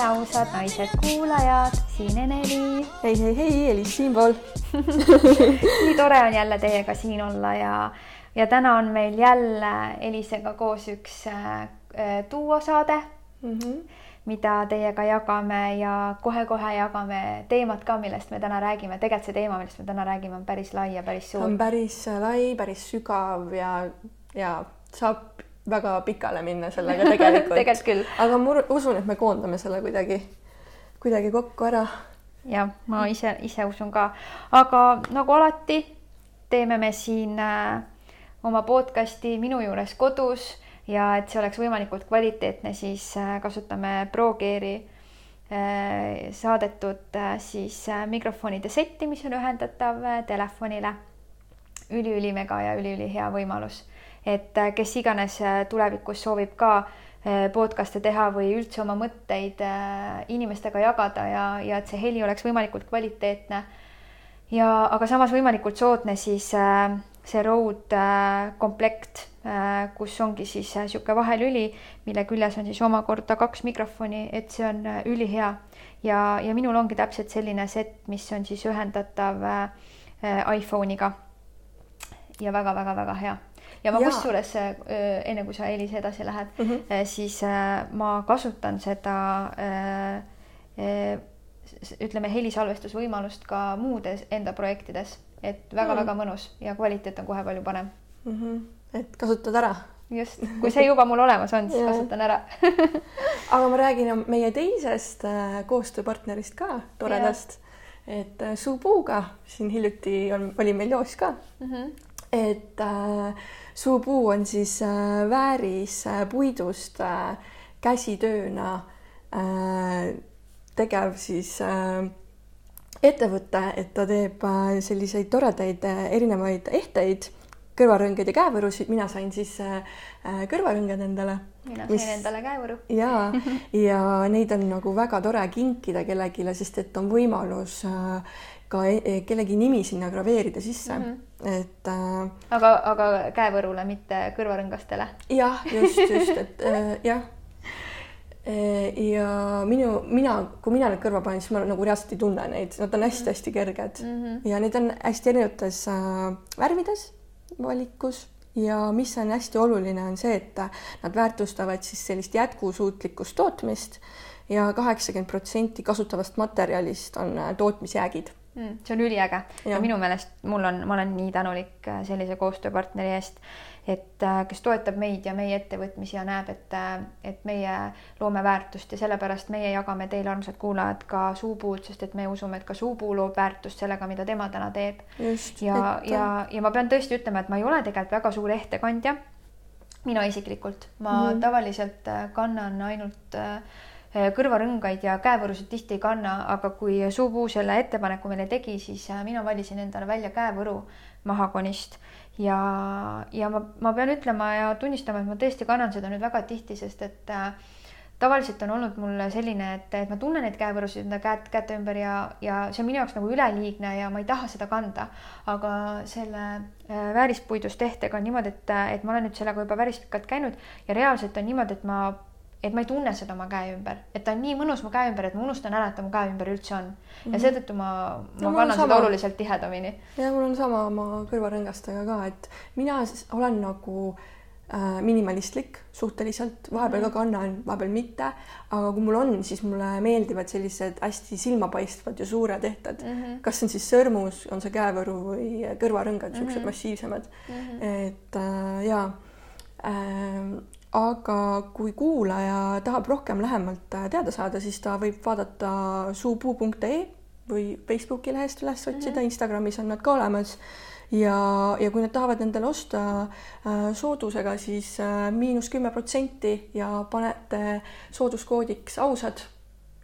tere jälle kõigile ausad naised kuulajad, siin Eneli. hei, hei, hei, Elis siinpool nii tore on jälle teiega siin olla ja, ja täna on meil jälle Elisega koos üks äh, duosaade mm, -hmm. mida teiega jagame ja kohe-kohe jagame teemat ka, millest me täna räägime. tegelikult see teema, millest me täna räägime, on päris lai ja päris suur. on päris lai, päris sügav ja, ja saab väga pikale minna sellega tegelikult tegelikult küll. aga ma usun, et me koondame selle kuidagi, kuidagi kokku ära. jah, ma ise, ise usun ka, aga nagu alati teeme me siin äh, oma podcast'i minu juures kodus ja et see oleks võimalikult kvaliteetne, siis äh, kasutame ProGeari äh, saadetud siis mikrofonide setti, mis on ühendatav telefonile üli,. üliülimega ja üliülihea võimalus et äh, kes iganes äh, tulevikus soovib ka äh, podcast'e teha või üldse oma mõtteid inimestega jagada ja, ja et see heli oleks võimalikult kvaliteetne. ja aga samas võimalikult soodne, siis see Rode komplekt, kus ongi siis niisugune vahelüli, mille küljes on siis omakorda kaks mikrofoni, et see on ülihea. ja, ja minul ongi täpselt selline set, mis on siis ühendatav iPhone'iga. ja väga-väga-väga hea ja ma kusjuures äh, enne kui sa Elis edasi lähed mm, -hmm. siis äh, ma kasutan seda ütleme helisalvestusvõimalust ka muudes enda projektides, et väga-väga mm -hmm. mõnus ja kvaliteet on kohe palju parem mm. -hmm. et kasutad ära. just, kui see juba mul olemas on, siis kasutan ära aga ma räägin meie teisest koostööpartnerist ka, toredast, et Suupuuga siin hiljuti on, oli meil joos ka mm. -hmm. et äh, suupuu on siis äh, vääris äh, puidust äh, käsitööna tegev siis ettevõte, et ta teeb selliseid toredaid erinevaid ehteid, kõrvarõngeid ja käevõrusid, mina sain siis kõrvarõnged endale. mina sain mis... endale käevõru. ja, ja neid on nagu väga tore kinkida kellelegi, sest et on võimalus ka e-, kellegi nimi sinna graveerida sisse mm. -hmm et äh,. aga, aga käevõrule, mitte kõrvarõngastele? jah, just, just, et äh, jah e,. ja minu, mina, kui mina need kõrva panen, siis ma nagu reaalselt ei tunne neid, nad on hästi-hästi kerged mm -hmm. ja need on hästi erinevates äh, värvides valikus ja mis on hästi oluline, on see, et nad väärtustavad siis sellist jätkusuutlikkust tootmist ja kaheksakümmend protsenti kasutavast materjalist on äh, tootmisjäägid mm,. see on üliäge ja. ja minu meelest mul on, ma olen nii tänulik äh, sellise koostööpartneri eest, et äh, kes toetab meid ja meie ettevõtmisi ja näeb, et, äh, et meie loome väärtust ja sellepärast meie jagame teile, armsad kuulajad, ka Suupuud, sest et me usume, et ka Suupuu loob väärtust sellega, mida tema täna teeb. ja ja, ja ma pean tõesti ütlema, et ma ei ole tegelikult väga suur ettekandja mina isiklikult, ma mm. tavaliselt kannan ainult Äh, kõrvarõngaid ja käevõrusid tihti ei kanna, aga kui Suupuu selle ettepaneku meile tegi, siis äh, mina valisin endale välja käevõru mahakonist ja, ja ma, ma pean ütlema ja tunnistama, et ma tõesti kannan seda nüüd väga tihti, sest et äh, tavaliselt on olnud mul selline, et, et ma tunnen neid käevõrusid enda käed, käte ümber ja, ja see on minu jaoks nagu üleliigne ja ma ei taha seda kanda. aga selle äh, väärispuidust tehtega on niimoodi, et, et ma olen nüüd sellega juba päris pikalt käinud ja reaalselt on niimoodi, et ma et ma ei tunne seda oma käe ümber, et ta on nii mõnus mu käe ümber, et ma unustan ära, et ta mu käe ümber üldse on. ja mhm. seetõttu ma, ma no, kannan seda oluliselt tihedamini. ja mul on sama oma kõrvarõngastega ka, et mina olen nagu äh, minimalistlik suhteliselt, vahepeal mm -hmm. ka kannan, vahepeal mitte, aga kui mul on, siis mulle meeldivad sellised hästi silmapaistvad ja suured ehted mm. -hmm. kas see on siis sõrmus, on see käevõru või kõrvarõngad, niisugused mm -hmm. massiivsemad mm. -hmm. et äh, jaa äh, aga kui kuulaja tahab rohkem lähemalt äh, teada saada, siis ta võib vaadata suupuu.ee või Facebooki lehest üles otsida mm, -hmm. Instagramis on nad ka olemas. ja, ja kui nad tahavad endale osta äh, soodusega, siis äh, miinus kümme protsenti ja panete sooduskoodiks ausad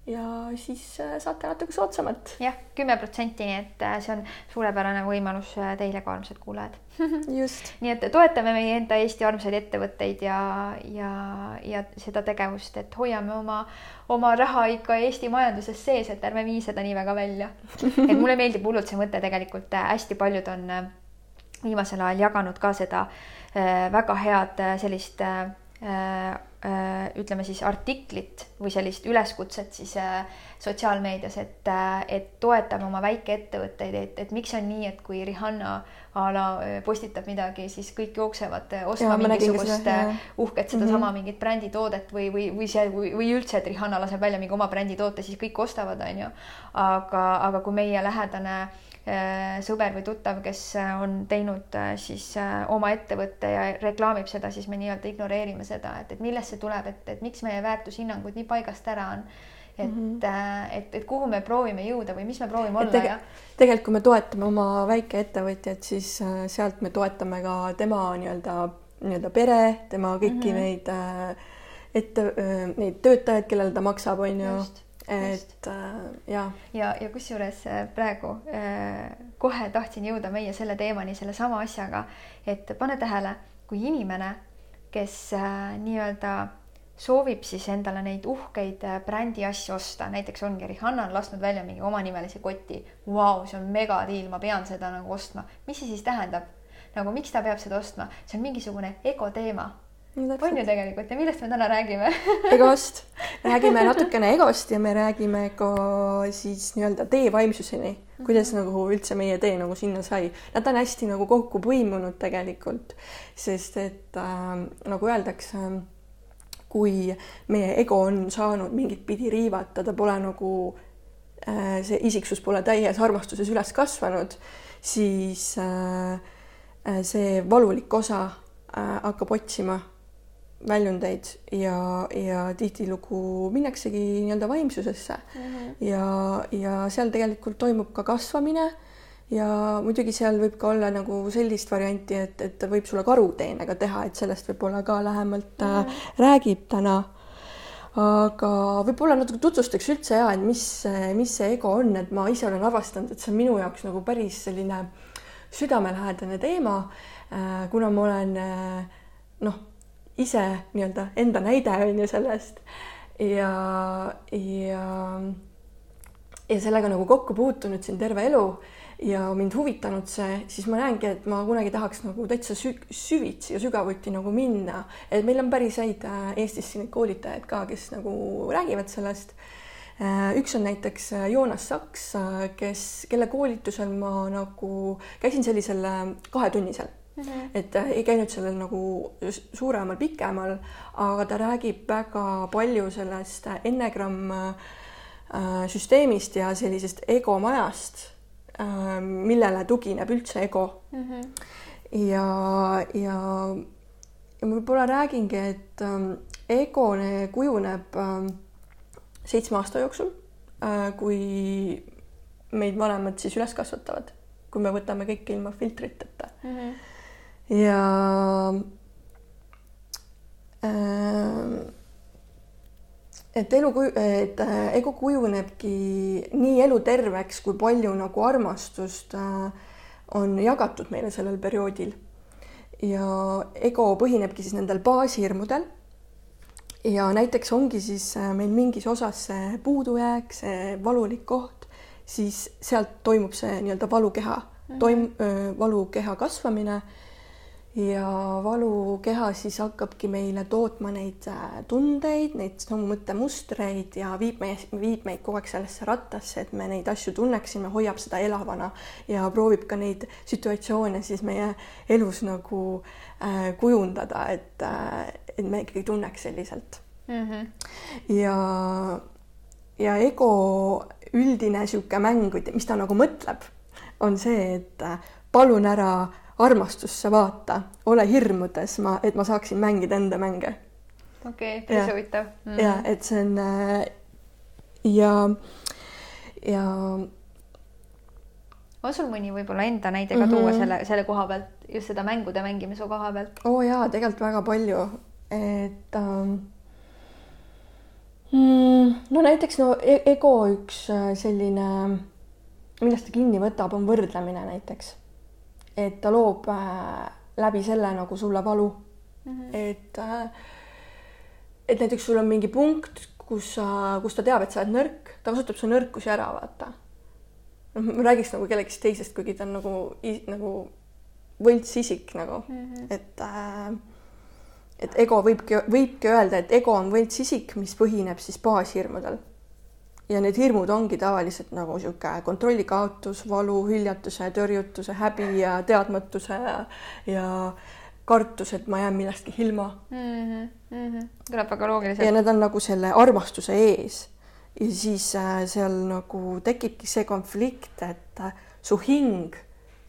ja siis äh, saate natuke soodsamat. jah, kümme protsenti, nii et äh, see on suurepärane võimalus äh, teile ka, armsad kuulajad just. nii et toetame meie enda Eesti armsaid ettevõtteid ja, ja, ja seda tegevust, et hoiame oma, oma raha ikka Eesti majanduses sees, et ärme vii seda nii väga välja. et mulle meeldib hullult see mõte tegelikult, hästi paljud on viimasel ajal jaganud ka seda väga head sellist ütleme siis artiklit või sellist üleskutset siis äh, sotsiaalmeedias, et, et toetame oma väikeettevõtteid, et, et miks on nii, et kui Rihanna a la postitab midagi, siis kõik jooksevad ostma ja, mingisugust uhket sedasama mm -hmm. mingit bränditoodet või, või, või see või, või üldse, et Rihanna laseb välja mingi oma bränditoote, siis kõik ostavad, onju. aga, aga kui meie lähedane äh, Äh, sõber või tuttav, kes äh, on teinud äh, siis oma ettevõtte ja reklaamib seda, siis me nii-öelda ignoreerime seda, et, et millest see tuleb, et, et miks meie väärtushinnangud nii paigast ära on. et mm, -hmm. et, et kuhu me proovime jõuda või mis me proovime olla tege, ja. tegelikult, kui me toetame oma väikeettevõtjat, siis sealt me toetame ka tema nii-öelda, nii-öelda pere, tema kõiki mm -hmm. neid ette, neid töötajaid, kellele ta maksab, on ju et äh, ja. ja, ja kusjuures äh, praegu äh, kohe tahtsin jõuda meie selle teemani sellesama asjaga, et pane tähele, kui inimene, kes äh, nii-öelda soovib siis endale neid uhkeid äh, brändi asju osta, näiteks ongi Rihanna on lasknud välja mingi omanimelise koti, vau, see on megadiil, ma pean seda nagu ostma. mis see siis tähendab? nagu miks ta peab seda ostma, see on mingisugune ego teema on ju tegelikult ja millest me täna räägime egost, räägime natukene egost ja me räägime ka siis nii-öelda tee vaimsuseni, kuidas mm -hmm. nagu üldse meie tee nagu sinna sai. Nad on hästi nagu kokku põimunud tegelikult, sest et äh, nagu öeldakse, kui meie ego on saanud mingit pidi riivata, ta pole nagu äh, see isiksus pole täies armastuses üles kasvanud, siis äh, äh see valulik osa äh, hakkab otsima väljundeid ja, ja tihtilugu minnaksegi nii-öelda vaimsusesse mm -hmm. ja, ja seal tegelikult toimub ka kasvamine ja muidugi seal võib ka olla nagu sellist varianti, et, et ta võib sulle karuteenega teha, et sellest võib-olla ka lähemalt mm -hmm. räägib täna. aga võib-olla natuke tutvustaks üldse ja, et mis, mis see ego on, et ma ise olen avastanud, et see on minu jaoks nagu päris selline südamelähedane teema. Äh, kuna ma olen äh, noh ise nii-öelda enda näide on ju sellest. Ja, ja, ja sellega nagu kokku puutunud siin terve elu ja mind huvitanud see, siis ma näengi, et ma kunagi tahaks nagu täitsa sü süvitsi ja sügavuti nagu minna, et meil on päris häid äh, Eestis siin koolitajaid ka, kes nagu räägivad sellest. Äh, üks on näiteks äh, Joonas Saks, kes, kelle koolitusel ma nagu käisin sellisel kahetunnisel Mm -hmm. et äh, ei käinud sellel nagu suuremal, pikemal, aga ta räägib väga palju sellest Enneagram äh, süsteemist ja sellisest egomajast, äh, millele tugineb üldse ego mm. -hmm. ja, ja, ja ma võib-olla räägingi, et ego kujuneb seitsme aasta jooksul, kui meid vanemad siis üles kasvatavad, kui me võtame kõike ilma filtriteta mm. -hmm ja äh, et elu, et äh, ego kujunebki nii eluterveks, kui palju nagu armastust äh, on jagatud meile sellel perioodil. ja ego põhinebki siis nendel baashirmudel. ja näiteks ongi siis äh, meil mingis osas see puudujääk, see valulik koht, siis sealt toimub see nii-öelda valukeha, toim-, valukeha kasvamine ja valukeha siis hakkabki meile tootma neid äh, tundeid, neid samu mõttemustreid ja viib meie, viib meid kogu aeg sellesse rattasse, et me neid asju tunneksime, hoiab seda elavana ja proovib ka neid situatsioone siis meie elus nagu äh, kujundada, et äh,, et me ikkagi tunneks selliselt mm. -hmm. ja, ja ego üldine niisugune mäng, mis ta nagu mõtleb, on see, et äh, palun ära armastusse vaata, ole hirmudes, ma, et ma saaksin mängida enda mänge. okei okay,, päris huvitav mm.. ja et see on äh, ja, ja. on sul mõni võib-olla enda näide ka mm -hmm. tuua mhm. selle, selle koha pealt, just seda mängude mängimise koha pealt? oo oh, jaa, tegelikult väga palju, et ähm, mm, no näiteks no e-, ego üks äh, selline, millest ta kinni võtab, on võrdlemine näiteks et ta loob äh, läbi selle nagu sulle valu mm. -hmm. et äh,, et näiteks sul on mingi punkt, kus sa, kus ta teab, et sa oled nõrk, ta kasutab su nõrkusi ära, vaata. noh, ma räägiks nagu kellegist teisest, kuigi ta on nagu, nagu võltsisik nagu mm, -hmm. et äh, et ego võibki, võibki öelda, et ego on võltsisik, mis põhineb siis baashirmudel. Ja need hirmud ongi tavaliselt nagu niisugune kontrolli kaotus, valu, hüljatuse, tõrjutuse, häbi ja teadmatuse ja, kartus, et ma jään millestki ilma mm. -hmm, mm -hmm. kõlab väga loogiliselt. ja need on nagu selle armastuse ees. ja siis äh, seal nagu tekibki see konflikt, et äh, su hing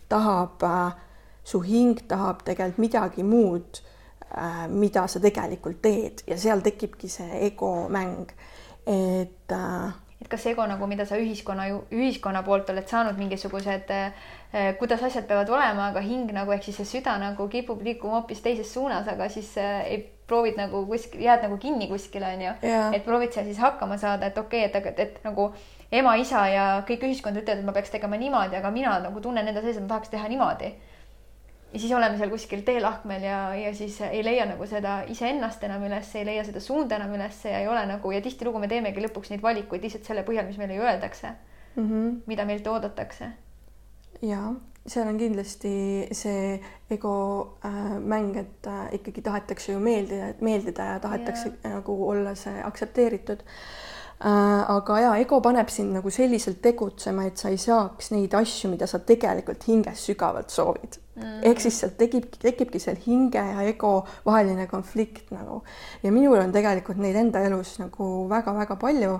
tahab äh,, su hing tahab tegelikult midagi muud mida sa tegelikult teed ja seal tekibki see ego mäng. et äh, et kas ego nagu, mida sa ühiskonna, ühiskonna poolt oled saanud mingisugused eh,, kuidas asjad peavad olema, aga hing nagu ehk siis see süda nagu kipub liikuma hoopis teises suunas, aga siis eh, ei proovid nagu kuskil, jääd nagu kinni kuskile onju, et proovid seal siis hakkama saada, et okei okay,, et, et, et nagu ema, isa ja kõik ühiskond ütlevad, et ma peaks tegema niimoodi, aga mina nagu tunnen enda sees, et ma tahaks teha niimoodi ja siis oleme seal kuskil teelahkmel ja, ja siis ei leia nagu seda iseennast enam üles, ei leia seda suunda enam üles ja ei ole nagu ja tihtilugu me teemegi lõpuks neid valikuid lihtsalt selle põhjal, mis meile öeldakse mm. -hmm. mida meilt oodatakse. ja seal on kindlasti see ego äh, mäng, et äh, ikkagi tahetakse ju meeldida, meeldida ja tahetakse ja. nagu olla see aktsepteeritud äh,. Aga ja ego paneb sind nagu selliselt tegutsema, et sa ei saaks neid asju, mida sa tegelikult hinges sügavalt soovid. Mm.. ehk siis sealt tekib, tekibki seal hinge ja ego vaheline konflikt nagu. Ja minul on tegelikult neid enda elus nagu väga-väga palju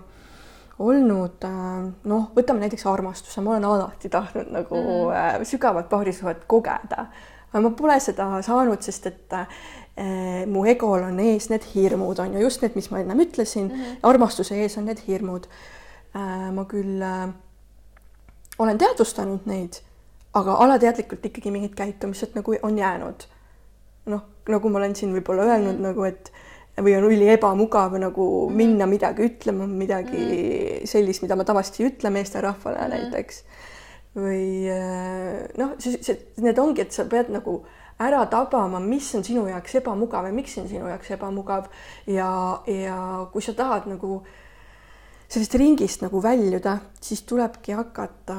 olnud äh, noh, võtame näiteks armastuse, ma olen alati tahtnud nagu mm. sügavat paarisuhet kogeda, aga ma pole seda saanud, sest et äh, mu egol on ees need hirmud on ju just need, mis ma ennem ütlesin mm, -hmm. armastuse ees on need hirmud äh,. ma küll äh, olen teadvustanud neid aga alateadlikult ikkagi mingid käitumised nagu on jäänud. noh, nagu ma olen siin võib-olla öelnud mm -hmm. nagu, et või on üli ebamugav nagu mm -hmm. minna midagi ütlema, midagi mm -hmm. sellist, mida ma tavaliselt ei ütle meesterahvale mm -hmm. näiteks. või äh, noh, see, see, need ongi, et sa pead nagu ära tabama, mis on sinu jaoks ebamugav ja miks on sinu jaoks ebamugav ja, ja kui sa tahad nagu sellest ringist nagu väljuda, siis tulebki hakata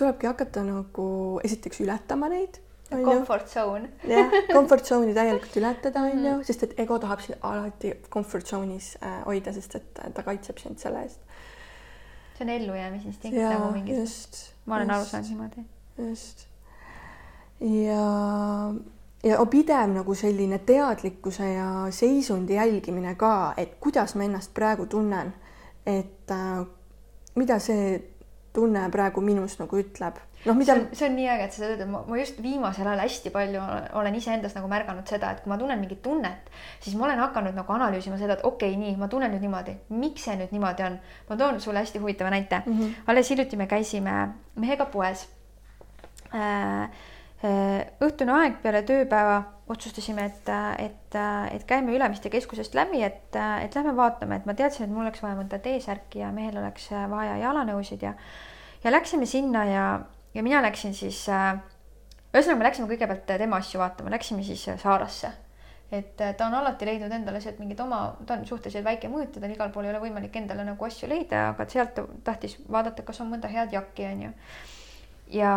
tulebki hakata nagu esiteks ületama neid. Comfort zone. jah, comfort zone'i täielikult ületada, on ju, mm. sest et ego tahab sind alati comfort zone'is äh, hoida, sest et ta kaitseb sind selle eest. see on ellujäämisinstinkt nagu mingi. ma olen aru saanud niimoodi. just. Ja, ja pidev nagu selline teadlikkuse ja seisundi jälgimine ka, et kuidas ma ennast praegu tunnen, et äh, mida see tunne praegu minus nagu ütleb. noh, mida. see on nii äge, et sa seda ütled, ma just viimasel ajal hästi palju olen iseendas nagu märganud seda, et kui ma tunnen mingit tunnet, siis ma olen hakanud nagu analüüsima seda, et okei okay,, nii, ma tunnen nüüd niimoodi, miks see nüüd niimoodi on. ma toon sulle hästi huvitava näite mm. -hmm. alles hiljuti me käisime mehega poes äh õhtune aeg peale tööpäeva otsustasime, et, et, et käime Ülemiste keskusest läbi, et, et lähme vaatame, et ma teadsin, et mul oleks vaja mõnda T-särki ja mehel oleks vaja jalanõusid ja ja läksime sinna ja, ja mina läksin siis ühesõnaga, me läksime kõigepealt tema asju vaatama, läksime siis Saarasse. et ta on alati leidnud endale sealt mingid oma, ta on suhteliselt väike mõõt ja tal igal pool ei ole võimalik endale nagu asju leida, aga sealt ta tahtis vaadata, kas on mõnda head jakki, onju. ja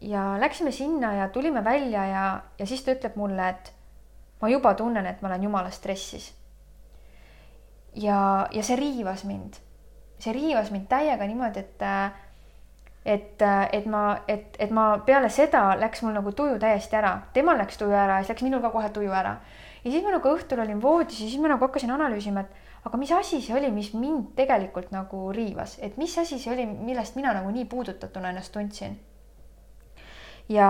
ja läksime sinna ja tulime välja ja, ja siis ta ütleb mulle, et ma juba tunnen, et ma olen jumala stressis. ja, ja see riivas mind, see riivas mind täiega niimoodi, et et, et ma, et, et ma peale seda läks mul nagu tuju täiesti ära, temal läks tuju ära ja siis läks minul ka kohe tuju ära. ja siis ma nagu õhtul olin voodis ja siis ma nagu hakkasin analüüsima, et aga mis asi see oli, mis mind tegelikult nagu riivas, et mis asi see oli, millest mina nagu nii puudutatuna ennast tundsin ja,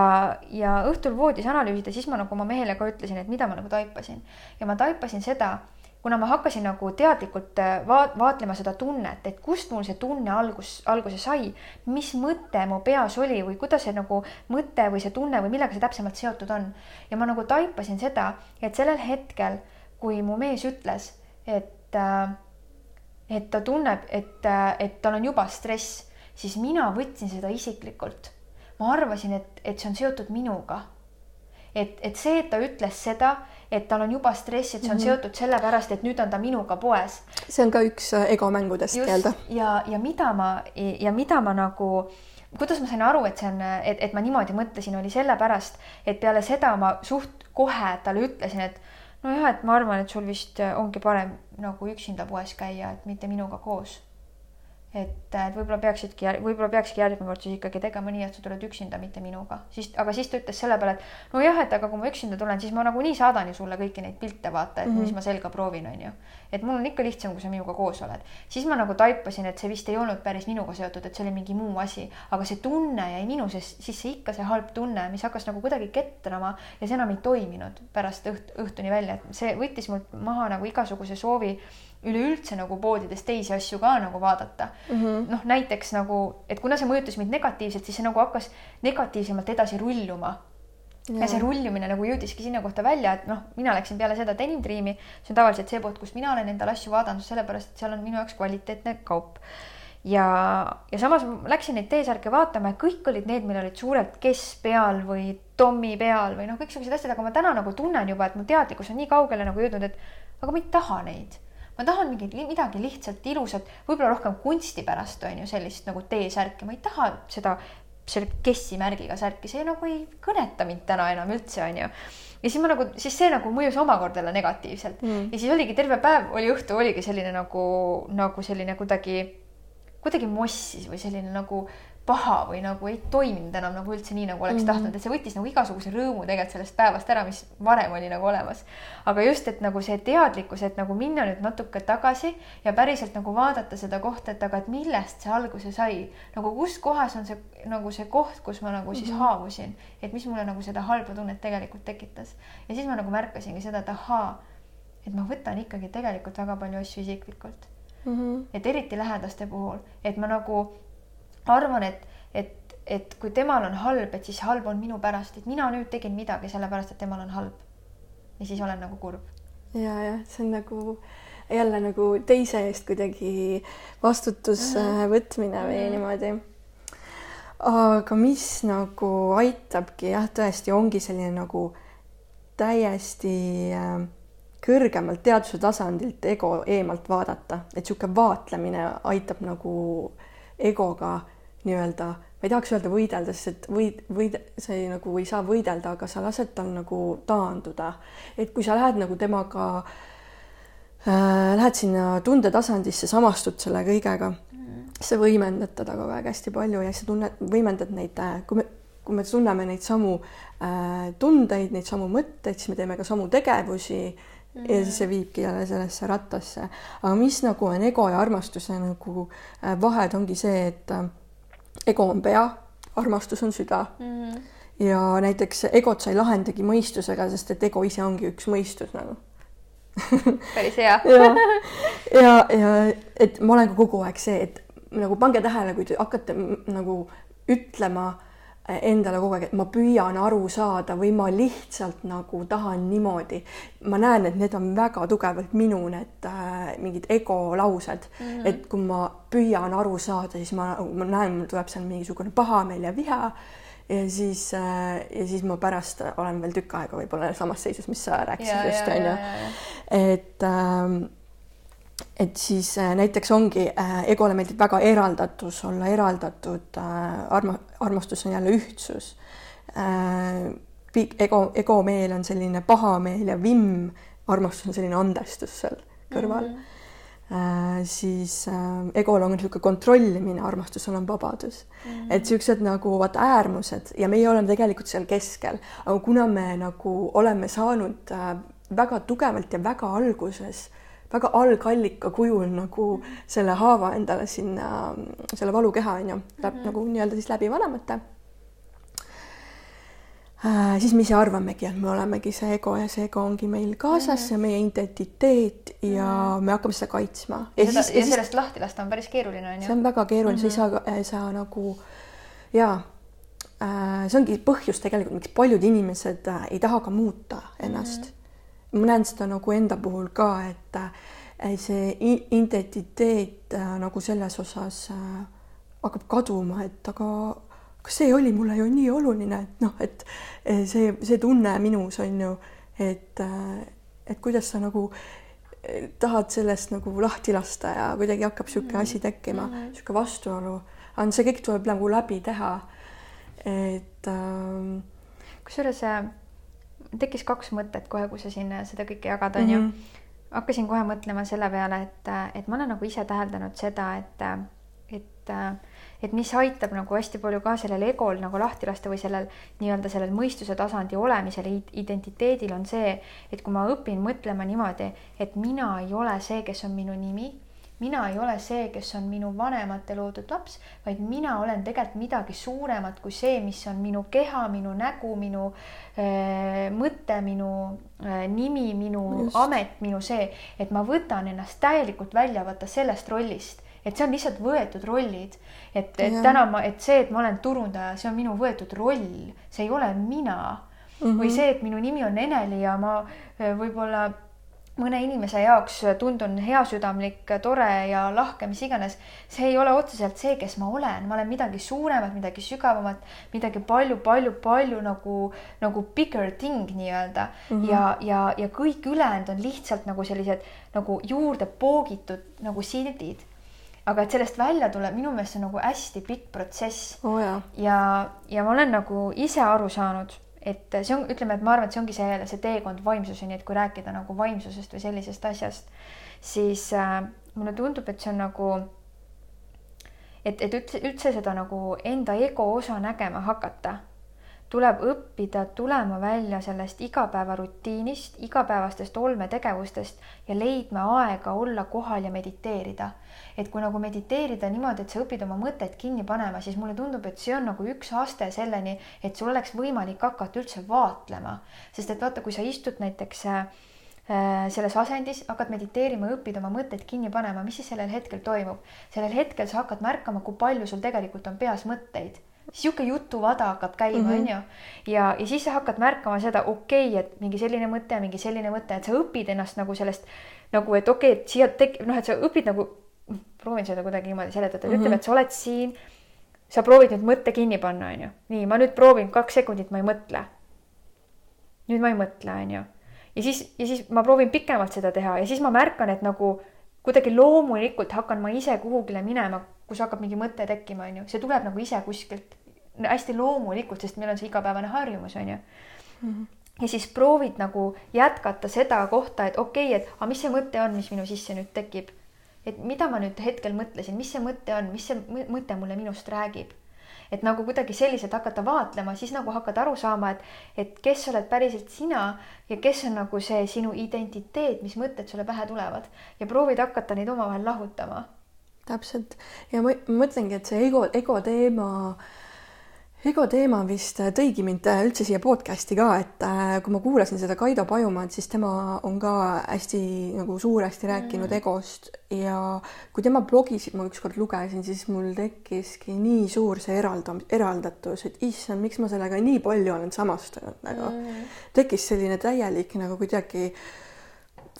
ja õhtul voodis analüüsida, siis ma nagu oma mehele ka ütlesin, et mida ma nagu taipasin ja ma taipasin seda, kuna ma hakkasin nagu teadlikult äh, vaat-, vaatlema seda tunnet, et kust mul see tunne algus, alguse sai, mis mõte mu peas oli või kuidas see nagu mõte või see tunne või millega see täpsemalt seotud on. ja ma nagu taipasin seda, et sellel hetkel, kui mu mees ütles, et, äh, et ta tunneb, et, äh, et tal on juba stress, siis mina võtsin seda isiklikult ma arvasin, et, et see on seotud minuga. et, et see, et ta ütles seda, et tal on juba stress, et see on mm -hmm. seotud sellepärast, et nüüd on ta minuga poes. see on ka üks äh, egomängudest nii-öelda. ja, ja mida ma ja mida ma nagu kuidas ma sain aru, et see on, et, et ma niimoodi mõtlesin, oli sellepärast, et peale seda ma suht kohe talle ütlesin, et nojah, et ma arvan, et sul vist ongi parem nagu üksinda poes käia, et mitte minuga koos et, et võib-olla peaksidki, võib-olla peakski järgmine kord siis ikkagi tegema nii, et sa tuled üksinda, mitte minuga, siis, aga siis ta ütles selle peale, et nojah, et aga kui ma üksinda tulen, siis ma nagunii saadan ju sulle kõiki neid pilte, vaata, et mm -hmm. mis ma selga proovin, onju. et mul on ikka lihtsam, kui sa minuga koos oled. siis ma nagu taipasin, et see vist ei olnud päris minuga seotud, et see oli mingi muu asi, aga see tunne jäi minu sisse ikka see halb tunne, mis hakkas nagu kuidagi ketrama ja see enam ei toiminud pärast õht, õhtuni välja, et see võttis mult maha nagu igasuguse soovi üleüldse nagu poodides teisi asju ka nagu vaadata. Mm -hmm.. noh, näiteks nagu, et kuna see mõjutas mind negatiivselt, siis see nagu hakkas negatiivsemalt edasi rulluma. ja see rullumine nagu jõudiski sinna kohta välja, et noh, mina läksin peale seda Denim Dreami, see on tavaliselt see pood, kust mina olen endale asju vaadanud, sellepärast et seal on minu jaoks kvaliteetne kaup. ja, ja samas läksin neid T-särke vaatama ja kõik olid need, millel olid suured kes peal või Tommy peal või noh, kõiksugused asjad, aga ma täna nagu tunnen juba, et mu teadlikkus on nii kaugele nagu jõudnud, et aga ma ei taha neid ma tahan mingit midagi lihtsalt ilusat, võib-olla rohkem kunsti pärast on ju sellist nagu T-särki, ma ei taha seda selle Kessi märgiga särki, see nagu ei kõneta mind täna enam üldse onju. ja siis ma nagu, siis see nagu mõjus omakorda negatiivselt mm. ja siis oligi terve päev oli õhtu oligi selline nagu, nagu selline kuidagi, kuidagi mossis või selline nagu paha või nagu ei toiminud enam nagu üldse nii, nagu oleks mm -hmm. tahtnud, et see võttis nagu igasuguse rõõmu tegelikult sellest päevast ära, mis varem oli nagu olemas. aga just, et nagu see teadlikkus, et nagu minna nüüd natuke tagasi ja päriselt nagu vaadata seda kohta, et aga, et millest see alguse sai, nagu kus kohas on see nagu see koht, kus ma nagu siis mm -hmm. haavusin, et mis mulle nagu seda halba tunnet tegelikult tekitas. ja siis ma nagu märkasingi seda, et ahaa, et ma võtan ikkagi tegelikult väga palju asju isiklikult mm. -hmm. et eriti lähedaste puhul, et ma nagu arvan, et, et, et kui temal on halb, et siis halb on minu pärast, et mina nüüd tegin midagi sellepärast, et temal on halb. ja siis olen nagu kurb. ja, jah, see on nagu jälle nagu teise eest kuidagi vastutuse mm -hmm. võtmine või mm -hmm. niimoodi. aga mis nagu aitabki jah, tõesti ongi selline nagu täiesti äh, kõrgemalt teaduse tasandilt ego eemalt vaadata, et niisugune vaatlemine aitab nagu egoga nii-öelda, ma ei tahaks öelda võidelda, sest et võid, võid, sa ei nagu ei saa võidelda, aga sa lased tal nagu taanduda. et kui sa lähed nagu temaga äh,, lähed sinna tundetasandisse, samastud selle kõigega mm., sa võimendad teda kogu aeg hästi palju ja sa tunned, võimendad neid, äh, kui me, kui me tunneme neid samu äh, tundeid, neid samu mõtteid, siis me teeme ka samu tegevusi Mm. ja siis see viibki jälle sellesse rattasse. aga mis nagu on ego ja armastuse nagu äh, vahed, ongi see, et äh, ego on pea, armastus on süda. Mm. ja näiteks egot sa ei lahendagi mõistusega, sest et ego ise ongi üks mõistus nagu. Päris hea. Ja, ja, ja et ma olen ka kogu aeg see, et nagu pange tähele, kui te hakkate nagu ütlema endale kogu aeg, et ma püüan aru saada või ma lihtsalt nagu tahan niimoodi. ma näen, et need on väga tugevalt minu need äh, mingid ego laused mm, -hmm. et kui ma püüan aru saada, siis ma, ma näen, mul tuleb seal mingisugune pahameel ja viha ja siis äh, ja siis ma pärast olen veel tükk aega võib-olla samas seisus, mis sa rääkisid just onju, et ähm, et siis äh, näiteks ongi äh, egole meeldib väga eraldatus, olla eraldatud äh,, arma-, armastus on jälle ühtsus ego, egomeel on selline pahameel ja vimm, armastus on selline andestus seal kõrval mm. -hmm. Äh, siis äh, egol on niisugune kontrollimine, armastusel on vabadus mm. -hmm. et niisugused nagu vaata äärmused ja meie oleme tegelikult seal keskel, aga kuna me nagu oleme saanud äh, väga tugevalt ja väga alguses äh, väga algallika kujul nagu selle haava endale sinna, selle valukeha on ju, läheb mm -hmm. nagu nii-öelda siis läbi vanemate äh,. siis me ise arvamegi, et me olemegi see ego ja see ego ongi meil kaasas mm, -hmm. on meie identiteet ja mm -hmm. me hakkame seda kaitsma. ja, ja, siis, ja sellest lahti lasta on päris keeruline on ju. see on väga keeruline mm, -hmm. sa ei saa, ei saa nagu ja äh, see ongi põhjus tegelikult, miks paljud inimesed äh, ei taha ka muuta ennast mm. -hmm ma näen seda nagu enda puhul ka, et äh, see identiteet äh, nagu selles osas äh, hakkab kaduma, et aga kas see oli mulle ju nii oluline, et noh, et see, see tunne minus on ju, et, et kuidas sa nagu tahad sellest nagu lahti lasta ja kuidagi hakkab niisugune mm. asi tekkima mm, niisugune -hmm. vastuolu. aga see kõik tuleb nagu läbi teha. et ähm.... kusjuures äh, tekkis kaks mõtet kohe, kui sa siin seda kõike jagad, onju. Mm -hmm hakkasin kohe mõtlema selle peale, et, et ma olen nagu ise täheldanud seda, et, et, et mis aitab nagu hästi palju ka sellel egol nagu lahti lasta või sellel nii-öelda sellel mõistuse tasandi olemisel, identiteedil on see, et kui ma õpin mõtlema niimoodi, et mina ei ole see, kes on minu nimi mina ei ole see, kes on minu vanemate loodud laps, vaid mina olen tegelikult midagi suuremat kui see, mis on minu keha, minu nägu, minu äh, mõte, minu äh, nimi, minu Just. amet, minu see, et ma võtan ennast täielikult välja, vaata sellest rollist et see on lihtsalt võetud rollid, et, et ja. täna ma, et see, et ma olen turundaja, see on minu võetud roll, see ei ole mina mm. -hmm. või see, et minu nimi on Eneli ja ma äh, võib-olla mõne inimese jaoks tundun heasüdamlik, tore ja lahke, mis iganes, see ei ole otseselt see, kes ma olen, ma olen midagi suuremat, midagi sügavamat, midagi palju-palju-palju nagu, nagu bigger thing nii-öelda mm -hmm. ja, ja, ja kõik ülejäänud on lihtsalt nagu sellised nagu juurde poogitud nagu sildid aga et sellest välja tuleb, minu meelest see on nagu hästi pikk protsess oh,. ja, ja ma olen nagu ise aru saanud et see on, ütleme, et ma arvan, et see ongi see, see teekond vaimsuseni, et kui rääkida nagu vaimsusest või sellisest asjast, siis äh, mulle tundub, et see on nagu, et, et üldse, üldse seda nagu enda ego osa nägema hakata tuleb õppida tulema välja sellest igapäevarutiinist, igapäevastest olmetegevustest ja leidma aega olla kohal ja mediteerida. Et kui nagu mediteerida niimoodi, et sa õpid oma mõtted kinni panema, siis mulle tundub, et see on nagu üks aste selleni, et sul oleks võimalik hakata üldse vaatlema, sest et vaata, kui sa istud näiteks äh, selles asendis, hakkad mediteerima, õpid oma mõtteid kinni panema, mis siis sellel hetkel toimub? sellel hetkel sa hakkad märkama, kui palju sul tegelikult on peas mõtteid sihuke jutuvada hakkab käima, mhm. onju. ja, ja siis sa hakkad märkama seda, okei okay,, et mingi selline mõte, mingi selline mõte, et sa õpid ennast nagu sellest nagu, et okei okay,, et siia tekib, noh, et sa õpid nagu, proovin seda kuidagi niimoodi seletada mm, -hmm. ütleme, et sa oled siin. sa proovid nüüd mõtte kinni panna, onju. nii, ma nüüd proovin kaks sekundit, ma ei mõtle. nüüd ma ei mõtle, onju. ja siis, ja siis ma proovin pikemalt seda teha ja siis ma märkan, et nagu kuidagi loomulikult hakkan ma ise kuhugile minema, kus hakkab mingi mõte tekkima, onju, see tuleb nagu ise kuskilt hästi loomulikult, sest meil on see igapäevane harjumus, on ju mm. -hmm ja siis proovid nagu jätkata seda kohta, et okei okay,, et aga mis see mõte on, mis minu sisse nüüd tekib. Et mida ma nüüd hetkel mõtlesin, mis see mõte on, mis see mõte mulle minust räägib. et nagu kuidagi selliselt hakata vaatlema, siis nagu hakkad aru saama, et, et kes oled päriselt sina ja kes on nagu see sinu identiteet, mis mõtted sulle pähe tulevad ja proovid hakata neid omavahel lahutama. täpselt ja ma mõtlengi, et see ego, ego teema äh, ego teema vist tõigi mind üldse siia podcast'i ka, et äh, kui ma kuulasin seda Kaido Pajumaad, siis tema on ka hästi nagu suuresti rääkinud mm. egost. Ja kui tema blogisid ma ükskord lugesin, siis mul tekkiski nii suur see eraldam-, eraldatus, et issand, miks ma sellega nii palju olen samastunud nagu. Mm.. tekkis selline täielik nagu kuidagi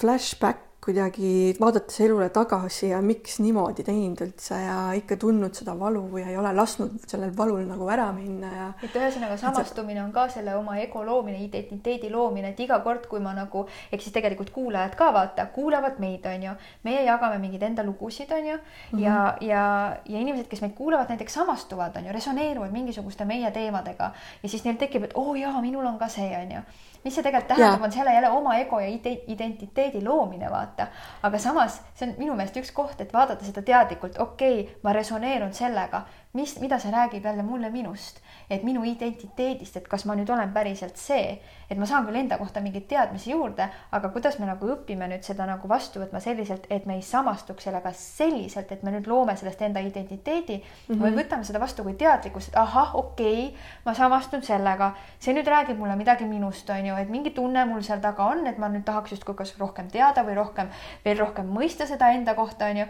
flashback kuidagi vaadates elule tagasi ja miks niimoodi teinud üldse ja ikka tundnud seda valu ja ei ole lasknud sellel valul nagu ära minna ja. et ühesõnaga samastumine on ka selle oma ego loomine, identiteedi loomine, et iga kord, kui ma nagu, ehk siis tegelikult kuulajad ka vaata, kuulavad meid, on ju, meie jagame mingeid enda lugusid, on ju mm, -hmm. ja, ja, ja inimesed, kes meid kuulavad, näiteks samastuvad, on ju, resoneeruvad mingisuguste meie teemadega ja siis neil tekib, et oo oh, jaa, minul on ka see, on ju mis see tegelikult tähendab, on selle jälle oma ego ja identiteedi loomine, vaata. aga samas see on minu meelest üks koht, et vaadata seda teadlikult, okei okay,, ma resoneerun sellega, mis, mida see räägib jälle mulle minust et minu identiteedist, et kas ma nüüd olen päriselt see, et ma saan küll enda kohta mingeid teadmisi juurde, aga kuidas me nagu õpime nüüd seda nagu vastu võtma selliselt, et me ei samastuks sellega selliselt, et me nüüd loome sellest enda identiteedi mm, -hmm. vaid võtame seda vastu kui teadlikkust, et ahah, okei okay,, ma samastun sellega, see nüüd räägib mulle midagi minust, on ju, et mingi tunne mul seal taga on, et ma nüüd tahaks justkui kas rohkem teada või rohkem, veel rohkem mõista seda enda kohta, on ju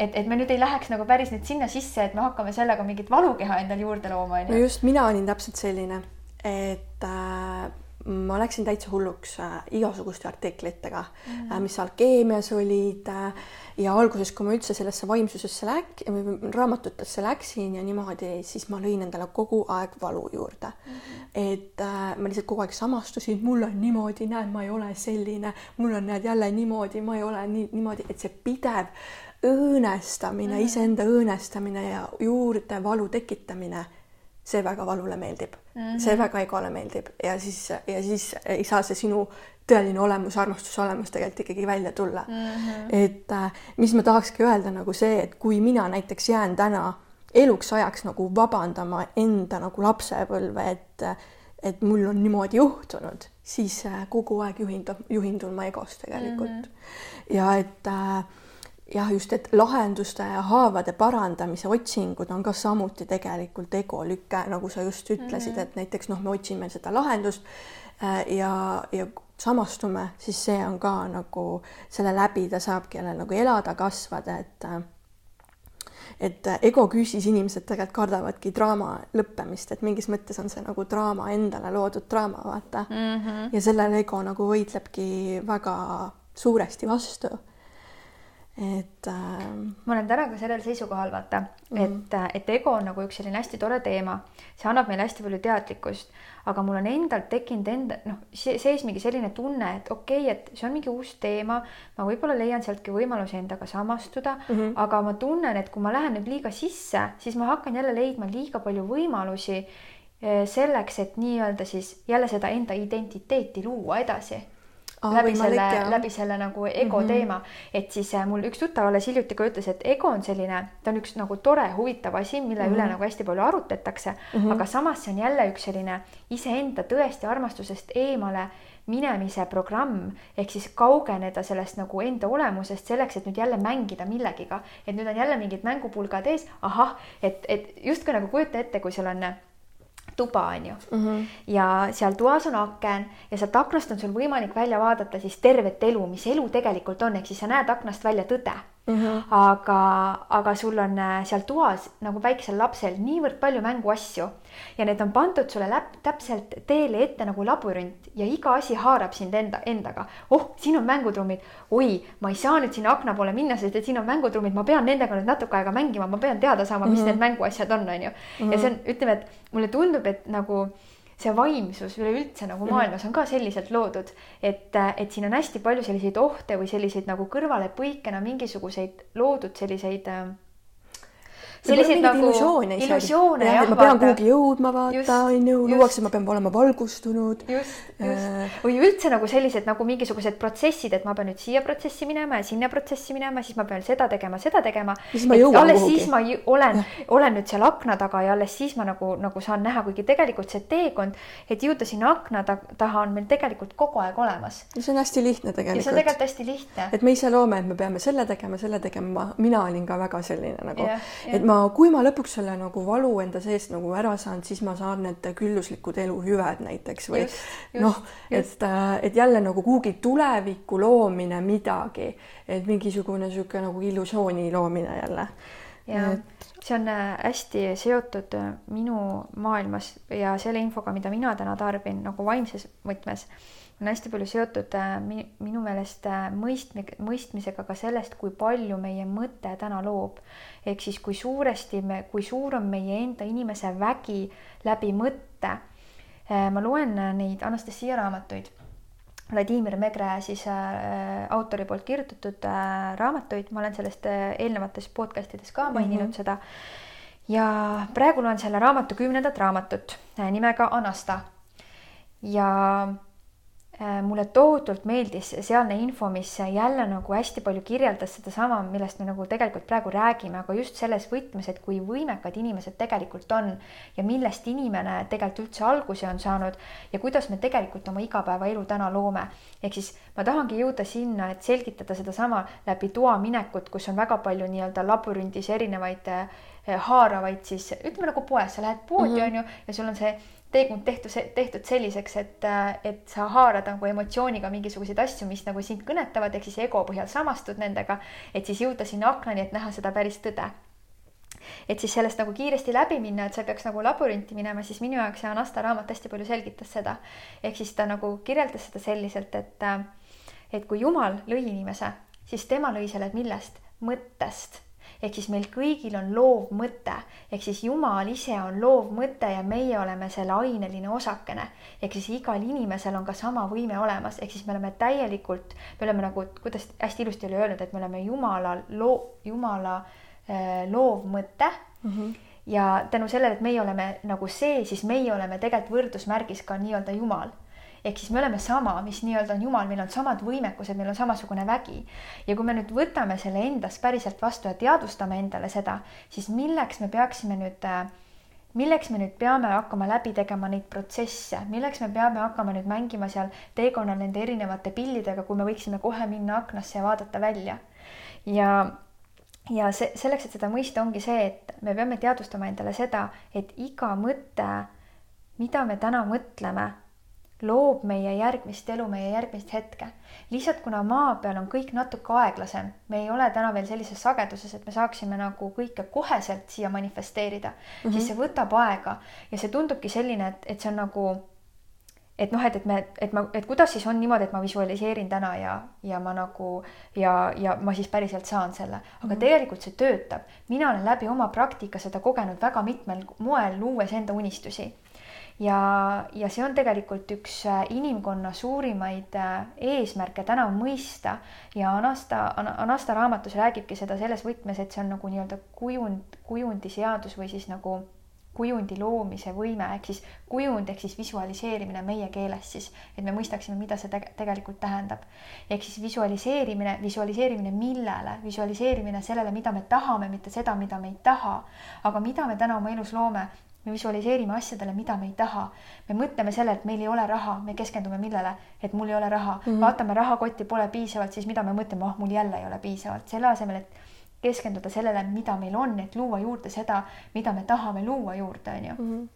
et, et me nüüd ei läheks nagu päris nüüd sinna sisse, et me hakkame sellega mingit valukeha endale juurde looma, onju. no just, mina olin täpselt selline, et äh, ma läksin täitsa hulluks äh, igasuguste artiklitega mm., äh, mis alkeemias olid äh, ja alguses, kui ma üldse sellesse vaimsusesse läk-, raamatutesse läksin ja niimoodi, siis ma lõin endale kogu aeg valu juurde mm. -hmm. et äh, ma lihtsalt kogu aeg samastusin, mul on niimoodi, näed, ma ei ole selline, mul on, näed, jälle niimoodi, ma ei ole nii, niimoodi, et see pidev õõnestamine mm, iseenda õõnestamine ja juurde valu tekitamine see väga valule meeldib mm, -hmm. see väga egole meeldib ja siis, ja siis ei saa see sinu tõeline olemus, armastuse olemus tegelikult ikkagi välja tulla mm. -hmm. et äh, mis ma tahakski öelda nagu see, et kui mina näiteks jään täna eluks ajaks nagu vabandama enda nagu lapsepõlve, et et mul on niimoodi juhtunud, siis äh, kogu aeg juhindub, juhindun ma egost tegelikult mm. -hmm. ja et äh, jah, just, et lahenduste ja haavade parandamise otsingud on ka samuti tegelikult egolüke, nagu sa just ütlesid mm, -hmm. et näiteks noh, me otsime seda lahendust äh, ja, ja samastume, siis see on ka nagu selle läbi ta saabki jälle nagu elada, kasvada, et äh, et ego küüsis inimesed tegelikult kardavadki draama lõppemist, et mingis mõttes on see nagu draama endale loodud draama, vaata mm. -hmm. ja sellele ego nagu võitlebki väga suuresti vastu et äh.... ma olen täna ka sellel seisukohal, vaata mm, -hmm. et, äh, et ego on nagu üks selline hästi tore teema, see annab meile hästi palju teadlikkust, aga mul on endal tekkinud enda noh, sees mingi selline tunne, et okei okay,, et see on mingi uus teema, ma võib-olla leian sealtki võimalusi endaga samastuda. Mm, -hmm. aga ma tunnen, et kui ma lähen nüüd liiga sisse, siis ma hakkan jälle leidma liiga palju võimalusi eh, selleks, et nii-öelda siis jälle seda enda identiteeti luua edasi ah, läbi selle, läbi selle nagu ego mm -hmm. teema. et siis äh, mul üks tuttav alles hiljuti ka ütles, et ego on selline, ta on üks nagu tore, huvitav asi, mille mm -hmm. üle nagu hästi palju arutletakse mm, -hmm. aga samas see on jälle üks selline iseenda tõesti armastusest eemale minemise programm ehk siis kaugeneda sellest nagu enda olemusest selleks, et nüüd jälle mängida millegiga, et nüüd on jälle mingid mängupulgad ees, ahah, et, et justkui nagu kujuta ette, kui sul on tuba, on ju mm. -hmm. ja seal toas on aken ja sealt aknast on sul võimalik välja vaadata siis tervet elu, mis elu tegelikult on, ehk siis sa näed aknast välja tõde mm. -hmm. aga, aga sul on äh, seal toas nagu väiksel lapsel niivõrd palju mänguasju ja need on pandud sulle läp, täpselt teele ette nagu labürint ja iga asi haarab sind enda, endaga. oh, siin on mängutrummid, oi, ma ei saa nüüd sinna akna poole minna, sest et siin on mängutrummid, ma pean nendega nüüd natuke aega mängima, ma pean teada saama, mis mm -hmm. need mänguasjad on, on ju. ja see on, ütleme, et mulle tundub, et nagu see vaimsus üleüldse nagu mhm. maailmas on ka selliselt loodud, et, et siin on hästi palju selliseid ohte või selliseid nagu kõrvalepõikena mingisuguseid loodud selliseid äh, selliseid nagu illusioone, illusioone jah, et ma pean kuhugi jõudma, vaata, on ju, luuakse, ma pean olema valgustunud. just, just äh... või üldse nagu sellised nagu mingisugused protsessid, et ma pean nüüd siia protsessi minema ja sinna protsessi minema, siis ma pean seda tegema, seda tegema. alles kuhugi. siis ma olen, olen nüüd seal akna taga ja alles siis ma nagu, nagu saan näha, kuigi tegelikult see teekond, et jõuda sinna akna taha on meil tegelikult kogu aeg olemas. ja see on hästi lihtne tegelikult. see on tegelikult hästi lihtne. et me ise loome, et me peame selle tegema, selle tegema, mina olin ka väga selline nagu, et ma, kui ma lõpuks selle nagu valu enda seest nagu ära saan, siis ma saan need külluslikud eluhüved näiteks või noh, et, et jälle nagu kuhugi tuleviku loomine midagi, et mingisugune niisugune nagu illusiooni loomine jälle. ja et... see on äh, hästi seotud äh, minu maailmas ja selle infoga, mida mina täna tarbin nagu vaimses võtmes on hästi palju seotud minu meelest mõistmi-, mõistmisega ka sellest, kui palju meie mõte täna loob ehk siis kui suuresti me, kui suur on meie enda inimese vägi läbi mõtte. Äh, ma loen neid Anastasia raamatuid. Vladimir Megre siis äh, autori poolt kirjutatud äh, raamatuid, ma olen sellest äh, eelnevates podcast ides ka maininud mm -hmm. seda. ja praegu loen selle raamatu kümnendat raamatut äh, nimega Anasta. ja Äh, mulle tohutult meeldis sealne info, mis jälle nagu hästi palju kirjeldas sedasama, millest me nagu tegelikult praegu räägime, aga just selles võtmes, et kui võimekad inimesed tegelikult on ja millest inimene tegelikult üldse alguse on saanud ja kuidas me tegelikult oma igapäevaelu täna loome. ehk siis ma tahangi jõuda sinna, et selgitada sedasama läbi toa minekut, kus on väga palju nii-öelda labürindis erinevaid äh, haaravaid siis ütleme nagu poes, sa lähed poodi mm, -hmm. on ju, ja sul on see teekond tehtud, tehtud selliseks, et, et sa haarad nagu emotsiooniga mingisuguseid asju, mis nagu sind kõnetavad, ehk siis ego põhjal samastud nendega, et siis jõuda sinna aknani, et näha seda päris tõde. et siis sellest nagu kiiresti läbi minna, et sa peaks nagu labyrinti minema, siis minu jaoks see Anasta raamat hästi palju selgitas seda. ehk siis ta nagu kirjeldas seda selliselt, et, et kui Jumal lõi inimese, siis tema lõi selle millest? mõttest ehk siis meil kõigil on loov mõte, ehk siis Jumal ise on loov mõte ja meie oleme selle aineline osakene. ehk siis igal inimesel on ka sama võime olemas, ehk siis me oleme täielikult, me oleme nagu, kuidas hästi ilusti oli öelnud, et me oleme Jumala loo, Jumala äh, loov mõte mm. -hmm ja tänu sellele, et meie oleme nagu see, siis meie oleme tegelikult võrdusmärgis ka nii-öelda Jumal ehk siis me oleme sama, mis nii-öelda on Jumal, meil on samad võimekused, meil on samasugune vägi. ja kui me nüüd võtame selle endas päriselt vastu ja teadvustame endale seda, siis milleks me peaksime nüüd äh, milleks me nüüd peame hakkama läbi tegema neid protsesse, milleks me peame hakkama nüüd mängima seal teekonnal nende erinevate pillidega, kui me võiksime kohe minna aknasse ja vaadata välja. ja, ja see selleks, et seda mõista, ongi see, et me peame teadvustama endale seda, et iga mõte, mida me täna mõtleme, loob meie järgmist elu, meie järgmist hetke. lihtsalt kuna maa peal on kõik natuke aeglasem, me ei ole täna veel sellises sageduses, et me saaksime nagu kõike koheselt siia manifesteerida mm, -hmm. siis see võtab aega ja see tundubki selline, et, et see on nagu et noh, et, et me, et ma, et kuidas siis on niimoodi, et ma visualiseerin täna ja, ja ma nagu ja, ja ma siis päriselt saan selle, aga mm -hmm. tegelikult see töötab. mina olen läbi oma praktika seda kogenud väga mitmel moel, luues enda unistusi ja, ja see on tegelikult üks äh, inimkonna suurimaid äh, eesmärke täna mõista ja Anasta, Anasta raamatus räägibki seda selles võtmes, et see on nagu nii-öelda kujund, kujundiseadus või siis nagu kujundi loomise võime ehk siis kujund ehk siis visualiseerimine meie keeles siis, et me mõistaksime, mida see teg tegelikult tähendab. ehk siis visualiseerimine, visualiseerimine millele, visualiseerimine sellele, mida me tahame, mitte seda, mida me ei taha. aga mida me täna oma elus loome, me visualiseerime asjadele, mida me ei taha. me mõtleme selle, et meil ei ole raha, me keskendume millele, et mul ei ole raha mm, -hmm. vaatame rahakotti pole piisavalt, siis mida me mõtleme, ah oh, mul jälle ei ole piisavalt, selle asemel, et keskenduda sellele, mida meil on, et luua juurde seda, mida me tahame luua juurde, on ju mm. -hmm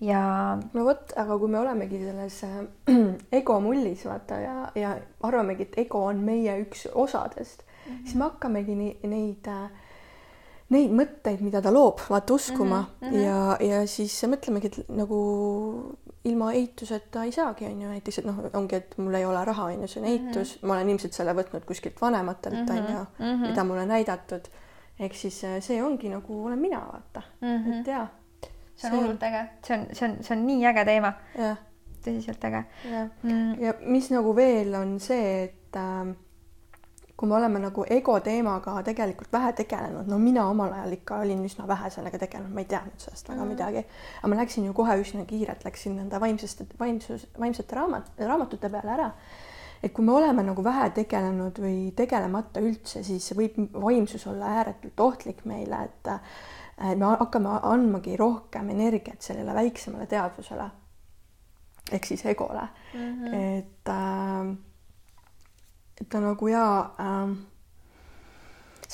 ja. no vot, aga kui me olemegi selles äh, ego mullis vaata ja, ja arvamegi, et ego on meie üks osadest mm, -hmm. siis me hakkamegi neid äh, neid mõtteid, mida ta loob, vaata uskuma mm -hmm. ja, ja siis mõtlemegi, et nagu ilma eituseta ei saagi, on ju, näiteks, et noh, ongi, et mul ei ole raha, on ju, see on eitus mm, -hmm. ma olen ilmselt selle võtnud kuskilt vanematelt, on ju, mhm. mida mulle näidatud. ehk siis äh, see ongi nagu olen mina, vaata mm, -hmm. et jaa. see on hullult äge, see on, see on, see on nii äge teema. tõsiselt äge. Mm. ja mis nagu veel on see, et äh, kui me oleme nagu ego teemaga tegelikult vähe tegelenud, no mina omal ajal ikka olin üsna vähe sellega tegelenud, ma ei teadnud sellest väga mm. midagi, aga ma läksin ju kohe üsna kiirelt, läksin nende vaimsest, vaimsus, vaimsete raamat, raamatute peale ära. et kui me oleme nagu vähe tegelenud või tegelemata üldse, siis võib vaimsus olla ääretult ohtlik meile, et me hakkame andmagi rohkem energiat sellele väiksemale teadvusele ehk siis egole mm, -hmm. et äh, et ta nagu jaa äh,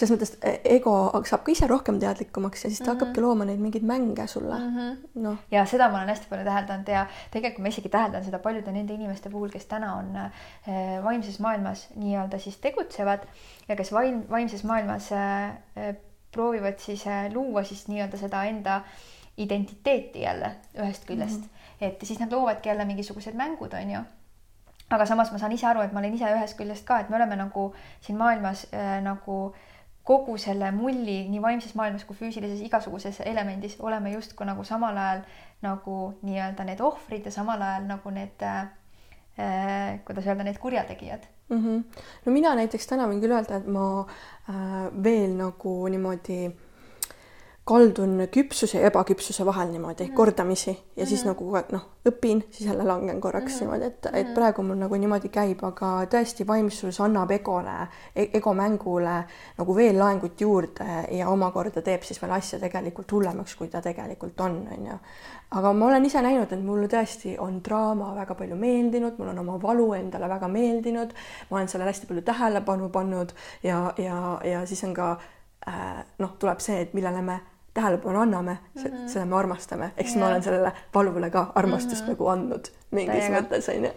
selles mõttes e, ego saab ka ise rohkem teadlikumaks ja siis ta mm -hmm. hakkabki looma neid mingeid mänge sulle mm. -hmm. noh. ja seda ma olen hästi palju täheldanud ja tegelikult ma isegi täheldan seda paljude nende inimeste puhul, kes täna on äh, vaimses maailmas nii-öelda siis tegutsevad ja kes vaim, vaimses maailmas äh, äh, proovivad siis luua siis nii-öelda seda enda identiteeti jälle ühest küljest mm, -hmm. et siis nad loovadki jälle mingisugused mängud, on ju aga samas ma saan ise aru, et ma olen ise ühest küljest ka, et me oleme nagu siin maailmas äh, nagu kogu selle mulli nii vaimses maailmas kui füüsilises igasuguses elemendis oleme justkui nagu samal ajal nagu nii-öelda need ohvrid ja samal ajal nagu need äh, äh, kuidas öelda, need kurjategijad mm. -hmm. no mina näiteks täna võin küll öelda, et ma äh, veel nagu niimoodi äh, kaldun küpsuse ja ebaküpsuse vahel niimoodi mm -hmm. kordamisi ja mm -hmm. siis mhm. nagu noh, õpin, siis jälle langen korraks mm -hmm. niimoodi, et, et mhm. praegu mul nagu niimoodi käib, aga tõesti, vaimsus annab egole e, egomängule nagu veel laengut juurde ja omakorda teeb siis veel asja tegelikult hullemaks, kui ta tegelikult on, on ju. aga ma olen ise näinud, et mulle tõesti on draama väga palju meeldinud, mul on oma valu endale väga meeldinud, ma olen sellele hästi palju tähelepanu pannud ja, ja, ja siis on ka äh, noh, tuleb see, et millele me tähelepanu anname mm, -hmm. seda me armastame, eks yeah. ma olen sellele valvule ka armastust mm -hmm. nagu andnud mingis Täiega. mõttes onju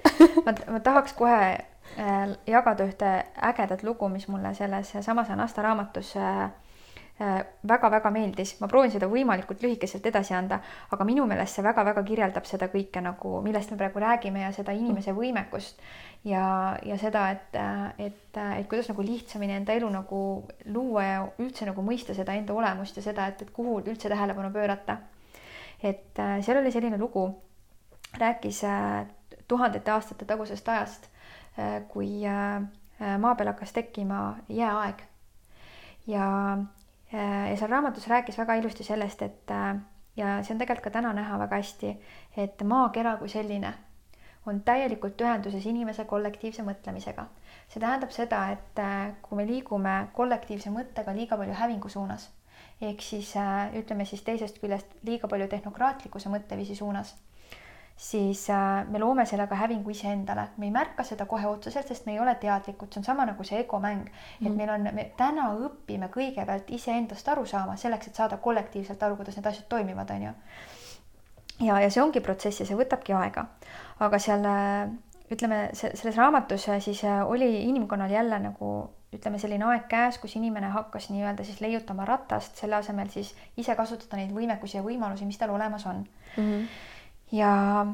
ma, ma tahaks kohe äh, jagada ühte ägedat lugu, mis mulle selles samas Anasta raamatus äh, väga-väga meeldis, ma proovin seda võimalikult lühikeselt edasi anda, aga minu meelest see väga-väga kirjeldab seda kõike nagu, millest me praegu räägime ja seda inimese võimekust ja, ja seda, et, et, et kuidas nagu lihtsamini enda elu nagu luua ja üldse nagu mõista seda enda olemust ja seda, et, et kuhu üldse tähelepanu pöörata. et äh, seal oli selline lugu, rääkis äh, tuhandete aastate tagusest ajast, äh, kui maa peal hakkas tekkima jääaeg. Ja Äh, ja seal raamatus rääkis väga ilusti sellest, et äh, ja see on tegelikult ka täna näha väga hästi, et maakera kui selline on täielikult ühenduses inimese kollektiivse mõtlemisega. see tähendab seda, et äh, kui me liigume kollektiivse mõttega liiga palju hävingu suunas, ehk siis ütleme siis teisest küljest liiga palju tehnokraatlikkuse mõtteviisi suunas siis äh, me loome sellega hävingu iseendale, me ei märka seda kohe otseselt, sest me ei ole teadlikud, see on sama nagu see egomäng, et mm. meil on, me täna õpime kõigepealt iseendast aru saama selleks, et saada kollektiivselt aru, kuidas need asjad toimivad, on ju. ja, ja see ongi protsess ja see võtabki aega, aga seal äh, ütleme, selles raamatus äh, siis oli inimkonnal jälle nagu ütleme, selline aeg käes, kus inimene hakkas nii-öelda siis leiutama ratast, selle asemel siis ise kasutada neid võimekusi ja võimalusi, mis tal olemas on mm. -hmm ja,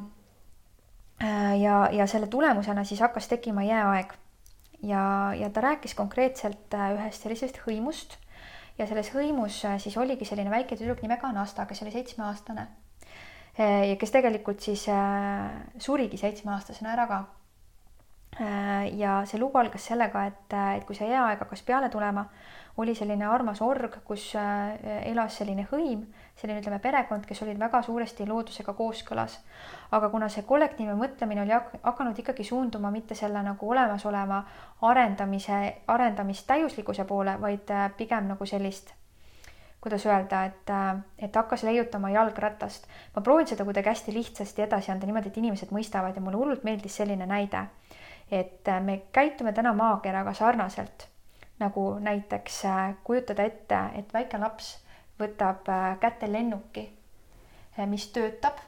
äh, ja, ja selle tulemusena siis hakkas tekkima jääaeg. ja, ja ta rääkis konkreetselt äh, ühest sellisest hõimust ja selles hõimus äh, siis oligi selline väike tüdruk nimega Anasta, kes oli seitsmeaastane. ja kes tegelikult siis surigi seitsmeaastasena ära ka ja see lugu algas sellega, et, et kui see jääaeg hakkas peale tulema, oli selline armas org, kus elas selline hõim selline, ütleme, perekond, kes olid väga suuresti loodusega kooskõlas. aga kuna see kollektiivne mõtlemine oli hakanud ikkagi suunduma mitte selle nagu olemasoleva arendamise, arendamistäiuslikkuse poole, vaid äh, pigem nagu sellist kuidas öelda, et, äh, et hakkas leiutama jalgratast. ma proovin seda kuidagi hästi lihtsasti edasi anda niimoodi, et inimesed mõistavad ja mulle hullult meeldis selline näide, et äh, me käitume täna maakeraga sarnaselt nagu näiteks kujutada ette, et väike laps võtab äh, kätte lennuki, äh, mis töötab,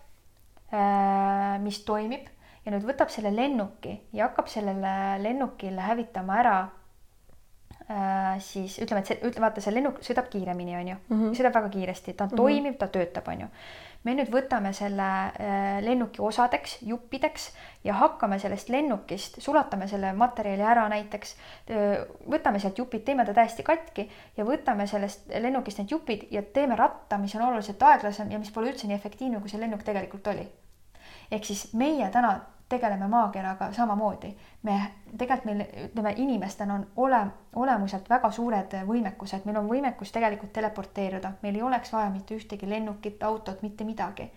äh, mis toimib ja nüüd võtab selle lennuki ja hakkab sellele lennukile hävitama ära siis ütleme, et see, ütle vaata, see lennuk sõidab kiiremini, onju -hmm. sõidab väga kiiresti, ta mm -hmm. toimiv, ta töötab, onju me nüüd võtame selle äh, lennuki osadeks, juppideks ja hakkame sellest lennukist, sulatame selle materjali ära näiteks, võtame sealt jupid, teeme ta täiesti katki ja võtame sellest lennukist need jupid ja teeme ratta, mis on oluliselt aeglasem ja mis pole üldse nii efektiivne, kui see lennuk tegelikult oli. ehk siis meie täna tegeleme maakeraga samamoodi. me tegelikult meil, ütleme, inimestel on ole, olemuselt väga suured võimekused, meil on võimekus tegelikult teleporteeruda, meil ei oleks vaja mitte ühtegi lennukit, autot, mitte midagi.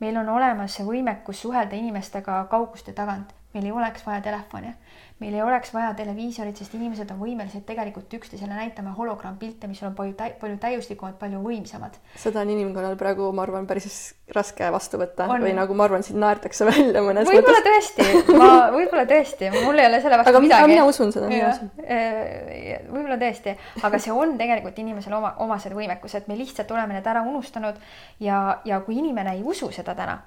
meil on olemas see võimekus suhelda inimestega kauguste tagant, meil ei oleks vaja telefoni meil ei oleks vaja televiisorit, sest inimesed on võimelised tegelikult üksteisele näitama hologrammpilte, mis on palju täi-, palju täiuslikumad, palju võimsamad. seda on inimkonnal praegu, ma arvan, päris raske vastu võtta on. või nagu ma arvan, sind naertakse välja mõnes mõttes. võib-olla tõesti, ma, võib-olla tõesti, mul ei ole selle vastu aga midagi. mina usun seda, mina usun. võib-olla tõesti, aga see on tegelikult inimesele oma, omased võimekused, me lihtsalt oleme need ära unustanud ja, ja kui inimene ei usu seda täna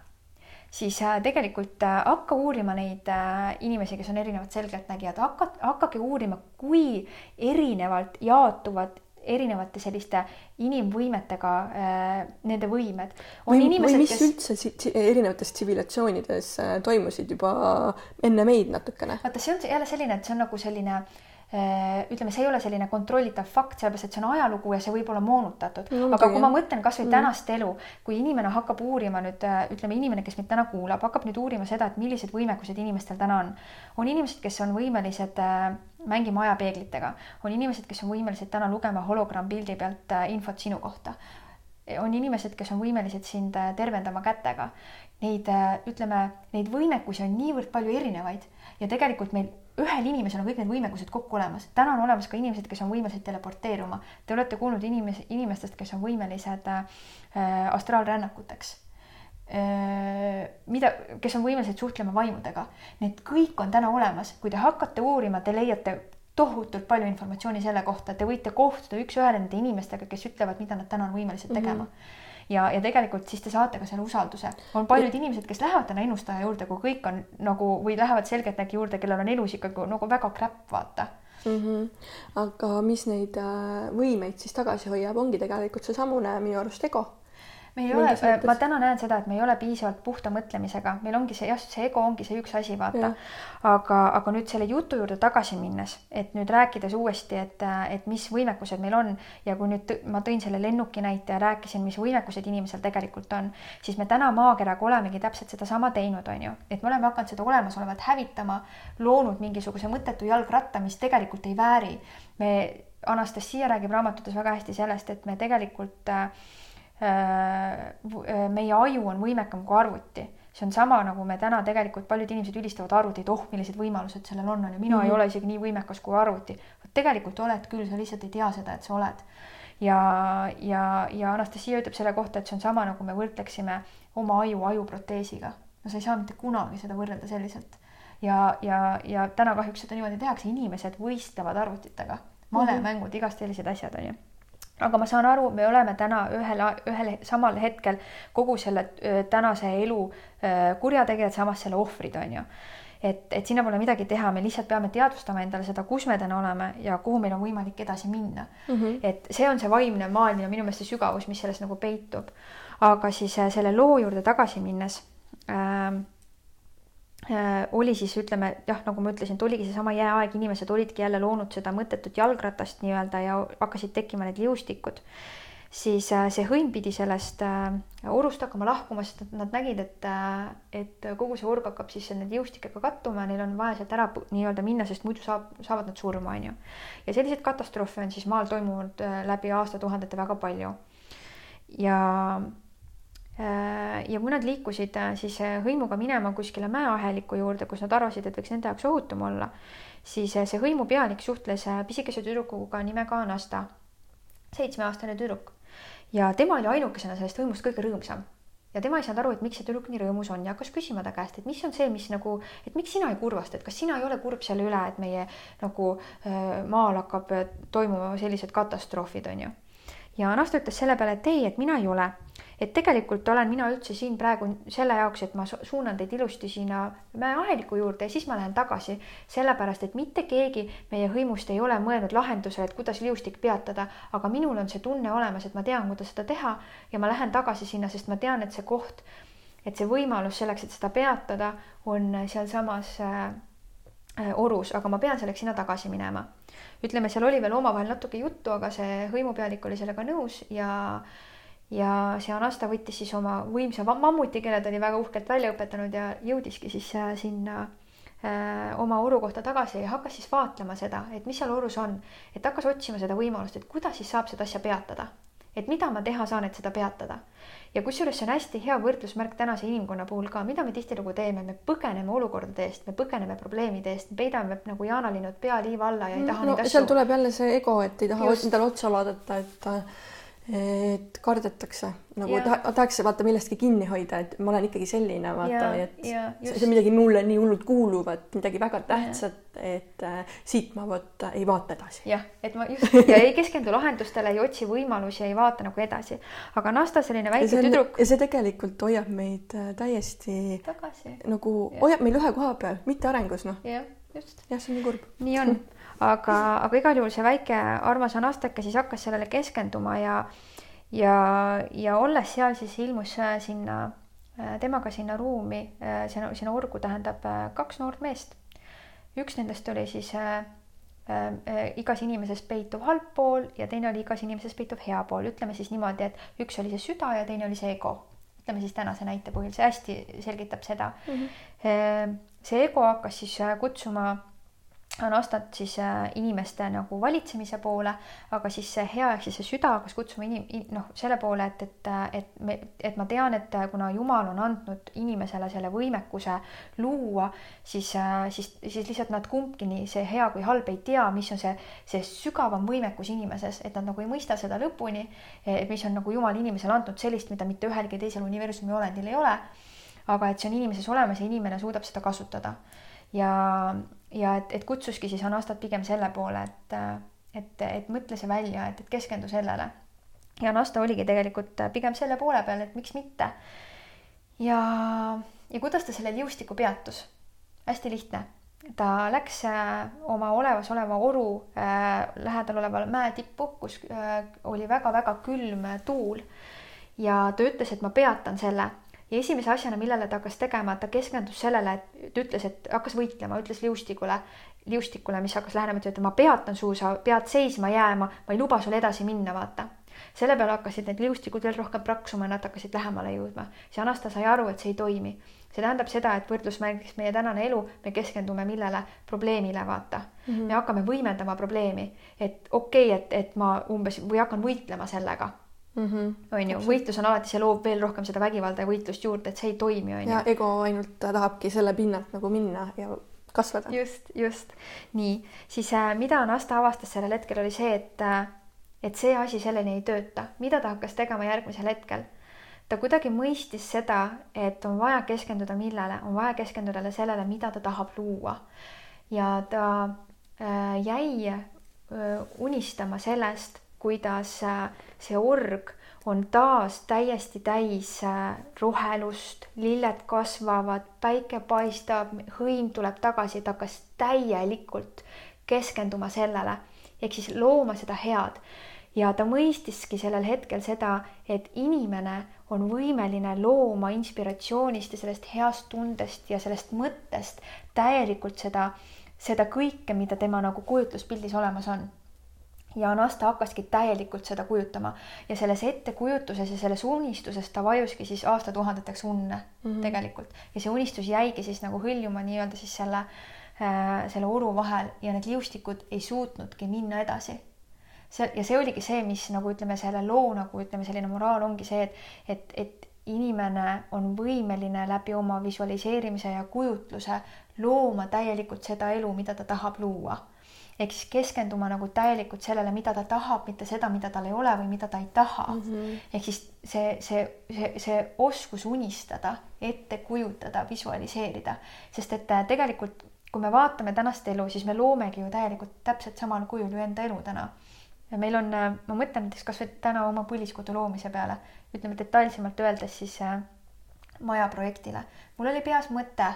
siis äh, tegelikult äh, hakka uurima neid äh, inimesi, kes on erinevad selgeltnägijad, hakka, hakake uurima, kui erinevalt jaotuvad erinevate selliste inimvõimetega nende võimed. või, või mis kes... üldse erinevates tsivilisatsioonides toimusid juba enne meid natukene? vaata, see on jälle selline, et see on nagu selline Äh, ütleme, see ei ole selline kontrollitav fakt, sellepärast et see on ajalugu ja see võib olla moonutatud no,. aga kui ma mõtlen kasvõi mm. tänast elu, kui inimene hakkab uurima nüüd, äh, ütleme, inimene, kes meid täna kuulab, hakkab nüüd uurima seda, et millised võimekused inimestel täna on. on inimesed, kes on võimelised äh, mängima ajapeeglitega, on inimesed, kes on võimelised täna lugema hologrampildi pealt infot sinu kohta on inimesed, kes on võimelised sind tervendama kätega. Neid, ütleme, neid võimekusi on niivõrd palju erinevaid ja tegelikult meil ühel inimesel on kõik need võimekused kokku olemas. täna on olemas ka inimesed, kes on võimelised teleporteeruma. Te olete kuulnud inimes-, inimestest, kes on võimelised äh, astraalrännakuteks äh,. mida, kes on võimelised suhtlema vaimudega. Need kõik on täna olemas. kui te hakkate uurima, te leiate tohutult palju informatsiooni selle kohta, te võite kohtuda üks-ühele nende inimestega, kes ütlevad, mida nad täna on võimelised tegema mm. -hmm ja, ja tegelikult siis te saate ka selle usalduse. on paljud ja. inimesed, kes lähevad täna ennustaja juurde, kui kõik on nagu või lähevad selgeltnägija juurde, kellel on elus ikkagi nagu väga crap, vaata mm. -hmm. aga mis neid võimeid siis tagasi hoiab, ongi tegelikult seesamune minu arust ego me ei ole, ma täna näen seda, et me ei ole piisavalt puhta mõtlemisega, meil ongi see jah, see ego ongi see üks asi, vaata. aga, aga nüüd selle jutu juurde tagasi minnes, et nüüd rääkides uuesti, et, et mis võimekused meil on ja kui nüüd ma tõin selle lennuki näite ja rääkisin, mis võimekused inimesel tegelikult on, siis me täna maakeraga olemegi täpselt sedasama teinud, on ju, et me oleme hakanud seda olemasolevat hävitama, loonud mingisuguse mõttetu jalgratta, mis tegelikult ei vääri. me, Anastasia räägib raamatutes väga hästi sellest, et me tegelikult äh, meie aju on võimekam kui arvuti. see on sama, nagu me täna tegelikult paljud inimesed ülistavad arvutit, oh, millised võimalused sellel on, on ju, mina mm -hmm. ei mhm. ole isegi nii võimekas kui arvuti. tegelikult oled küll, sa lihtsalt ei tea seda, et sa oled. ja, ja, ja Anastasia ütleb selle kohta, et see on sama, nagu me võrdleksime oma aju ajuproteesiga. no sa ei saa mitte kunagi seda võrrelda selliselt. ja, ja, ja täna kahjuks seda niimoodi tehakse, inimesed võistlevad arvutitega, malemängud mm, -hmm. igast sellised asjad, on ju aga ma saan aru, me oleme täna ühel, ühel samal hetkel kogu selle tänase elu kurjategijad, samas selle ohvrid, on ju. et, et sinna pole midagi teha, me lihtsalt peame teadvustama endale seda, kus me täna oleme ja kuhu meil on võimalik edasi minna mm. -hmm. et see on see vaimne maailm ja minu meelest see sügavus, mis selles nagu peitub. aga siis selle loo juurde tagasi minnes äh, Äh, oli siis ütleme jah, nagu ma ütlesin, et oligi seesama jääaeg, inimesed olidki jälle loonud seda mõttetut jalgratast nii-öelda ja hakkasid tekkima need liustikud, siis äh, see hõim pidi sellest äh, orust hakkama lahkuma, sest nad nägid, et, et kogu see org hakkab siis nende liustikega kattuma, neil on vaja sealt ära nii-öelda minna, sest muidu saab, saavad nad surma, on ju. ja selliseid katastroofe on siis maal toimunud läbi aastatuhandete väga palju. ja Äh, ja kui nad liikusid äh, siis äh, hõimuga minema kuskile mäeaheliku juurde, kus nad arvasid, et võiks nende jaoks ohutum olla, siis see hõimu pealik suhtles pisikese tüdrukuga nimega Anasta, seitsmeaastane tüdruk. ja tema oli ainukesena sellest hõimust kõige rõõmsam ja tema ei saanud aru, et miks see tüdruk nii rõõmus on ja hakkas küsima ta käest, et mis on see, mis nagu, et miks sina ei kurvasta, et kas sina ei ole kurb selle üle, et meie nagu äh, maal hakkab toimuma sellised katastroofid, on ju. Ja Anasta ütles selle peale, et ei, et mina ei ole. Et tegelikult olen mina üldse siin praegu selle jaoks, et ma suunan teid ilusti sinna mäeaheliku juurde ja siis ma lähen tagasi, sellepärast et mitte keegi meie hõimust ei ole mõelnud lahendusele, et kuidas liustik peatada, aga minul on see tunne olemas, et ma tean, kuidas seda teha ja ma lähen tagasi sinna, sest ma tean, et see koht, et see võimalus selleks, et seda peatada, on sealsamas äh, orus, aga ma pean selleks sinna tagasi minema. ütleme, seal oli veel omavahel natuke juttu, aga see hõimupealik oli sellega nõus ja ja see Anasta võttis siis oma võimsa mammuti, kelle ta oli väga uhkelt välja õpetanud ja jõudiski siis äh, sinna äh, oma oru kohta tagasi ja hakkas siis vaatlema seda, et mis seal orus on, et hakkas otsima seda võimalust, et kuidas siis saab seda asja peatada, et mida ma teha saan, et seda peatada. Ja kusjuures see on hästi hea võrdlusmärk tänase inimkonna puhul ka, mida me tihtilugu teeme, me põgeneme olukordade eest, me põgeneme probleemide eest, me peidame nagu jaanalinnud pea liiva alla ja ei taha no, neid asju. seal tuleb jälle see ego, et ei taha endale otsa vaadata, et et kardetakse nagu ta, tahaks vaata millestki kinni hoida, et ma olen ikkagi selline, vaata, et ja, see on midagi mulle nii hullult kuuluvat, midagi väga tähtsat, et äh, siit ma vot ei vaata edasi. jah, et ma just ja ei keskendu lahendustele, ei otsi võimalusi, ei vaata nagu edasi. aga Nasta selline väike on, tüdruk. ja see tegelikult hoiab meid äh, täiesti tagasi. nagu ja. hoiab meil ühe koha peal, mitte arengus, noh. jah, just. jah, see on nii kurb. nii on aga, aga igal juhul see väike armas Anastake siis hakkas sellele keskenduma ja ja, ja olles seal, siis ilmus äh, sinna äh, temaga sinna ruumi, äh, sinna, sinna orgu tähendab kaks noort meest. üks nendest oli siis äh, äh, igas inimeses peituv halb pool ja teine oli igas inimeses peituv hea pool, ütleme siis niimoodi, et üks oli see süda ja teine oli see ego. ütleme siis tänase näite põhjal, see hästi selgitab seda mm. -hmm. see ego hakkas siis kutsuma on aastat siis äh, inimeste nagu valitsemise poole, aga siis see hea ehk siis see süda hakkas kutsuma inim-, noh, selle poole, et, et, et me, et ma tean, et kuna Jumal on andnud inimesele selle võimekuse luua, siis, äh, siis, siis lihtsalt nad kumbki, nii see hea kui halb, ei tea, mis on see, see sügavam võimekus inimeses, et nad nagu ei mõista seda lõpuni, mis on nagu Jumal inimesele andnud sellist, mida mitte ühelgi teisel universumi olendil ei ole. aga et see on inimeses olemas ja inimene suudab seda kasutada ja ja et, et kutsuski siis Anastat pigem selle poole, et, et, et mõtle see välja, et, et keskendu sellele. ja Anasta oligi tegelikult pigem selle poole peal, et miks mitte. ja, ja kuidas ta selle liustiku peatus? hästi lihtne. ta läks äh, oma olemasoleva oru äh, lähedal oleva mäe tippu, kus äh, oli väga-väga külm tuul. ja ta ütles, et ma peatan selle ja esimese asjana, millele ta hakkas tegema, ta keskendus sellele, et ta ütles, et hakkas võitlema, ütles liustikule, liustikule, mis hakkas lähenema, et ma peatan su, sa pead seisma jääma, ma ei luba sul edasi minna, vaata selle peale hakkasid need liustikud veel rohkem praksuma, nad hakkasid lähemale jõudma. siis Anasta sai aru, et see ei toimi see tähendab seda, et võrdlusmärgiks meie tänane elu, me keskendume millele, probleemile, vaata mm. -hmm. me hakkame võimendama probleemi, et okei okay,, et, et ma umbes või hakkan võitlema sellega. On ju, võitlus on alati, see loob veel rohkem seda vägivalda ja võitlust juurde, et see ei toimi, on ju. ja ego ainult tahabki selle pinnalt nagu minna ja kasvada. just, just nii, siis äh, mida Nasta avastas sellel hetkel oli see, et äh, et see asi selleni ei tööta, mida ta hakkas tegema järgmisel hetkel ta kuidagi mõistis seda, et on vaja keskenduda millele, on vaja keskenduda sellele, mida ta tahab luua. ja ta äh, jäi äh, unistama sellest, kuidas äh, see org on taas täiesti täis äh, rohelust, lilled kasvavad, päike paistab, hõim tuleb tagasi, ta hakkas täielikult keskenduma sellele. Ehk siis looma seda head. Ja ta mõistiski sellel hetkel seda, et inimene on võimeline looma inspiratsioonist ja sellest heast tundest ja sellest mõttest täielikult seda, seda kõike, mida tema nagu kujutluspildis olemas on ja Anasta hakkaski täielikult seda kujutama ja selles ettekujutuses ja selles unistuses ta vajuski siis aastatuhandeteks unne mm -hmm. tegelikult ja see unistus jäigi siis nagu hõljuma nii-öelda siis selle äh, selle oru vahel ja need liustikud ei suutnudki minna edasi see ja see oligi see, mis nagu ütleme, selle loo nagu ütleme, selline moraal ongi see, et, et, et inimene on võimeline läbi oma visualiseerimise ja kujutluse looma täielikult seda elu, mida ta tahab luua. Ehk siis keskenduma nagu täielikult sellele, mida ta tahab, mitte seda, mida tal ei ole või mida ta ei taha mm. -hmm. ehk siis see, see, see, see oskus unistada, ette kujutada, visualiseerida, sest et äh, tegelikult kui me vaatame tänast elu, siis me loomegi ju täielikult täpselt samal kujul ju enda elu täna ja meil on, äh, ma mõtlen näiteks kasvõi täna oma põliskodu loomise peale, ütleme detailsemalt öeldes siis äh, maja projektile. mul oli peas mõte,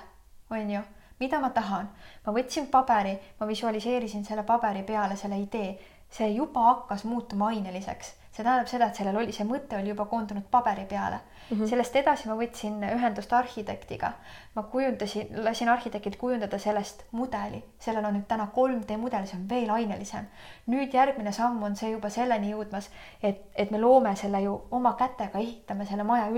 on ju, mida ma tahan. ma võtsin paberi, ma visualiseerisin selle paberi peale selle idee, see juba hakkas muutuma aineliseks. See tähendab seda, et sellel oli, see mõte oli juba koondunud paberi peale mm. -hmm. sellest edasi ma võtsin ühendust arhitektiga. ma kujundasin, lasin arhitektil kujundada sellest mudeli, sellel on nüüd täna 3D mudel, see on veel ainelisem. nüüd järgmine samm on see juba selleni jõudmas, et, et me loome selle ju oma kätega, ehitame selle maja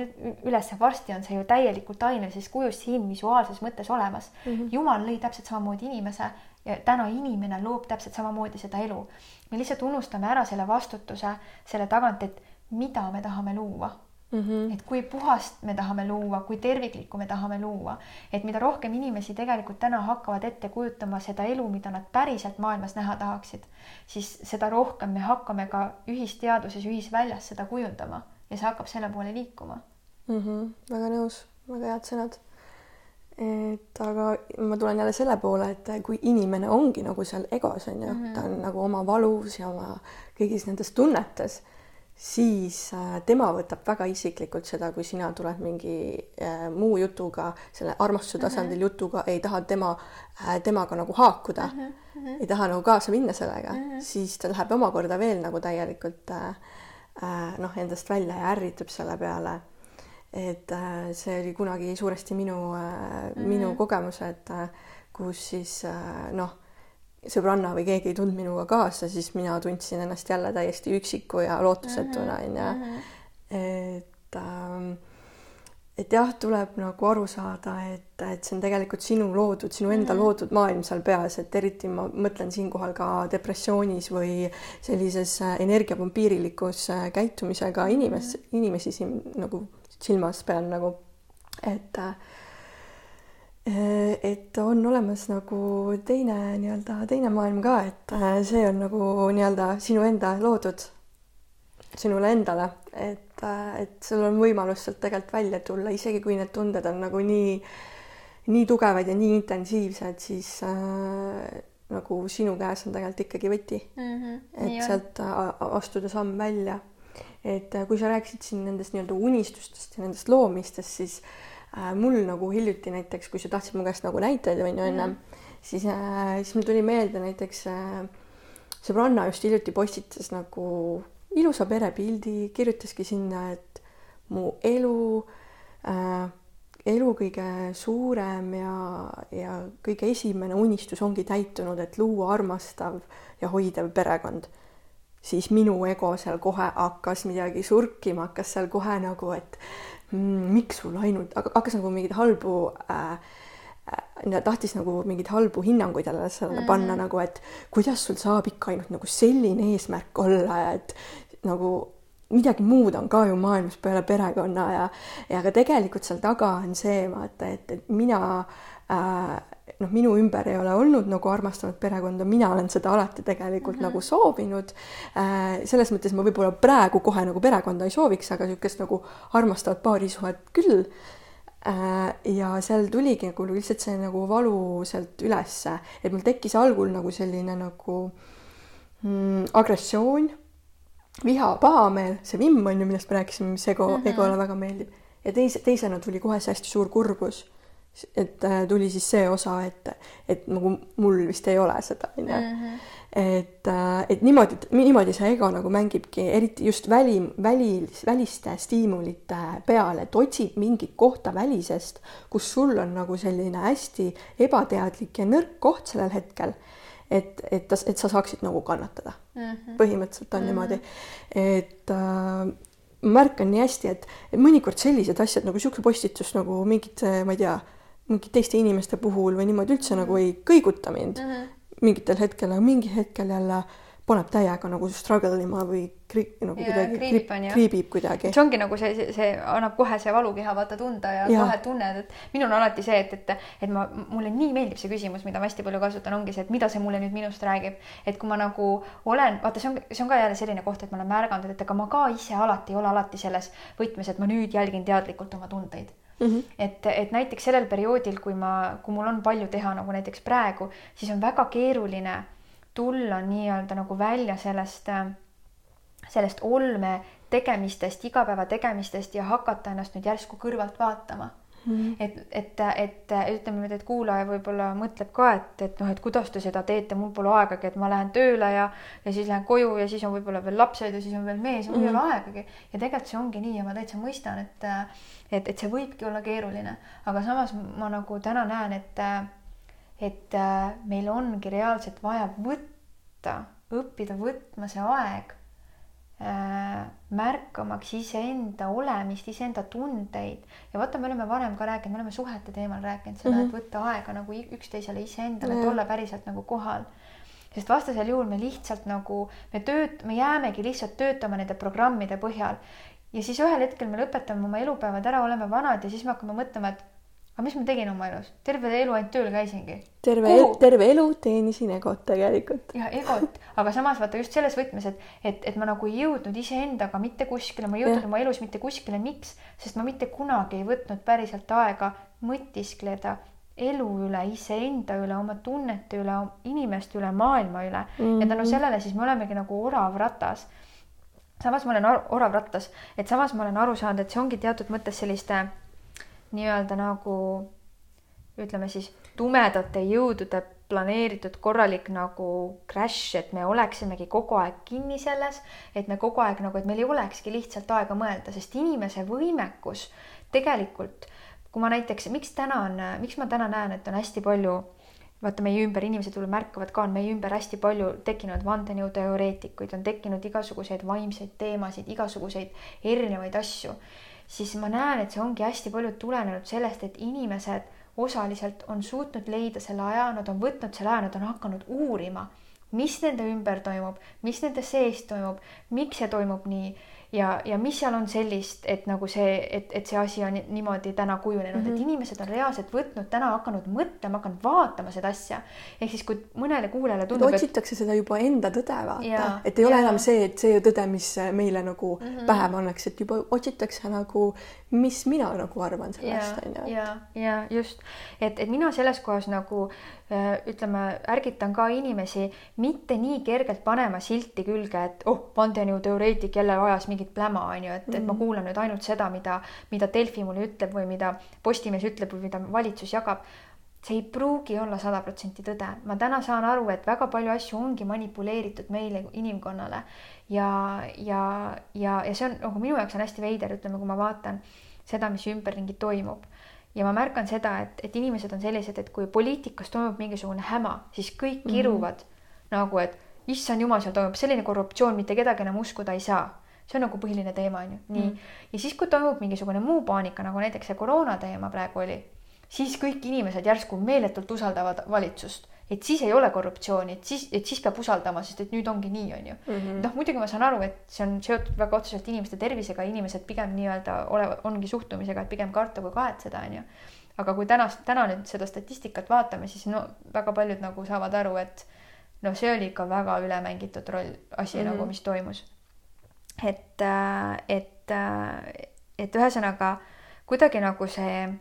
üles, varsti on see ju täielikult ainelises kujus siin visuaalses mõttes olemas mm. -hmm. jumal lõi täpselt samamoodi inimese ja täna inimene loob täpselt samamoodi seda elu. me lihtsalt unustame ära selle vastutuse selle tagant, et mida me tahame luua mm. -hmm. et kui puhast me tahame luua, kui terviklikku me tahame luua, et mida rohkem inimesi tegelikult täna hakkavad ette kujutama seda elu, mida nad päriselt maailmas näha tahaksid, siis seda rohkem me hakkame ka ühisteaduses, ühisväljas seda kujundama ja see hakkab selle poole liikuma mm. -hmm. väga nõus, väga head sõnad et aga ma tulen jälle selle poole, et kui inimene ongi nagu seal egos on ju mm, -hmm. ta on nagu oma valus ja oma kõigis nendes tunnetes, siis äh, tema võtab väga isiklikult seda, kui sina tuled mingi äh, muu jutuga, selle armastuse tasandil mm -hmm. jutuga, ei taha tema äh,, temaga nagu haakuda mm, -hmm. ei taha nagu kaasa minna sellega mm, -hmm. siis ta läheb omakorda veel nagu täielikult äh, äh, noh, endast välja ja ärritub selle peale et äh, see oli kunagi suuresti minu -hmm. minu mhm. kogemus, et äh, kus siis noh, sõbranna või keegi ei tulnud minuga kaasa, siis mina tundsin ennast jälle täiesti üksiku ja lootusetuna mhm, onju. Mhm. et ähm, et jah, tuleb nagu aru saada, et, et see on tegelikult sinu loodud, sinu enda mm loodud maailm seal peas, et eriti ma mõtlen siinkohal ka depressioonis või sellises energiavampiirilikus käitumisega inimes- mm, inimesi siin nagu silmas pean nagu, et äh, et on olemas nagu teine nii-öelda teine maailm ka, et äh, see on nagu nii-öelda sinu enda loodud. Sinule endale, et, äh, et sul on võimalus sealt tegelikult välja tulla, isegi kui need tunded on nagu nii, nii tugevad ja nii intensiivsed, siis äh, nagu sinu käes on tegelikult ikkagi võti. Mm. -hmm, et sealt astuda samm välja. Et äh, kui sa rääkisid siin nendest nii-öelda unistustest ja nendest loomistest, siis äh, mul nagu hiljuti näiteks, kui sa tahtsid mu käest nagu näiteid on ju enne mm, -hmm. siis äh,, siis mul tuli meelde näiteks äh, sõbranna just hiljuti postitas nagu ilusa perepildi, kirjutaski sinna, et mu elu äh,, elu kõige suurem ja, ja kõige esimene unistus ongi täitunud, et luua armastav ja hoidev perekond. siis minu ego seal kohe hakkas midagi surkima, hakkas seal kohe nagu, et miks sul ainult, hakkas nagu mingeid halbu äh, äh, tahtis nagu mingeid halbu hinnanguid jälle sellele mm -hmm. panna nagu, et kuidas sul saab ikka ainult nagu selline eesmärk olla ja et nagu midagi muud on ka ju maailmas peale perekonna ja, ja ka tegelikult seal taga on see vaata, et, et mina äh, noh, minu ümber ei ole olnud nagu armastanud perekonda, mina olen seda alati tegelikult mm -hmm. nagu soovinud äh,. selles mõttes ma võib-olla praegu kohe nagu perekonda ei sooviks, aga niisugust nagu armastavat paarisuhet küll äh,. ja seal tuligi nagu lihtsalt see nagu valu sealt ülesse, et mul tekkis algul nagu selline nagu mm, agressioon viha, pahameel, see vimm on ju, millest me rääkisime, mis ego mm, -hmm. egole väga meeldib. ja teise, teisena tuli kohe see hästi suur kurbus. Et äh, tuli siis see osa, et, et nagu mul vist ei ole seda, onju. Mhm. et, äh, et niimoodi, niimoodi see ego nagu mängibki, eriti just väli, väli, väliste stiimulite peale, et otsib mingit kohta välisest, kus sul on nagu selline hästi ebateadlik ja nõrk koht sellel hetkel et, et, et sa saaksid nagu kannatada mm. -hmm. põhimõtteliselt on mm -hmm. niimoodi, et äh, märkan nii hästi, et, mõnikord sellised asjad nagu sihuke postitus nagu mingid, ma ei tea, mingite teiste inimeste puhul või niimoodi üldse nagu ei kõiguta mind mm -hmm. mingitel hetkel, aga mingi hetkel jälle paneb täiega nagu struggle ima või kri-, nagu ja, kuidagi kriibib, kriibib kuidagi. see ongi nagu see, see, see annab kohe see valukeha vaata tunda ja, ja kohe tunned, et minul on alati see, et, et, et ma, mulle nii meeldib see küsimus, mida ma hästi palju kasutan, ongi see, et mida see mulle nüüd minust räägib. et kui ma nagu olen, vaata, see on, see on ka jälle selline koht, et ma olen märganud, et ega ma ka ise alati ei ole alati selles võtmes, et ma nüüd jälgin teadlikult oma tundeid Mm -hmm. et, et näiteks sellel perioodil, kui ma, kui mul on palju teha, nagu näiteks praegu, siis on väga keeruline tulla nii-öelda nagu välja sellest, sellest olme tegemistest, igapäeva tegemistest ja hakata ennast nüüd järsku kõrvalt vaatama Mm. et, et, et ütleme nüüd, et kuulaja võib-olla mõtleb ka, et, et noh, et kuidas te seda teete, mul pole aegagi, et ma lähen tööle ja, ja siis lähen koju ja siis on võib-olla veel lapsed ja siis on veel mees mul mm. ei ole mm. aegagi. ja tegelikult see ongi nii ja ma täitsa mõistan, et, et, et see võibki olla keeruline, aga samas ma nagu täna näen, et et meil ongi reaalselt vaja võtta, õppida võtma see aeg märkamaks iseenda olemist, iseenda tundeid ja vaata, me oleme varem ka rääkinud, me oleme suhete teemal rääkinud seda mm, -hmm. et võtta aega nagu üksteisele iseendale mm, -hmm. et olla päriselt nagu kohal. sest vastasel juhul me lihtsalt nagu, me tööt-, me jäämegi lihtsalt töötama nende programmide põhjal ja siis ühel hetkel me lõpetame oma elupäevad ära, oleme vanad ja siis me hakkame mõtlema, et aga mis ma tegin oma elus, terve elu ainult tööl käisingi. terve, terve elu teenisin egot tegelikult. ja egot, aga samas vaata just selles võtmes, et, et, et ma nagu ei jõudnud iseendaga mitte kuskile, ma ei jõudnud ja. oma elus mitte kuskile, miks? sest ma mitte kunagi ei võtnud päriselt aega mõtiskleda elu üle, iseenda üle, oma tunnete üle, inimeste üle, maailma üle mm. -hmm. ja tänu mhm. sellele siis me olemegi nagu orav ratas. samas ma olen orav rattas, et samas ma olen aru saanud, et see ongi teatud mõttes selliste nii-öelda nagu ütleme siis tumedate jõudude planeeritud korralik nagu crash, et me oleksimegi kogu aeg kinni selles, et me kogu aeg nagu, et meil ei olekski lihtsalt aega mõelda, sest inimese võimekus tegelikult, kui ma näiteks, miks täna on, miks ma täna näen, et on hästi palju vaata meie ümber inimesed võib-olla märkavad ka, on meie ümber hästi palju tekkinud vandenõuteoreetikuid, on tekkinud igasuguseid vaimseid teemasid, igasuguseid erinevaid asju siis ma näen, et see ongi hästi palju tulenenud sellest, et inimesed osaliselt on suutnud leida selle aja, nad on võtnud selle aja, nad on hakanud uurima, mis nende ümber toimub, mis nende sees toimub, miks see toimub nii ja, ja mis seal on sellist, et nagu see, et, et see asi on niimoodi täna kujunenud mm, -hmm. et mhm. inimesed on reaalselt võtnud täna hakanud mõtlema, hakanud vaatama seda asja. ehk siis, kui mõnele kuulajale tundub. otsitakse et... seda juba enda tõde, vaata, et ei ja. ole enam see, et see tõde, mis meile nagu mm -hmm. pähe pannakse, et juba otsitakse nagu, mis mina nagu arvan sellest, on ju. ja, ja just, et, et mina selles kohas nagu Äh, ütleme, ärgitan ka inimesi mitte nii kergelt panema silti külge, et oh, vandenõuteoreetik jälle ajas mingit pläma, on ju, et mm, -hmm. et ma mhm. kuulan nüüd ainult seda, mida, mida Delfi mulle ütleb või mida Postimees ütleb või mida valitsus jagab. see ei pruugi olla sada protsenti tõde, ma täna saan aru, et väga palju asju ongi manipuleeritud meile inimkonnale ja, ja, ja, ja see on nagu minu jaoks on hästi veider, ütleme, kui ma vaatan seda, mis ümberringi toimub ja ma märkan seda, et, et inimesed on sellised, et kui poliitikas toimub mingisugune häma, siis kõik mhm. kiruvad mm -hmm. nagu, et issand jumal, seal toimub selline korruptsioon, mitte kedagi enam uskuda ei saa. see on nagu põhiline teema on ju, nii mm. -hmm. ja siis, kui toimub mingisugune muu paanika, nagu näiteks see koroona teema praegu oli siis kõik inimesed järsku meeletult usaldavad valitsust, et siis ei ole korruptsiooni, et siis, et siis peab usaldama, sest et nüüd ongi nii, on ju mm -hmm.. noh, muidugi ma saan aru, et see on seotud väga otseselt inimeste tervisega, inimesed pigem nii-öelda olevat, ongi suhtumisega, et pigem karta kui kahetseda, on ju. aga kui tänast, täna nüüd seda statistikat vaatame, siis no väga paljud nagu saavad aru, et noh, see oli ikka väga üle mängitud roll, asi mm -hmm. nagu, mis toimus. et, äh, et, äh, et ühesõnaga kuidagi nagu see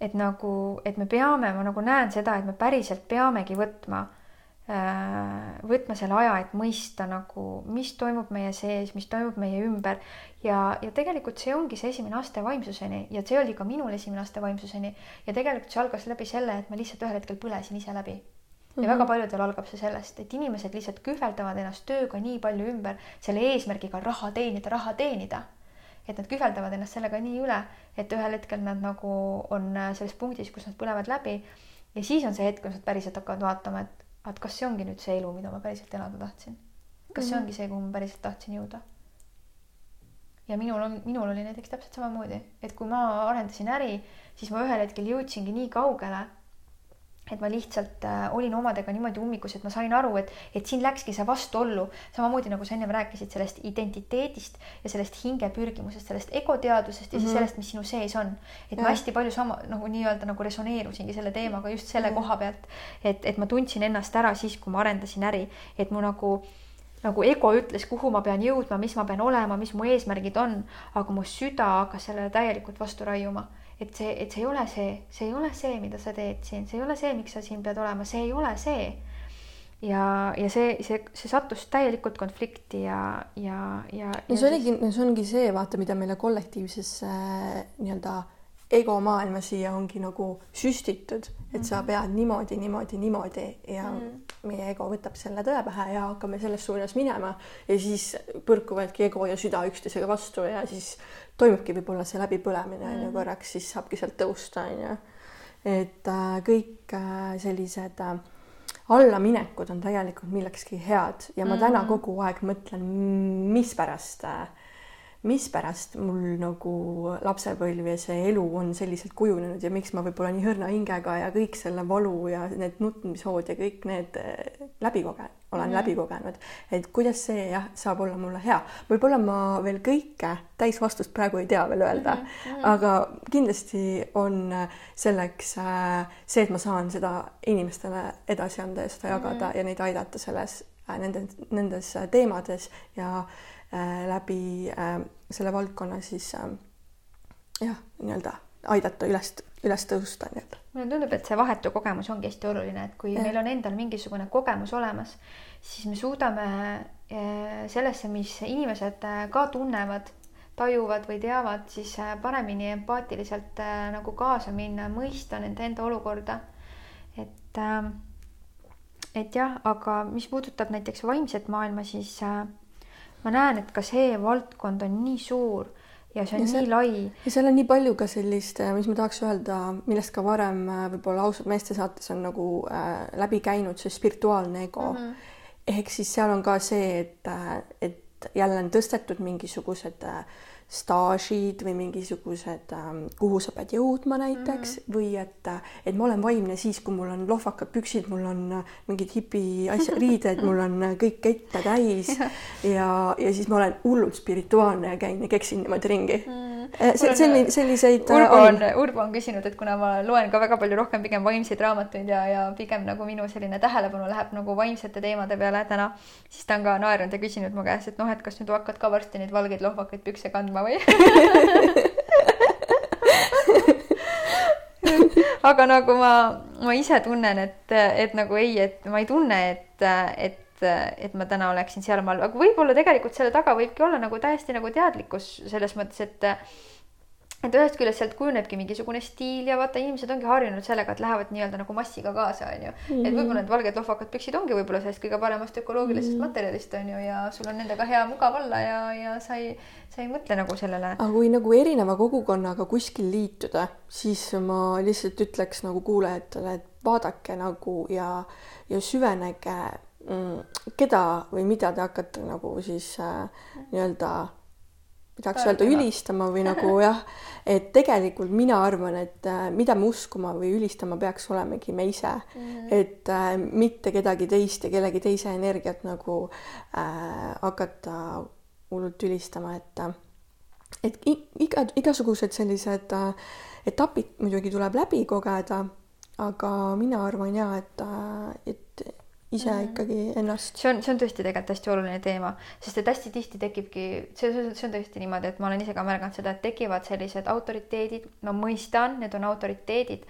et nagu, et me peame, ma nagu näen seda, et me päriselt peamegi võtma, äh, võtma selle aja, et mõista nagu, mis toimub meie sees, mis toimub meie ümber. Ja, ja tegelikult see ongi see esimene aste vaimsuseni ja see oli ka minul esimene aste vaimsuseni. Ja tegelikult see algas läbi selle, et ma lihtsalt ühel hetkel põlesin ise läbi. Ja mm -hmm. väga paljudel algab see sellest, et inimesed lihtsalt kühveldavad ennast tööga nii palju ümber selle eesmärgiga raha teenida, raha teenida et nad kühveldavad ennast sellega nii üle, et ühel hetkel nad nagu on äh, selles punktis, kus nad põlevad läbi ja siis on see hetk, kus nad päriselt hakkavad vaatama, et, et kas see ongi nüüd see elu, mida ma päriselt elada tahtsin. kas see mhm. ongi see, kuhu ma päriselt tahtsin jõuda? ja minul on, minul oli näiteks täpselt samamoodi, et kui ma arendasin äri, siis ma ühel hetkel jõudsingi nii kaugele et ma lihtsalt äh, olin omadega niimoodi ummikus, et ma sain aru, et, et siin läkski see vastuollu, samamoodi nagu sa ennem rääkisid sellest identiteedist ja sellest hingepürgimusest, sellest egoteadusest ja mm -hmm. siis mhm. sellest, mis sinu sees on. et ja. ma hästi palju sama nagu nii-öelda nagu resoneerusingi selle teemaga just selle mm -hmm. koha pealt, et, et ma tundsin ennast ära siis, kui ma arendasin äri, et mu nagu nagu ego ütles, kuhu ma pean jõudma, mis ma pean olema, mis mu eesmärgid on, aga mu süda hakkas sellele täielikult vastu raiuma et see, et see ei ole see, see ei ole see, mida sa teed siin, see ei ole see, miks sa siin pead olema, see ei ole see. ja, ja see, see, see sattus täielikult konflikti ja, ja, ja. no see oligi, see ongi see, vaata, mida meile kollektiivsesse äh, nii-öelda egomaailma siia ongi nagu süstitud, et sa mhm. pead niimoodi, niimoodi, niimoodi ja mm meie ego võtab selle tõe pähe ja hakkame selles suunas minema. Ja siis põrkuvadki ego ja süda üksteisega vastu ja siis toimubki võib-olla see läbipõlemine on mm ju korraks, siis saabki sealt tõusta on ju. et äh, kõik äh, sellised äh, allaminekud on tegelikult millekski head. Ja ma mm täna kogu aeg mõtlen, mispärast äh, mispärast mul nagu lapsepõlv ja see elu on selliselt kujunenud ja miks ma võib-olla nii õrna hingega ja kõik selle valu ja need nutmishood ja kõik need eh, läbi koge-, olen mm -hmm. läbi kogenud, et kuidas see jah, saab olla mulle hea. võib-olla ma veel kõike täisvastust praegu ei tea veel öelda mm, -hmm. aga kindlasti on selleks äh, see, et ma saan seda inimestele edasi anda ja seda jagada mm -hmm. ja neid aidata selles nende, nendes teemades ja Äh, läbi äh, selle valdkonna siis äh, jah, nii-öelda aidata üles, üles tõusta nii-öelda. mulle tundub, et see vahetu kogemus ongi hästi oluline, et kui ja. meil on endal mingisugune kogemus olemas, siis me suudame sellesse, mis inimesed ka tunnevad, tajuvad või teavad, siis paremini empaatiliselt nagu kaasa minna, mõista nende enda olukorda. et, et jah, aga mis puudutab näiteks vaimset maailma, siis ma näen, et ka see valdkond on nii suur ja see on ja see, nii lai. ja seal on nii palju ka sellist, äh, mis ma tahaks öelda, millest ka varem äh, võib-olla ausalt meeste saates on nagu äh, läbi käinud, see spirituaalne ego mm. -hmm. ehk siis seal on ka see, et, äh, et jälle on tõstetud mingisugused äh, staažid või mingisugused, ähm, kuhu sa pead jõudma näiteks mm -hmm. või et, et ma olen vaimne siis, kui mul on lohvakad püksid, mul on äh, mingid hipi asja, riided, mul on äh, kõik kette täis ja, ja siis ma olen hullult spirituaalne ja käin ja keksin niimoodi ringi mm. -hmm. Selline, selliseid. Urbo on, Urbo on küsinud, et kuna ma loen ka väga palju rohkem pigem vaimseid raamatuid ja, ja pigem nagu minu selline tähelepanu läheb nagu vaimsete teemade peale täna, siis ta on ka naernud ja küsinud mu käest, et noh, et kas nüüd hakkad ka varsti neid valgeid lohvakaid pükse kandma või aga nagu ma, ma ise tunnen, et, et nagu ei, et ma ei tunne, et, et et ma täna oleksin sealmaal, aga võib-olla tegelikult selle taga võibki olla nagu täiesti nagu teadlikkus selles mõttes, et et ühest küljest sealt kujunebki mingisugune stiil ja vaata, inimesed ongi harjunud sellega, et lähevad nii-öelda nagu massiga kaasa, onju. et võib-olla need valged lohvakad püksid ongi võib-olla sellest kõige paremast ökoloogilisest mm -hmm. materjalist onju ja sul on nendega hea mugav olla ja, ja sa ei, sa ei mõtle nagu sellele. aga kui nagu erineva kogukonnaga kuskil liituda, siis ma lihtsalt ütleks nagu kuulajatele, et vaadake nagu ja, ja süvenege keda või mida te hakkate nagu siis äh, nii-öelda ma tahaks öelda ülistama või nagu jah, et tegelikult mina arvan, et äh, mida me uskuma või ülistama peaks olemegi me ise. Mm, et äh, mitte kedagi teist ja kellegi teise energiat nagu äh, hakata hullult ülistama, et äh, et iga, igasugused sellised äh, etapid muidugi tuleb läbi kogeda, aga mina arvan ja et, äh, et ise mm. ikkagi ennast. see on, see on tõesti tegelikult hästi oluline teema, sest et hästi tihti tekibki, see, see on tõesti niimoodi, et ma olen ise ka märganud seda, et tekivad sellised autoriteedid, ma mõistan, need on autoriteedid,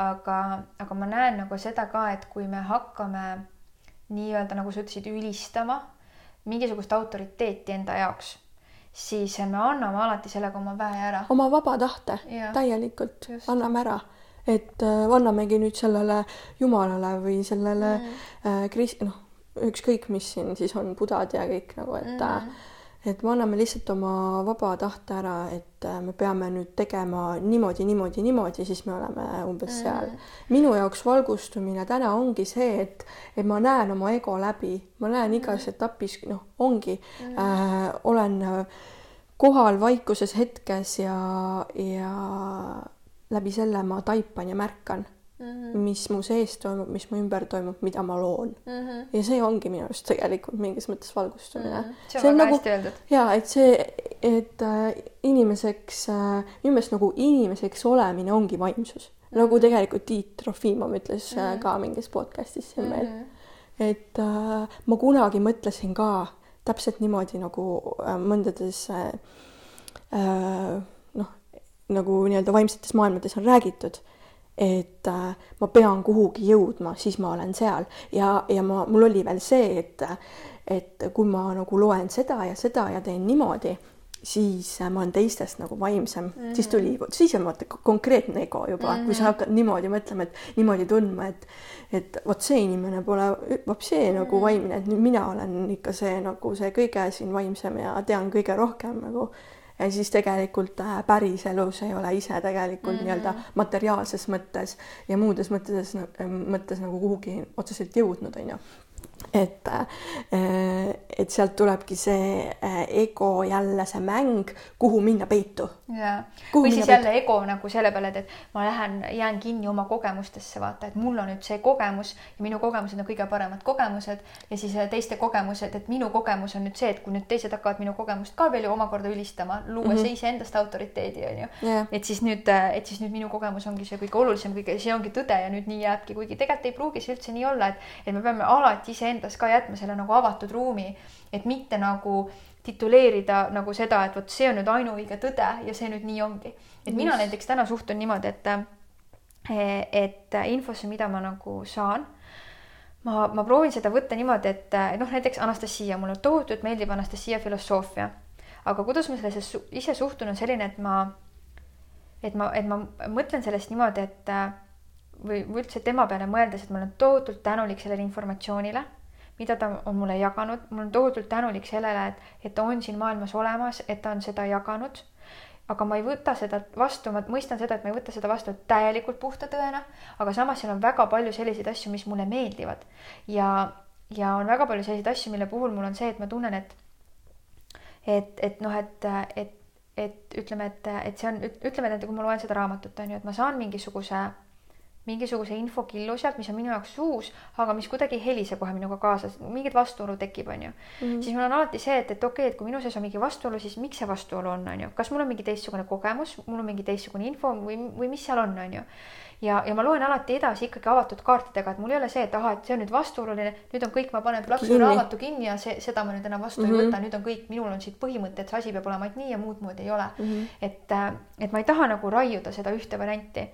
aga, aga ma näen nagu seda ka, et kui me hakkame nii-öelda nagu sa ütlesid, ülistama mingisugust autoriteeti enda jaoks, siis me anname alati sellega oma väe ära. oma vaba tahte, täielikult Just. anname ära et äh, annamegi nüüd sellele jumalale või sellele mm. äh, krist-, noh, ükskõik, mis siin siis on, budad ja kõik nagu, et mm. et me anname lihtsalt oma vaba tahte ära, et äh, me peame nüüd tegema niimoodi, niimoodi, niimoodi, siis me oleme umbes mm. seal. minu jaoks valgustumine täna ongi see, et, et ma näen oma ego läbi, ma näen igas mm. etapis, noh, ongi mm., äh, olen kohal vaikuses hetkes ja, ja läbi selle ma taipan ja märkan mm, -hmm. mis mu sees toimub, mis mu ümber toimub, mida ma loon mm. -hmm. ja see ongi minu arust tegelikult mingis mõttes valgustumine mm. -hmm. see on väga nagu, hästi öeldud. ja et see, et äh, inimeseks äh,, minu meelest nagu inimeseks olemine ongi vaimsus mm, -hmm. nagu tegelikult Tiit Trofimov ütles mm -hmm. ka mingis podcast'is siin mm -hmm. meil. et äh, ma kunagi mõtlesin ka täpselt niimoodi nagu äh, mõndades äh, äh, nagu nii-öelda vaimsetes maailmades on räägitud, et äh, ma pean kuhugi jõudma, siis ma olen seal ja, ja ma, mul oli veel see, et, et kui ma nagu loen seda ja seda ja teen niimoodi, siis ma olen teistest nagu vaimsem mm, -hmm. siis tuli, siis on vaata konkreetne ego juba mm, -hmm. kui sa hakkad niimoodi mõtlema, et niimoodi tundma, et et vot see inimene pole vapsee mm -hmm. nagu vaimne, et nüüd mina olen ikka see nagu see kõige siin vaimsem ja tean kõige rohkem nagu ja siis tegelikult äh, päriselus ei ole ise tegelikult mm -hmm. nii-öelda materiaalses mõttes ja muudes mõtetes, mõttes nagu kuhugi otseselt jõudnud, on ju et, äh, et sealt tulebki see äh, ego jälle see mäng, kuhu minna peitu. jaa, või siis jälle peitu? ego nagu selle peale, et, et ma lähen, jään kinni oma kogemustesse, vaata, et mul on nüüd see kogemus ja minu kogemused on kõige paremad kogemused ja siis äh, teiste kogemused, et minu kogemus on nüüd see, et kui nüüd teised hakkavad minu kogemust ka veel ju omakorda ülistama, luues mm -hmm. iseendast autoriteedi, on ju yeah.. et siis nüüd, et siis nüüd minu kogemus ongi see kõige olulisem, kõige, see ongi tõde ja nüüd nii jääbki, kuigi tegelikult ei pruugi see üldse nii olla, et, et me peame alati iseendas ka jätma selle nagu avatud ruumi, et mitte nagu tituleerida nagu seda, et vot see on nüüd ainuõige tõde ja see nüüd nii ongi. et mina Just. näiteks täna suhtun niimoodi, et, et infosse, mida ma nagu saan, ma, ma proovin seda võtta niimoodi, et noh, näiteks Anastasia, mulle tohutult meeldib Anastasia filosoofia, aga kuidas ma sellesse ise suhtun, on selline, et ma, et ma, et ma mõtlen sellest niimoodi, et või, või üldse tema peale mõeldes, et ma olen tohutult tänulik sellele informatsioonile mida ta on mulle jaganud, ma olen tohutult tänulik sellele, et, et ta on siin maailmas olemas, et ta on seda jaganud. aga ma ei võta seda vastu, ma mõistan seda, et ma ei võta seda vastu täielikult puhta tõena, aga samas seal on väga palju selliseid asju, mis mulle meeldivad. ja, ja on väga palju selliseid asju, mille puhul mul on see, et ma tunnen, et, et, et noh, et, et, et ütleme, et, et see on, ütleme, et kui ma loen seda raamatut, on ju, et ma saan mingisuguse mingisuguse infokillu sealt, mis on minu jaoks uus, aga mis kuidagi ei helise kohe minuga kaasa, mingit vastuolu tekib, onju mm. -hmm. siis mul on alati see, et, et okei okay,, et kui minu sees on mingi vastuolu, siis miks see vastuolu on, onju, kas mul on mingi teistsugune kogemus, mul on mingi teistsugune info või, või mis seal on, onju. ja, ja ma loen alati edasi ikkagi avatud kaartidega, et mul ei ole see, et ahah, et see on nüüd vastuoluline, nüüd on kõik, ma panen plaksu raamatu kinni ja see, seda ma nüüd enam vastu mm -hmm. ei mhm. võta, nüüd on kõik, minul on siit põhimõte, et see asi peab olema ainult nii ja muud moodi ei ole mm. -hmm. et, äh, et ma ei taha nagu raiuda seda ühte varianti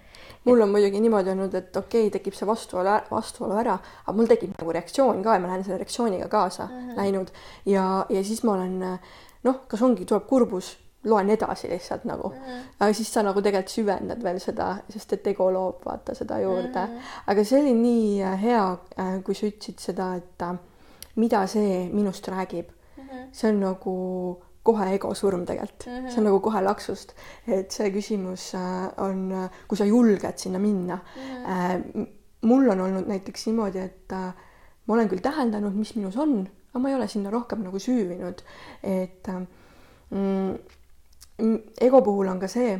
mul on muidugi niimoodi olnud, et okei okay,, tekib see vastuolu, vastuolu ära, aga mul tekib nagu reaktsioon ka ja ma lähen selle reaktsiooniga kaasa mm -hmm. läinud ja, ja siis ma olen noh, kas ongi, tuleb kurbus loen edasi lihtsalt nagu mm. -hmm. aga siis sa nagu tegelikult süvendad veel seda, sest et ego loob vaata seda juurde mm. -hmm. aga see oli nii hea, äh, kui sa ütlesid seda, et äh, mida see minust räägib mm. -hmm. see on nagu kohe ego surm tegelikult mm, -hmm. see on nagu kohe laksust, et see küsimus on, kui sa julged sinna minna mm. -hmm. mul on olnud näiteks niimoodi, et ma olen küll täheldanud, mis minus on, aga ma ei ole sinna rohkem nagu süüvinud, et mm, ego puhul on ka see,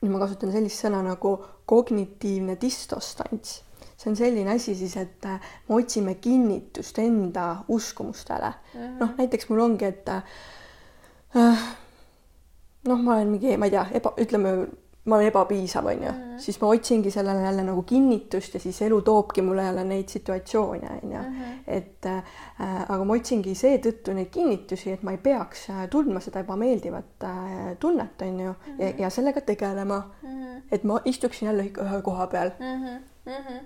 nüüd ma kasutan sellist sõna nagu kognitiivne dissonants. see on selline asi siis, et äh, me otsime kinnitust enda uskumustele mm -hmm.. noh, näiteks mul ongi, et äh, noh, ma olen mingi, ma ei tea, eba, ütleme ma olen ebapiisav, on ju, mhm. siis ma otsingi sellele jälle nagu kinnitust ja siis elu toobki mulle jälle neid situatsioone, on ju. Mhm. et äh, aga ma otsingi seetõttu neid kinnitusi, et ma ei peaks äh, tundma seda ebameeldivat äh, tunnet, on ju, ja, mhm. ja sellega tegelema mm. -hmm. et ma istuksin jälle ühe koha peal mm. -hmm.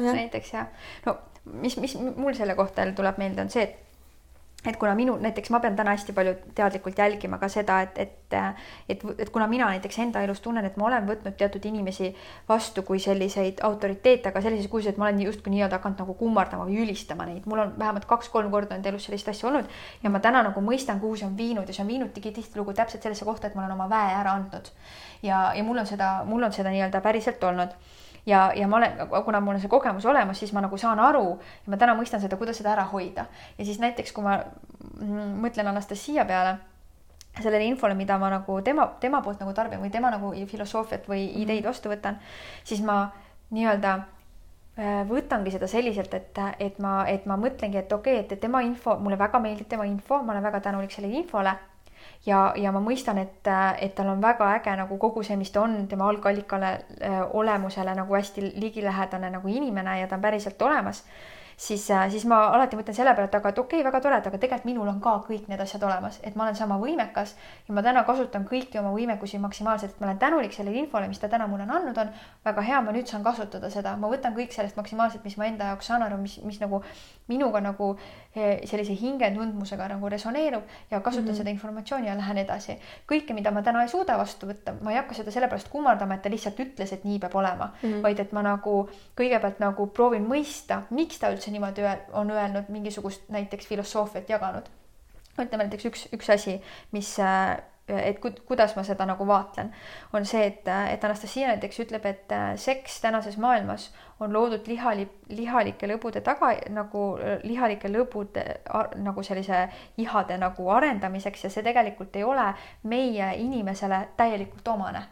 no ja. näiteks jah, no mis, mis mul selle kohta tuleb meelde, on see, et et kuna minu, näiteks ma pean täna hästi palju teadlikult jälgima ka seda, et, et, et, et kuna mina näiteks enda elus tunnen, et ma olen võtnud teatud inimesi vastu kui selliseid autoriteete, aga sellises kujuses, et ma olen justkui nii-öelda hakanud nagu kummardama või ülistama neid, mul on vähemalt kaks-kolm korda enda elus sellist asja olnud ja ma täna nagu mõistan, kuhu see on viinud ja see on viinudki tihtilugu täpselt sellesse kohta, et ma olen oma väe ära andnud. ja, ja mul on seda, mul on seda nii-öelda päriselt olnud ja, ja ma olen, kuna mul on see kogemus olemas, siis ma nagu saan aru ja ma täna mõistan seda, kuidas seda ära hoida. ja siis näiteks, kui ma mõtlen Anastasia peale, sellele infole, mida ma nagu tema, tema poolt nagu tarbin või tema nagu filosoofiat või mhm. ideid vastu võtan, siis ma nii-öelda äh, võtangi seda selliselt, et, et ma, et ma mõtlengi, et okei okay,, et tema info, mulle väga meeldib tema info, ma olen väga tänulik sellele infole ja, ja ma mõistan, et, et tal on väga äge nagu kogu see, mis ta on, tema algallikale äh, olemusele nagu hästi ligilähedane nagu inimene ja ta on päriselt olemas siis, äh, siis ma alati mõtlen selle peale, et aga et okei okay,, väga tore, et aga tegelikult minul on ka kõik need asjad olemas, et ma olen sama võimekas ja ma täna kasutan kõiki oma võimekusi maksimaalselt, et ma olen tänulik sellele infole, mis ta täna mulle on andnud on. väga hea, ma nüüd saan kasutada seda, ma võtan kõik sellest maksimaalselt, mis ma enda jaoks saan aru, mis, mis nagu minuga nagu eh, sellise hingetundmusega nagu resoneerub ja kasutan mm -hmm. seda informatsiooni ja lähen edasi. kõike, mida ma täna ei suuda vastu võtta, ma ei hakka seda sellepärast kummardama, et ta lihtsalt ütles, et nii peab olema mm, -hmm. vaid et ma nagu kõigepealt nagu proovin mõista, miks ta üldse niimoodi on öelnud, mingisugust näiteks filosoofiat jaganud. ütleme näiteks üks, üks asi, mis äh, et ku, kuidas ma seda nagu vaatlen, on see, et, et Anastasia näiteks ütleb, et äh, seks tänases maailmas on loodud lihali, lihalike lõbude taga nagu lihalike lõbude nagu sellise ihade nagu arendamiseks ja see tegelikult ei ole meie inimesele täielikult omane.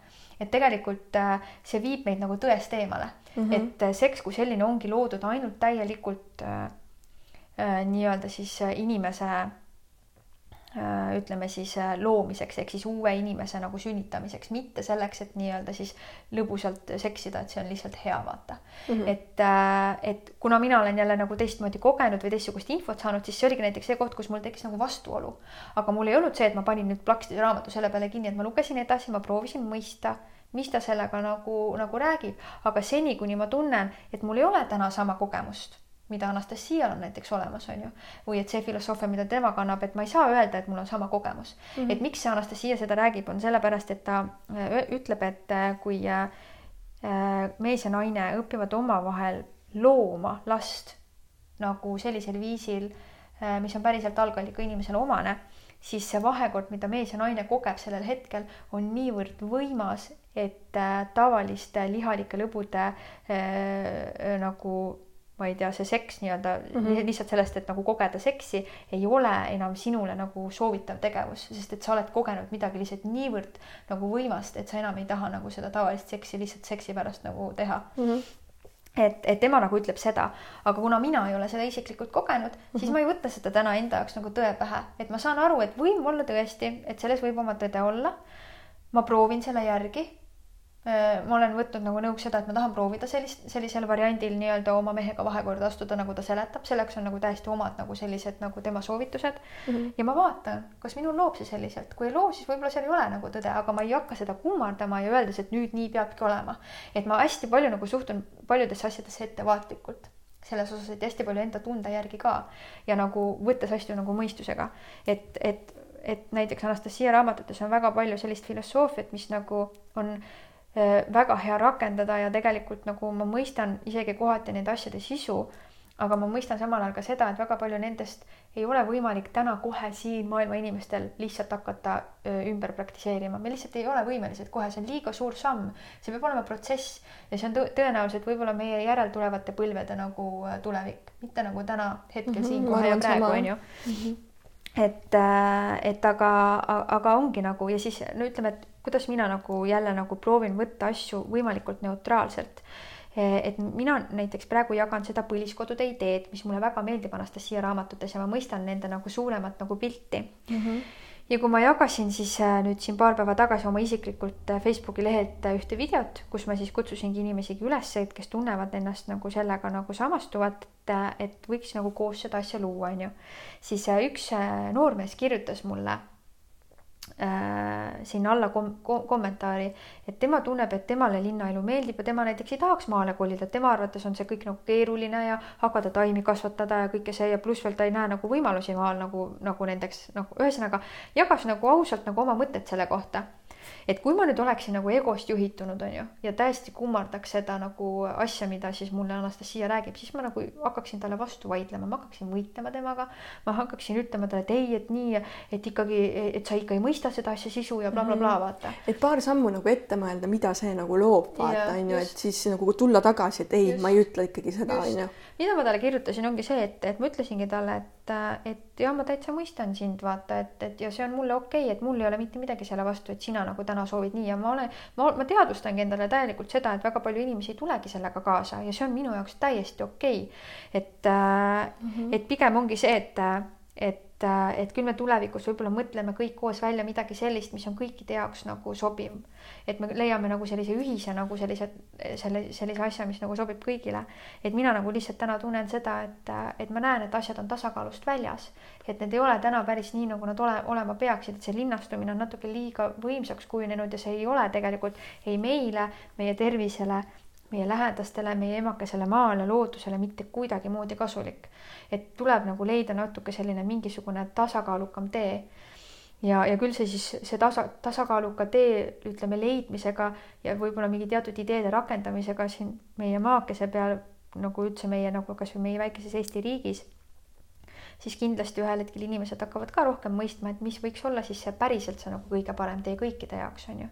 et tegelikult äh, see viib meid nagu tõest eemale mm, -hmm. et äh, seks kui selline ongi loodud ainult täielikult äh, äh, nii-öelda siis inimese Äh, ütleme siis äh, loomiseks ehk siis uue inimese nagu sünnitamiseks, mitte selleks, et nii-öelda siis lõbusalt seksida, et see on lihtsalt hea, vaata mm. -hmm. et, äh, et kuna mina olen jälle nagu teistmoodi kogenud või teistsugust infot saanud, siis see oligi näiteks see koht, kus mul tekkis nagu vastuolu. aga mul ei olnud see, et ma panin nüüd plaksti raamatu selle peale kinni, et ma lugesin edasi, ma proovisin mõista mis ta sellega nagu, nagu räägib, aga seni, kuni ma tunnen, et mul ei ole täna sama kogemust mida Anastasial on näiteks olemas, on ju. või et see filosoofia, mida tema kannab, et ma ei saa öelda, et mul on sama kogemus mm. -hmm. et miks see Anastasia seda räägib, on sellepärast, et ta äh, ütleb, et äh, kui äh, mees ja naine õpivad omavahel looma last nagu sellisel viisil, mis on päriselt algallika inimesele omane, siis see vahekord, mida mees ja naine kogeb sellel hetkel, on niivõrd võimas, et tavaliste lihalike lõbude äh, nagu ma ei tea, see seks nii-öelda mm -hmm. lihtsalt sellest, et nagu kogeda seksi, ei ole enam sinule nagu soovitav tegevus, sest et sa oled kogenud midagi lihtsalt niivõrd nagu võimast, et sa enam ei taha nagu seda tavalist seksi lihtsalt seksi pärast nagu teha mm. -hmm et, et tema nagu ütleb seda, aga kuna mina ei ole seda isiklikult kogenud mm, -hmm. siis mhm. ma ei võta seda täna enda jaoks nagu tõe pähe, et ma saan aru, et võib olla tõesti, et selles võib oma tõde olla. ma proovin selle järgi ma olen võtnud nagu nõuks seda, et ma tahan proovida sellist, sellisel variandil nii-öelda oma mehega vahekorda astuda, nagu ta seletab, selleks on nagu täiesti omad nagu sellised nagu tema soovitused mm. -hmm. ja ma vaatan, kas minul loob see selliselt, kui ei loo, siis võib-olla seal ei ole nagu tõde, aga ma ei hakka seda kummardama ja öeldes, et nüüd nii peabki olema. et ma hästi palju nagu suhtun paljudesse asjadesse ettevaatlikult selles osas, et hästi palju enda tunde järgi ka ja nagu võttes asju nagu mõistusega, et, et et näiteks Anastasia raamatutes on väga palju sellist filosoofiat, mis nagu on äh, väga hea rakendada ja tegelikult nagu ma mõistan isegi kohati nende asjade sisu aga ma mõistan samal ajal ka seda, et väga palju nendest ei ole võimalik täna kohe siin maailma inimestel lihtsalt hakata ümber praktiseerima, me lihtsalt ei ole võimelised kohe, see on liiga suur samm, see peab olema protsess ja see on tõenäoliselt võib-olla meie järeltulevate põlvede nagu tulevik, mitte nagu täna hetkel mm -hmm, siin kohe ja praegu onju mm. -hmm. et, äh, et aga, aga ongi nagu ja siis no ütleme, et kuidas mina nagu jälle nagu proovin võtta asju võimalikult neutraalselt Eh, et mina näiteks praegu jagan seda põliskodude ideed, mis mulle väga meeldib Anastasia raamatutes ja ma mõistan nende nagu suuremat nagu pilti mm. -hmm. ja kui ma jagasin siis äh, nüüd siin paar päeva tagasi oma isiklikult äh, Facebooki lehelt ühte videot, kus ma siis kutsusingi inimesigi üles, et kes tunnevad ennast nagu sellega nagu samastuvat, et võiks nagu koos seda asja luua, onju, siis üks noormees kirjutas mulle sinna alla kom kom kommentaari, et tema tunneb, et temale linnaelu meeldib ja tema näiteks ei tahaks maale kolida, tema arvates on see kõik nagu keeruline ja hakata taimi kasvatada ja kõike see ja pluss veel ta ei näe nagu võimalusi maal nagu, nagu nendeks nagu ühesõnaga jagas nagu ausalt nagu oma mõtted selle kohta et kui ma nüüd oleksin nagu egost juhitunud, on ju, ja täiesti kummardaks seda nagu asja, mida siis mulle Anastasia räägib, siis ma nagu hakkaksin talle vastu vaidlema, ma hakkaksin võitlema temaga, ma hakkaksin ütlema talle, et ei, et nii, et ikkagi, et sa ikka ei mõista seda asja sisu ja blablabla bla, bla, bla, vaata. et paar sammu nagu ette mõelda, mida see nagu loob, vaata, on ju, et siis nagu tulla tagasi, et ei, ma ei ütle ikkagi seda, on ju. mida ma talle kirjutasin, ongi see, et, et ma ütlesingi talle, et, et ja ma täitsa mõistan sind, vaata, et, et ja see on mulle okei okay,, et mul ei ole mitte midagi selle vastu, et sina nagu täna soovid nii ja ma olen, ma, ma teadvustangi endale täielikult seda, et väga palju inimesi ei tulegi sellega kaasa ja see on minu jaoks täiesti okei okay.. et äh, mm, -hmm. et pigem ongi see, et, et et, et küll me tulevikus võib-olla mõtleme kõik koos välja midagi sellist, mis on kõikide jaoks nagu sobiv. et me leiame nagu sellise ühise nagu sellise, selle, sellise asja, mis nagu sobib kõigile. et mina nagu lihtsalt täna tunnen seda, et, et ma näen, et asjad on tasakaalust väljas. et need ei ole täna päris nii, nagu nad ole, olema peaksid, et see linnastumine on natuke liiga võimsaks kujunenud ja see ei ole tegelikult ei meile, meie tervisele meie lähedastele, meie emakesele maale, loodusele mitte kuidagimoodi kasulik. Et tuleb nagu leida natuke selline mingisugune tasakaalukam tee. ja, ja küll see siis, see tasa, tasakaaluka tee, ütleme, leidmisega ja võib-olla mingi teatud ideede rakendamisega siin meie maakese peal, nagu üldse meie nagu kasvõi meie väikeses Eesti riigis siis kindlasti ühel hetkel inimesed hakkavad ka rohkem mõistma, et mis võiks olla siis see päriselt see nagu kõige parem tee kõikide jaoks on ju.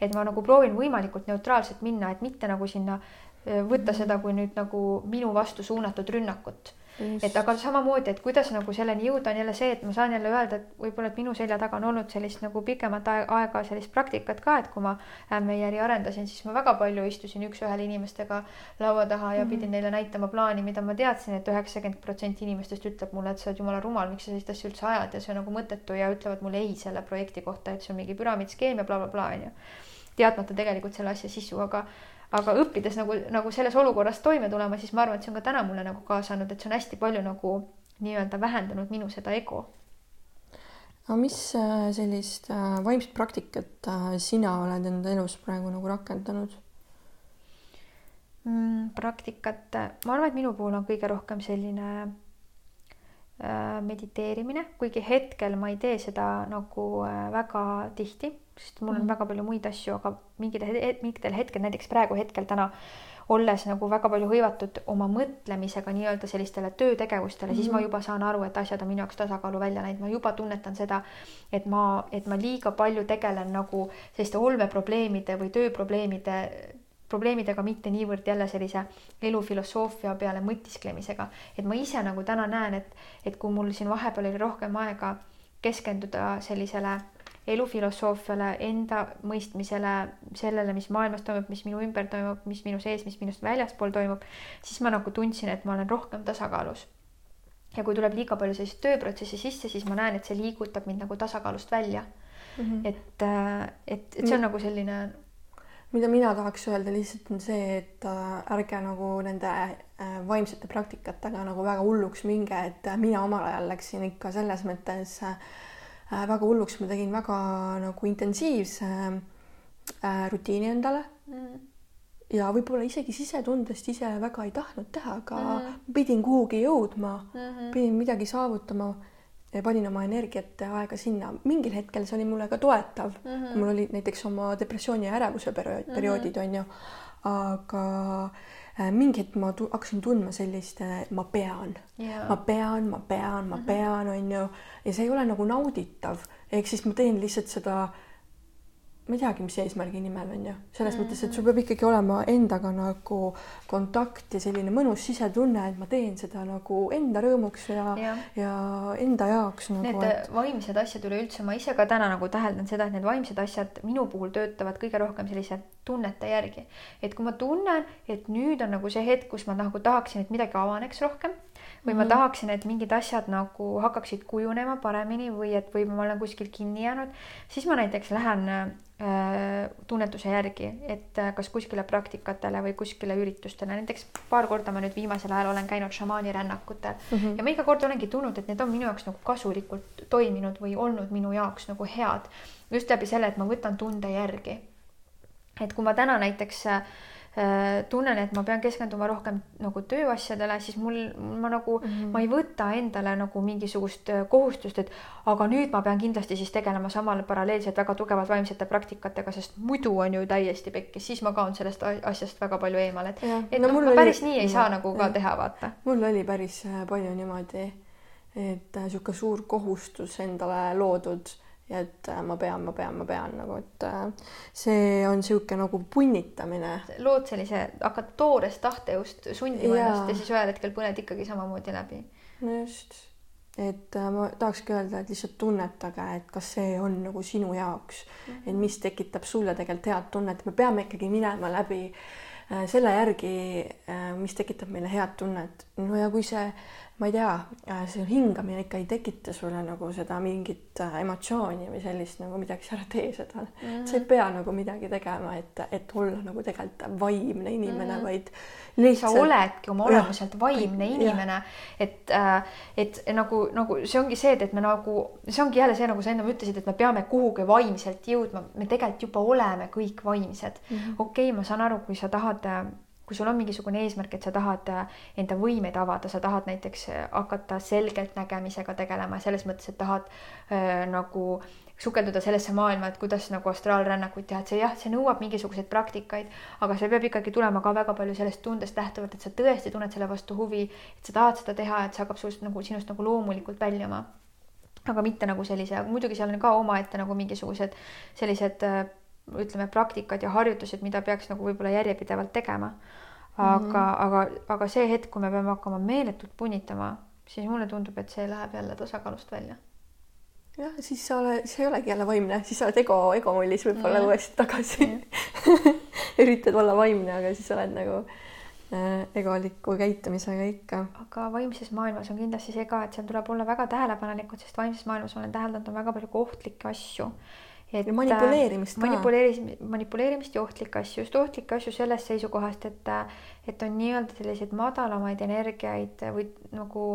et ma nagu proovin võimalikult neutraalselt minna, et mitte nagu sinna võtta seda kui nüüd nagu minu vastu suunatud rünnakut et aga samamoodi, et kuidas nagu selleni jõuda, on jälle see, et ma saan jälle öelda, et võib-olla, et minu selja taga on olnud sellist nagu pikemat aega sellist praktikat ka, et kui ma Ämmejärgi arendasin, siis ma väga palju istusin üks-ühele inimestega laua taha ja pidin mhm. neile näitama plaani, mida ma teadsin et, et üheksakümmend protsenti inimestest ütleb mulle, et sa oled jumala rumal, miks sa sellist asja üldse ajad ja see on nagu mõttetu ja ütlevad mulle ei selle projekti kohta, et see on mingi püramiidskeem ja blablabla onju. teadmata tegelikult selle asja sisu, aga aga õppides nagu, nagu selles olukorras toime tulema, siis ma arvan, et see on ka täna mulle nagu kaasa andnud, et see on hästi palju nagu nii-öelda vähendanud minu seda ego. aga mis äh, sellist äh, vaimset praktikat äh, sina oled enda elus praegu nagu rakendanud mm,? praktikat, ma arvan, et minu puhul on kõige rohkem selline mediteerimine, kuigi hetkel ma ei tee seda nagu väga tihti sest mul on mm väga palju muid asju, aga mingil, mingitel hetkel, näiteks praegu hetkel täna olles nagu väga palju hõivatud oma mõtlemisega nii-öelda sellistele töötegevustele mm, -hmm. siis ma mhm. juba saan aru, et asjad on minu jaoks tasakaalu välja läinud, ma juba tunnetan seda, et ma, et ma liiga palju tegelen nagu selliste olmeprobleemide või tööprobleemide probleemidega, mitte niivõrd jälle sellise elufilosoofia peale mõtisklemisega, et ma ise nagu täna näen, et, et kui mul siin vahepeal oli rohkem aega keskenduda sellisele elufilosoofiale, enda mõistmisele, sellele, mis maailmas toimub, mis minu ümber toimub, mis minu sees, mis minust väljaspool toimub, siis ma nagu tundsin, et ma olen rohkem tasakaalus. ja kui tuleb liiga palju sellist tööprotsessi sisse, siis ma näen, et see liigutab mind nagu tasakaalust välja mm. -hmm. et, äh, et, et see on mm. nagu selline mida mina tahaks öelda lihtsalt on see, et äh, ärge nagu nende äh, vaimsete praktikatega nagu väga hulluks minge, et mina omal ajal läksin ikka selles mõttes äh, Äh, väga hulluks, ma tegin väga nagu intensiivse äh, rutiini endale mm. ja võib-olla isegi sisetundest ise väga ei tahtnud teha, aga mm -hmm. pidin kuhugi jõudma mm, -hmm. pidin midagi saavutama. Panin oma energiat aega sinna, mingil hetkel see oli mulle ka toetav mm, -hmm. mul olid näiteks oma depressiooni ja ärevuse periood, mhm. perioodid on ju, aga äh, mingi hetk ma tu hakkasin tundma sellist, ma pean yeah., ma pean, ma pean, ma mm -hmm. pean, on ju, ja see ei ole nagu nauditav, ehk siis ma teen lihtsalt seda ma ei teagi, mis eesmärgi nimel on ju, selles mm -hmm. mõttes, et sul peab ikkagi olema endaga nagu kontakt ja selline mõnus sisetunne, et ma teen seda nagu enda rõõmuks ja, ja., ja enda jaoks nagu,. Need et... vaimsed asjad üleüldse, ma ise ka täna nagu täheldan seda, et need vaimsed asjad minu puhul töötavad kõige rohkem sellise tunnete järgi. et kui ma tunnen, et nüüd on nagu see hetk, kus ma nagu tahaksin, et midagi avaneks rohkem või ma -hmm. tahaksin, et mingid asjad nagu hakkaksid kujunema paremini või et või ma olen kuskil kinni jäänud, siis ma näiteks lähen äh, tunnetuse järgi, et äh, kas kuskile praktikatele või kuskile üritustele, näiteks paar korda ma nüüd viimasel ajal olen käinud šamaanirännakutel mm -hmm. ja ma iga kord olengi tundnud, et need on minu jaoks nagu kasulikult toiminud või olnud minu jaoks nagu head. just läbi selle, et ma võtan tunde järgi. et kui ma täna näiteks Äh, tunnen, et ma pean keskenduma rohkem nagu tööasjadele, siis mul, ma nagu mm, -hmm. ma ei võta endale nagu mingisugust äh, kohustust, et aga nüüd ma pean kindlasti siis tegelema samal paralleelselt väga tugevalt vaimsete praktikatega, sest muidu on ju täiesti pekkis, siis ma kaon sellest asjast väga palju eemale, et, et no, noh, päris oli... nii ei ja, saa nagu ka ja. teha, vaata. mul oli päris äh, palju niimoodi, et niisugune suur kohustus endale loodud ja et äh, ma pean, ma pean, ma pean nagu, et äh, see on niisugune nagu punnitamine. lood sellise, hakkad toorest tahtejõust sundima ja. ennast ja siis ühel hetkel põled ikkagi samamoodi läbi. no just, et äh, ma tahakski öelda, et lihtsalt tunnetage, et kas see on nagu sinu jaoks mm, -hmm. et mis tekitab sulle tegelikult head tunnet, me peame ikkagi minema läbi selle järgi, mis tekitab meile head tunnet. no ja kui see ma ei tea, äh, see hingamine ikka ei tekita sulle nagu seda mingit äh, emotsiooni või sellist nagu midagi, sa ära tee seda mm. -hmm. sa ei pea nagu midagi tegema, et, et olla nagu tegelikult vaimne inimene mm, -hmm. vaid lihtsalt. sa oledki oma olemuselt vaimne inimene, et, äh, et nagu, nagu see ongi see, et, et me nagu, see ongi jälle see, nagu sa ennem ütlesid, et me peame kuhugi vaimselt jõudma, me tegelikult juba oleme kõik vaimsed mm -hmm.. okei okay,, ma saan aru, kui sa tahad kui sul on mingisugune eesmärk, et sa tahad äh, enda võimeid avada, sa tahad näiteks äh, hakata selgelt nägemisega tegelema selles mõttes, et tahad äh, nagu sukelduda sellesse maailma, et kuidas nagu astraalrännakuid teha, et see jah, see nõuab mingisuguseid praktikaid, aga see peab ikkagi tulema ka väga palju sellest tundest lähtuvalt, et sa tõesti tunned selle vastu huvi, et sa tahad seda teha, et see hakkab sinust nagu sinust nagu loomulikult väljuma. aga mitte nagu sellise, muidugi seal on ka omaette nagu mingisugused sellised ütleme, praktikad ja harjutused, mida peaks nagu võib-olla järjepidevalt tegema. Aga mm, -hmm. aga, aga see hetk, kui me peame hakkama meeletult punnitama, siis mulle tundub, et see läheb jälle tasakaalust välja. jah, siis sa oled, siis ei olegi jälle vaimne, siis sa oled ego, egomullis võib-olla mm uuesti tagasi mm. üritad olla vaimne, aga siis oled nagu äh, egoliku käitumisega ikka. aga vaimses maailmas on kindlasti see ka, et seal tuleb olla väga tähelepanelikud, sest vaimses maailmas olen täheldanud, on väga palju kohtlikke asju et manipuleerimist ka. manipuleerimist, manipuleerimist ja ohtlikke asju, just ohtlikke asju sellest seisukohast, et et on nii-öelda selliseid madalamaid energiaid või nagu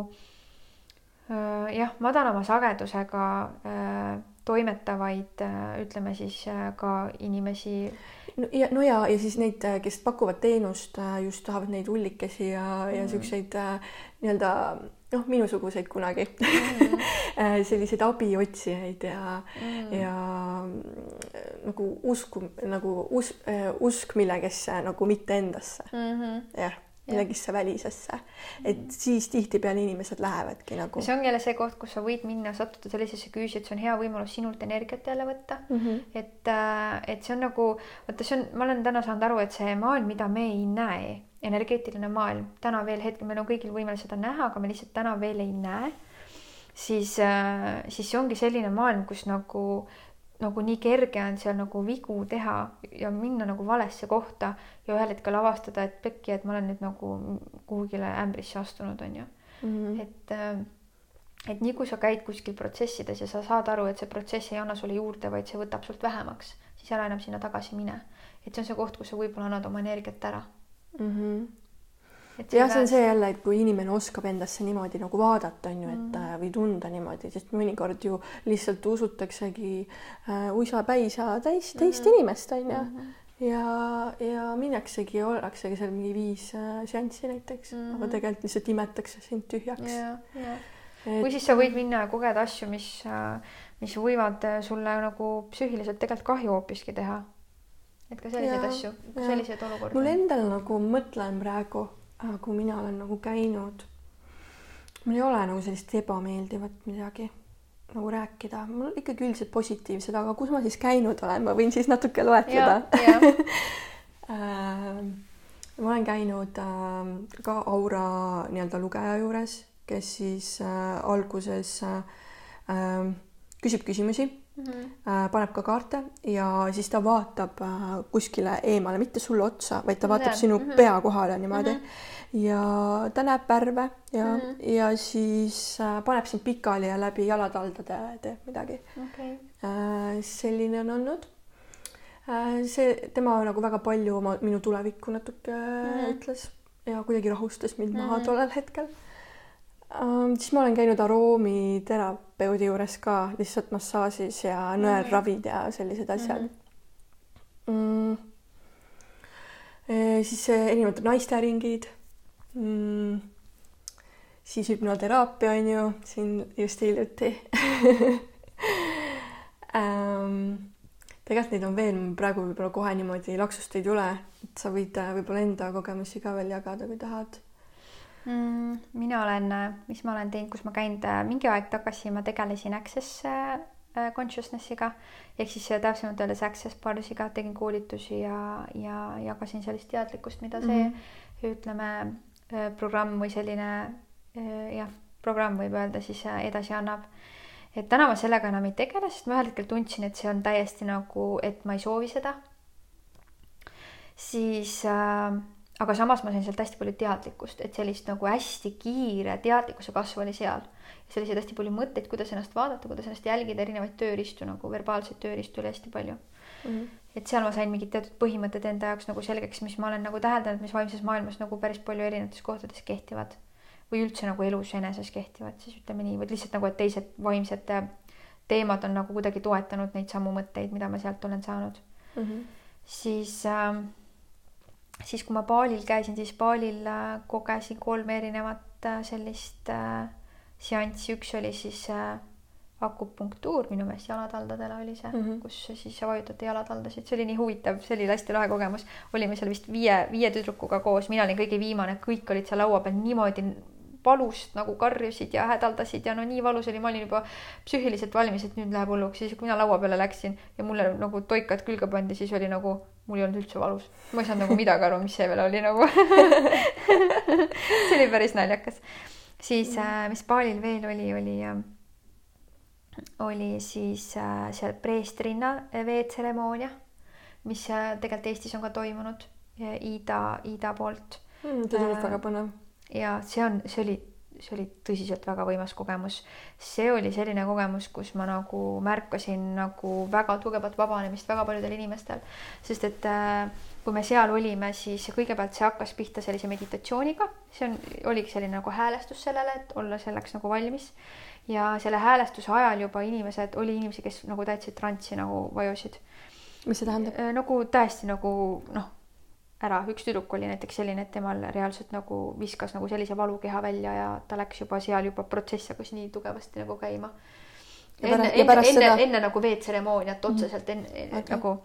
äh, jah, madalama sagedusega äh, toimetavaid äh, ütleme siis äh, ka inimesi. no ja, no ja, ja siis neid, kes pakuvad teenust, just tahavad neid ullikesi ja mm., ja siukseid nii-öelda noh, minusuguseid kunagi mm. selliseid abiotsijaid ja mm., ja nagu usku nagu us, usk millegisse nagu mitte endasse mm. -hmm. jah millegisse välisesse, et mm. siis tihtipeale inimesed lähevadki nagu. see ongi jälle see koht, kus sa võid minna, sattuda sellisesse küüsi, et see on hea võimalus sinult energiat jälle võtta mm. -hmm. et, äh, et see on nagu, vaata, see on, ma olen täna saanud aru, et see maailm, mida me ei näe energeetiline maailm, täna veel hetkel meil on kõigil võimalik seda näha, aga me lihtsalt täna veel ei näe, siis, äh, siis see ongi selline maailm, kus nagu, nagu nii kerge on seal nagu vigu teha ja minna nagu valesse kohta ja ühel hetkel avastada, et pekki, et ma olen nüüd nagu kuhugile ämbrisse astunud, on ju mm. -hmm. et, äh, et nii kui sa käid kuskil protsessides ja sa saad aru, et see protsess ei anna sulle juurde, vaid see võtab sult vähemaks, siis ära enam sinna tagasi mine. et see on see koht, kus sa võib-olla annad oma energiat ära mm. -hmm jah, see on see jälle, et kui inimene oskab endasse niimoodi nagu vaadata, on ju, et mm. või tunda niimoodi, sest mõnikord ju lihtsalt usutaksegi äh, uisapäisa täis teist mm. inimest, on ju mm. -hmm ja, ja minnaksegi, ollaksegi seal mingi viis äh, seanssi näiteks mm, -hmm. aga tegelikult lihtsalt imetakse sind tühjaks. et.... või siis sa võid minna ja kogeda asju, mis, mis võivad sulle nagu psüühiliselt tegelikult kahju hoopiski teha. Et ka selliseid ja, asju, selliseid olukordi. mul endal nagu mõtlen praegu, kui mina olen nagu käinud, mul ei ole nagu sellist ebameeldivat midagi nagu rääkida, mul ikkagi üldiselt positiivsed, aga kus ma siis käinud olen, ma võin siis natuke loetleda. Äh, ma olen käinud äh, ka Aura nii-öelda lugeja juures, kes siis äh, alguses küsib küsimusi mm, -hmm. paneb ka kaarte ja siis ta vaatab kuskile eemale, mitte sulle otsa, vaid ta vaatab sinu mm -hmm. pea kohale niimoodi mm. -hmm ja ta näeb värve ja mm, -hmm. ja siis äh, paneb sind pikali ja läbi jalataldade teeb midagi okay.. Äh, selline on olnud äh,. see, tema nagu väga palju oma, minu tulevikku natuke mm -hmm. ütles ja kuidagi rahustas mind mm -hmm. maha tollel hetkel äh,. siis ma olen käinud aromiterapeudi juures ka lihtsalt massaažis ja nõelravid ja sellised asjad mm. -hmm. Mm. E, siis erinevad naisteringid mm,. siis hüpnoteraapia on ju siin just hiljuti ähm, tegelikult neid on veel, praegu võib-olla kohe niimoodi laksust ei tule, et sa võid äh, võib-olla enda kogemusi ka veel jagada, kui tahad mm,. mina olen, äh, mis ma olen teinud, kus ma käinud äh, mingi aeg tagasi, ma tegelesin Access consciousness'iga ehk siis täpsemalt öeldes Access Barsiga tegin koolitusi ja, ja jagasin sellist teadlikkust, mida see mm -hmm. ütleme Äh, programm või selline äh, jah, programm võib öelda siis äh, edasi annab. et täna ma sellega enam ei tegele, sest ma ühel hetkel tundsin, et see on täiesti nagu, et ma ei soovi seda. siis äh, aga samas ma sain sealt hästi palju teadlikkust, et sellist nagu hästi kiire teadlikkuse kasv oli seal. selliseid hästi palju mõtteid, kuidas ennast vaadata, kuidas ennast jälgida, erinevaid tööriistu nagu verbaalseid tööriistu oli hästi palju mm. -hmm. et seal ma sain mingid teatud põhimõtted enda jaoks nagu selgeks, mis ma olen nagu täheldanud, mis vaimses maailmas nagu päris palju erinevates kohtades kehtivad või üldse nagu elus eneses kehtivad, siis ütleme nii, või lihtsalt nagu, et teised vaimsed teemad on nagu kuidagi toetanud neid samu mõtteid, mida ma sealt olen saanud mm. -hmm. siis äh, siis kui ma baalil käisin, siis baalil äh, kogesin kolme erinevat äh, sellist äh, seanssi, üks oli siis akupunktuur minu meelest jalataldadele oli see mm, -hmm. kus siis vajutati jalataldasid, see oli nii huvitav, see oli hästi lahe kogemus. olime seal vist viie, viie tüdrukuga koos, mina olin kõige viimane, kõik olid seal laua peal niimoodi valust nagu karjusid ja hädaldasid ja no nii valus oli, ma olin juba psüühiliselt valmis, et nüüd läheb hulluks, siis kui mina laua peale läksin ja mulle nagu toikad külge pandi, siis oli nagu, mul ei olnud üldse valus. ma ei saanud nagu midagi aru, mis see veel oli nagu see oli päris naljakas. siis äh, mis baalil veel oli, oli äh, oli siis äh, seal preestrinna veetseremoonia, mis äh, tegelikult Eestis on ka toimunud Iida, Iida poolt mm,. tundub äh, väga põnev. Ja see on, see oli, see oli tõsiselt väga võimas kogemus. see oli selline kogemus, kus ma nagu märkasin nagu väga tugevat vabanemist väga paljudel inimestel, sest et äh, kui me seal olime, siis kõigepealt see hakkas pihta sellise meditatsiooniga, see on, oligi selline nagu häälestus sellele, et olla selleks nagu valmis ja selle häälestuse ajal juba inimesed, oli inimesi, kes nagu täitsa transsi nagu vajusid. mis see tähendab? Äh, nagu täiesti nagu noh, ära, üks tüdruk oli näiteks selline, et temal reaalselt nagu viskas nagu sellise valukeha välja ja ta läks juba seal juba protsess hakkas nii tugevasti nagu käima. enne, enne, enne, enne nagu veetseremooniat otseselt enne okay. nagu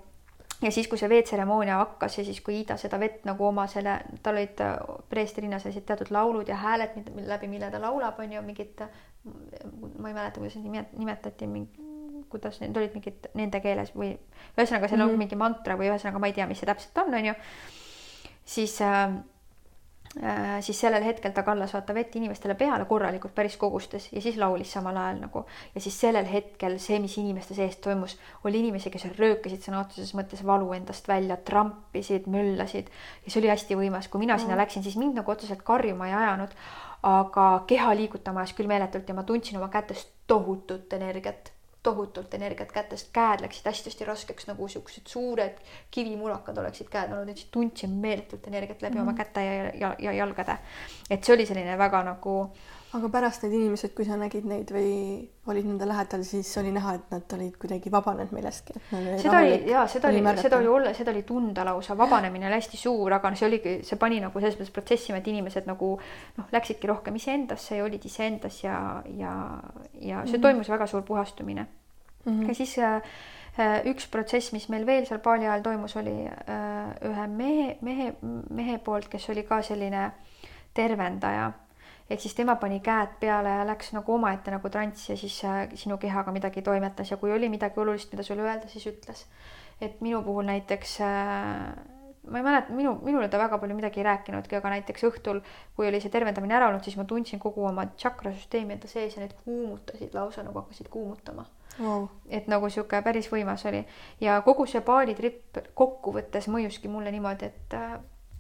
ja siis, kui see veetseremoonia hakkas ja siis, kui Ida seda vett nagu oma selle, tal olid äh, preestri rinnas sellised teatud laulud ja hääled, läbi mille ta laulab, on ju, mingid, ma ei mäleta, kuidas neid nimetati, kuidas need olid mingid nende keeles või ühesõnaga, seal mm -hmm. on mhm. mingi mantra või ühesõnaga, ma ei tea, mis see täpselt on, on ju. Siis äh, Äh, siis sellel hetkel ta kallas vaata vett inimestele peale korralikult päris kogustes ja siis laulis samal ajal nagu. Ja siis sellel hetkel see, mis inimeste sees toimus, oli inimesi, kes röökasid sõna otseses mõttes valu endast välja, trampisid, möllasid. Ja see oli hästi võimas, kui mina sinna mm. läksin, siis mind nagu otseselt karjuma ei ajanud, aga keha liigutama ajas küll meeletult ja ma tundsin oma kätes tohutut energiat tohutult energiat kätest, käed läksid hästi-hästi raskeks, nagu siuksed suured kivimulakad oleksid käed olnud, et tundsin meeletult energiat läbi mm -hmm. oma mhm. käte ja, ja, ja jalgade. et see oli selline väga nagu aga pärast need inimesed, kui sa nägid neid või olid nende lähedal, siis oli näha, et nad olid kuidagi vabanenud millestki. seda oli ja seda oli, seda oli olla, seda oli tunda lausa, vabanemine oli hästi suur, aga see oligi, see pani nagu selles mõttes protsessima, et inimesed nagu noh, läksidki rohkem iseendasse ja olid iseendas ja, ja, ja see mm -hmm. toimus väga suur puhastumine mm. -hmm. ja siis äh, äh, üks protsess, mis meil veel seal paali ajal toimus, oli äh, ühe mehe, mehe, mehe poolt, kes oli ka selline tervendaja ehk siis tema pani käed peale ja läks nagu omaette nagu transsi ja siis äh, sinu kehaga midagi toimetas. Ja kui oli midagi olulist, mida sulle öelda, siis ütles. et minu puhul näiteks äh, ma ei mäleta, minu, minule ta väga palju midagi ei rääkinudki, aga näiteks õhtul, kui oli see tervendamine ära olnud, siis ma tundsin kogu oma tšakrasüsteemi enda sees ja need kuumutasid lausa nagu hakkasid kuumutama. Wow.. et nagu sihuke päris võimas oli. Ja kogu see baalitripp kokkuvõttes mõjuski mulle niimoodi, et äh,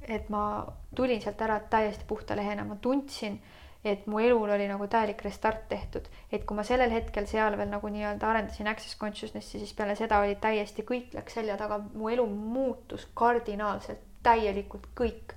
et ma tulin sealt ära täiesti puhta lehena, ma tundsin et mu elul oli nagu täielik restart tehtud, et kui ma sellel hetkel seal veel nagu nii-öelda arendasin access consciousness'i, siis peale seda oli täiesti kõik läks selja taga, mu elu muutus kardinaalselt, täielikult kõik.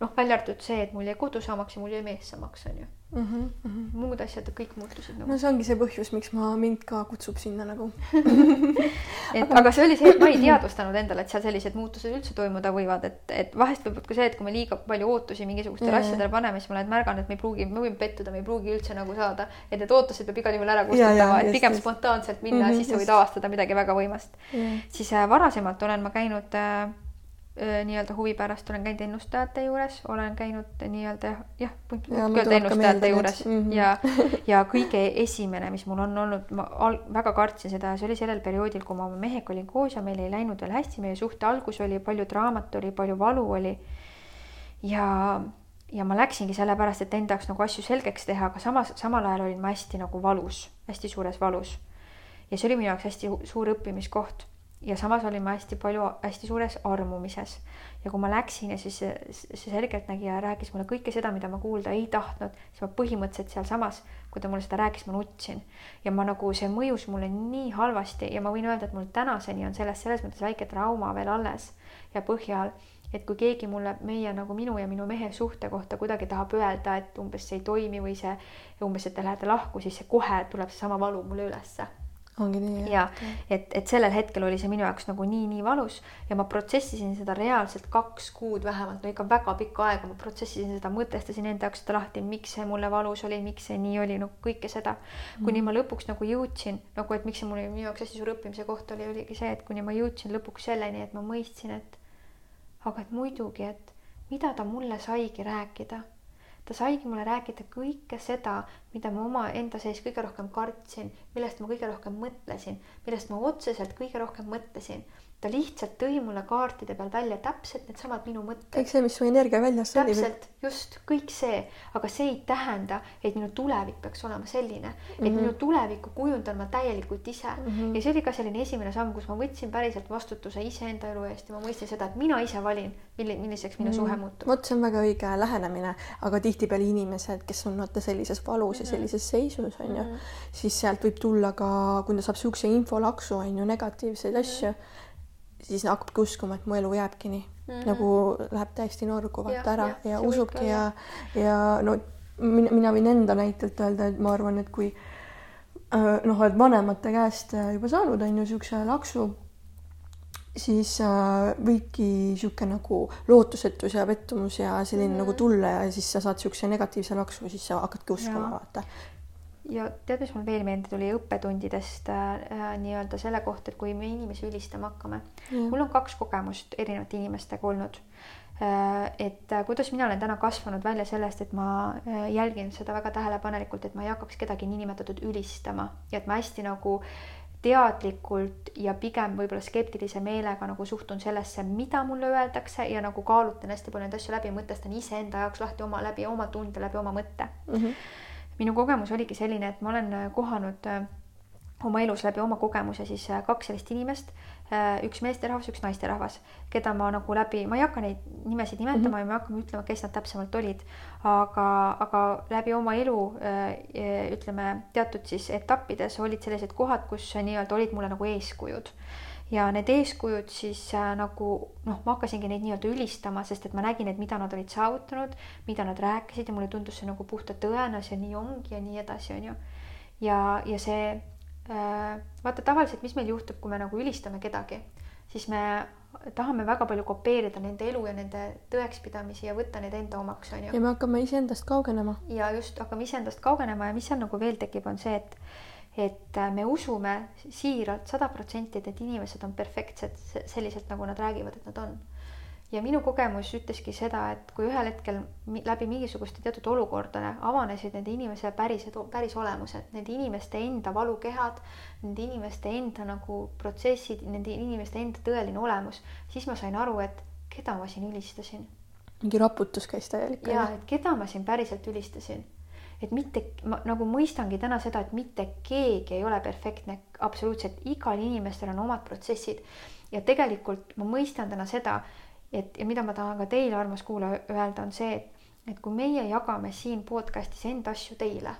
noh, välja arvatud see, et mul jäi kodu samaks ja mul jäi mees samaks, onju mm. -hmm. muud asjad kõik muutusid nagu. no see ongi see põhjus, miks ma mind ka kutsub sinna nagu et aga... aga see oli see, et ma ei teadvustanud endale, et seal sellised muutused üldse toimuda võivad, et, et vahest võib ka see, et kui me liiga palju ootusi mingisugustele yeah. asjadele paneme, siis ma olen märganud, et me ei pruugi, me võime pettuda, me ei pruugi üldse nagu saada, et need ootused peab igal juhul ära kustutama, et pigem just. spontaanselt minna mm, -hmm, siis sa võid avastada midagi väga võimast yeah.. siis äh, varasemalt olen ma käinud äh, nii-öelda huvi pärast olen käinud ennustajate juures, olen käinud nii-öelda jah, öelda ennustajate juures mm -hmm. ja, ja kõige esimene, mis mul on olnud, ma al-, väga kartsin seda, see oli sellel perioodil, kui ma oma mehega olin koos ja meil ei läinud veel hästi, meie suhte algus oli palju draamat oli, palju valu oli. ja, ja ma läksingi sellepärast, et enda jaoks nagu asju selgeks teha, aga samas, samal ajal olin ma hästi nagu valus, hästi suures valus. ja see oli minu jaoks hästi suur õppimiskoht ja samas olin ma hästi palju, hästi suures armumises. ja kui ma läksin ja siis see, selgeltnägija rääkis mulle kõike seda, mida ma kuulda ei tahtnud, siis ma põhimõtteliselt sealsamas, kui ta mulle seda rääkis, ma nutsin. ja ma nagu, see mõjus mulle nii halvasti ja ma võin öelda, et mul tänaseni on sellest selles mõttes väike trauma veel alles ja põhjal et kui keegi mulle, meie nagu minu ja minu mehe suhte kohta kuidagi tahab öelda, et umbes see ei toimi või see umbes, et te lähete lahku, siis see kohe tuleb seesama valu mulle ülesse ongi nii. ja et, et sellel hetkel oli see minu jaoks nagu nii, nii valus ja ma protsessisin seda reaalselt kaks kuud vähemalt, no ikka väga pikka aega ma protsessisin seda, mõtestasin enda jaoks seda lahti, miks see mulle valus oli, miks see nii oli, no kõike seda. kuni mm. ma lõpuks nagu jõudsin nagu, et miks see mul minu jaoks hästi suur õppimise koht oli, oligi see, et kuni ma jõudsin lõpuks selleni, et ma mõistsin, et aga et muidugi, et mida ta mulle saigi rääkida ta saigi mulle rääkida kõike seda, mida ma omaenda sees kõige rohkem kartsin, millest ma kõige rohkem mõtlesin, millest ma otseselt kõige rohkem mõtlesin ta lihtsalt tõi mulle kaartide peal välja täpselt needsamad minu mõtted. kõik see, mis su energia väljas oli. täpselt, just kõik see, aga see ei tähenda, et minu tulevik peaks olema selline, et mm -hmm. minu tulevikku kujundan ma täielikult ise mm. -hmm. ja see oli ka selline esimene samm, kus ma võtsin päriselt vastutuse iseenda elu eest ja ma mõistsin seda, et mina ise valin, milli-, milliseks minu mm -hmm. suhe muutub. vot see on väga õige lähenemine, aga tihtipeale inimesed, kes on vaata sellises valus mm -hmm. ja mhm. sellises seisus on ju mm, -hmm. siis sealt võib tulla ka, kui ta saab siukse infolaksu on ju negatiivseid mm -hmm. asju siis hakkabki uskuma, et mu elu jääbki nii mm, -hmm. nagu läheb täiesti norgu vaata ära ja, ja usubki ja, ja no mina, mina võin enda näitelt öelda, et ma arvan, et kui äh, noh, oled vanemate käest äh, juba saanud, on ju, niisuguse laksu, siis äh, võibki niisugune nagu lootusetus ja pettumus ja selline mm -hmm. nagu tulla ja siis sa saad niisuguse negatiivse laksu, siis sa hakkadki uskuma, vaata ja tead, mis mul veel meelde tuli õppetundidest äh, äh, nii-öelda selle kohta, et kui me inimesi ülistama hakkame mm.. mul on kaks kogemust erinevate inimestega olnud äh,. et äh, kuidas mina olen täna kasvanud välja sellest, et ma äh, jälgin seda väga tähelepanelikult, et ma ei hakkaks kedagi niinimetatud ülistama ja et ma hästi nagu teadlikult ja pigem võib-olla skeptilise meelega nagu suhtun sellesse, mida mulle öeldakse ja nagu kaalutan hästi palju neid asju läbi, mõtestan iseenda jaoks lahti oma läbi oma tunde, läbi oma mõtte mm. -hmm minu kogemus oligi selline, et ma olen äh, kohanud äh, oma elus läbi oma kogemuse siis äh, kaks sellist inimest, üks meesterahvas, üks naisterahvas, keda ma nagu läbi, ma ei hakka neid nimesid nimetama mm -hmm. ja ma ei hakka ütlema, kes nad täpsemalt olid, aga, aga läbi oma elu ütleme teatud siis etappides olid sellised kohad, kus nii-öelda olid mulle nagu eeskujud ja need eeskujud siis äh, nagu noh, ma hakkasingi neid nii-öelda ülistama, sest et ma nägin, et mida nad olid saavutanud, mida nad rääkisid ja mulle tundus see nagu puhta tõena, see nii ongi ja nii edasi, on ju. ja, ja see äh, vaata tavaliselt, mis meil juhtub, kui me nagu ülistame kedagi, siis me tahame väga palju kopeerida nende elu ja nende tõekspidamisi ja võtta need enda omaks, on ju. ja me hakkame iseendast kaugenema. ja just, hakkame iseendast kaugenema ja mis seal nagu veel tekib, on see, et et äh, me usume siiralt sada protsenti, et need inimesed on perfektsed selliselt, nagu nad räägivad, et nad on. ja minu kogemus ütleski seda, et kui ühel hetkel läbi mingisuguste teatud olukordade avanesid nende inimese pärised, päris olemused, nende inimeste enda valukehad, nende inimeste enda nagu protsessid, nende inimeste enda tõeline olemus, siis ma sain aru, et keda ma siin ülistasin. mingi raputus käis täielik. ja, et keda ma siin päriselt ülistasin et mitte, ma nagu mõistangi täna seda, et mitte keegi ei ole perfektne, absoluutselt igal inimestel on omad protsessid. ja tegelikult ma mõistan täna seda, et ja mida ma tahan ka teile, armas kuulaja, öelda, on see, et, et kui meie jagame siin podcast'is enda asju teile,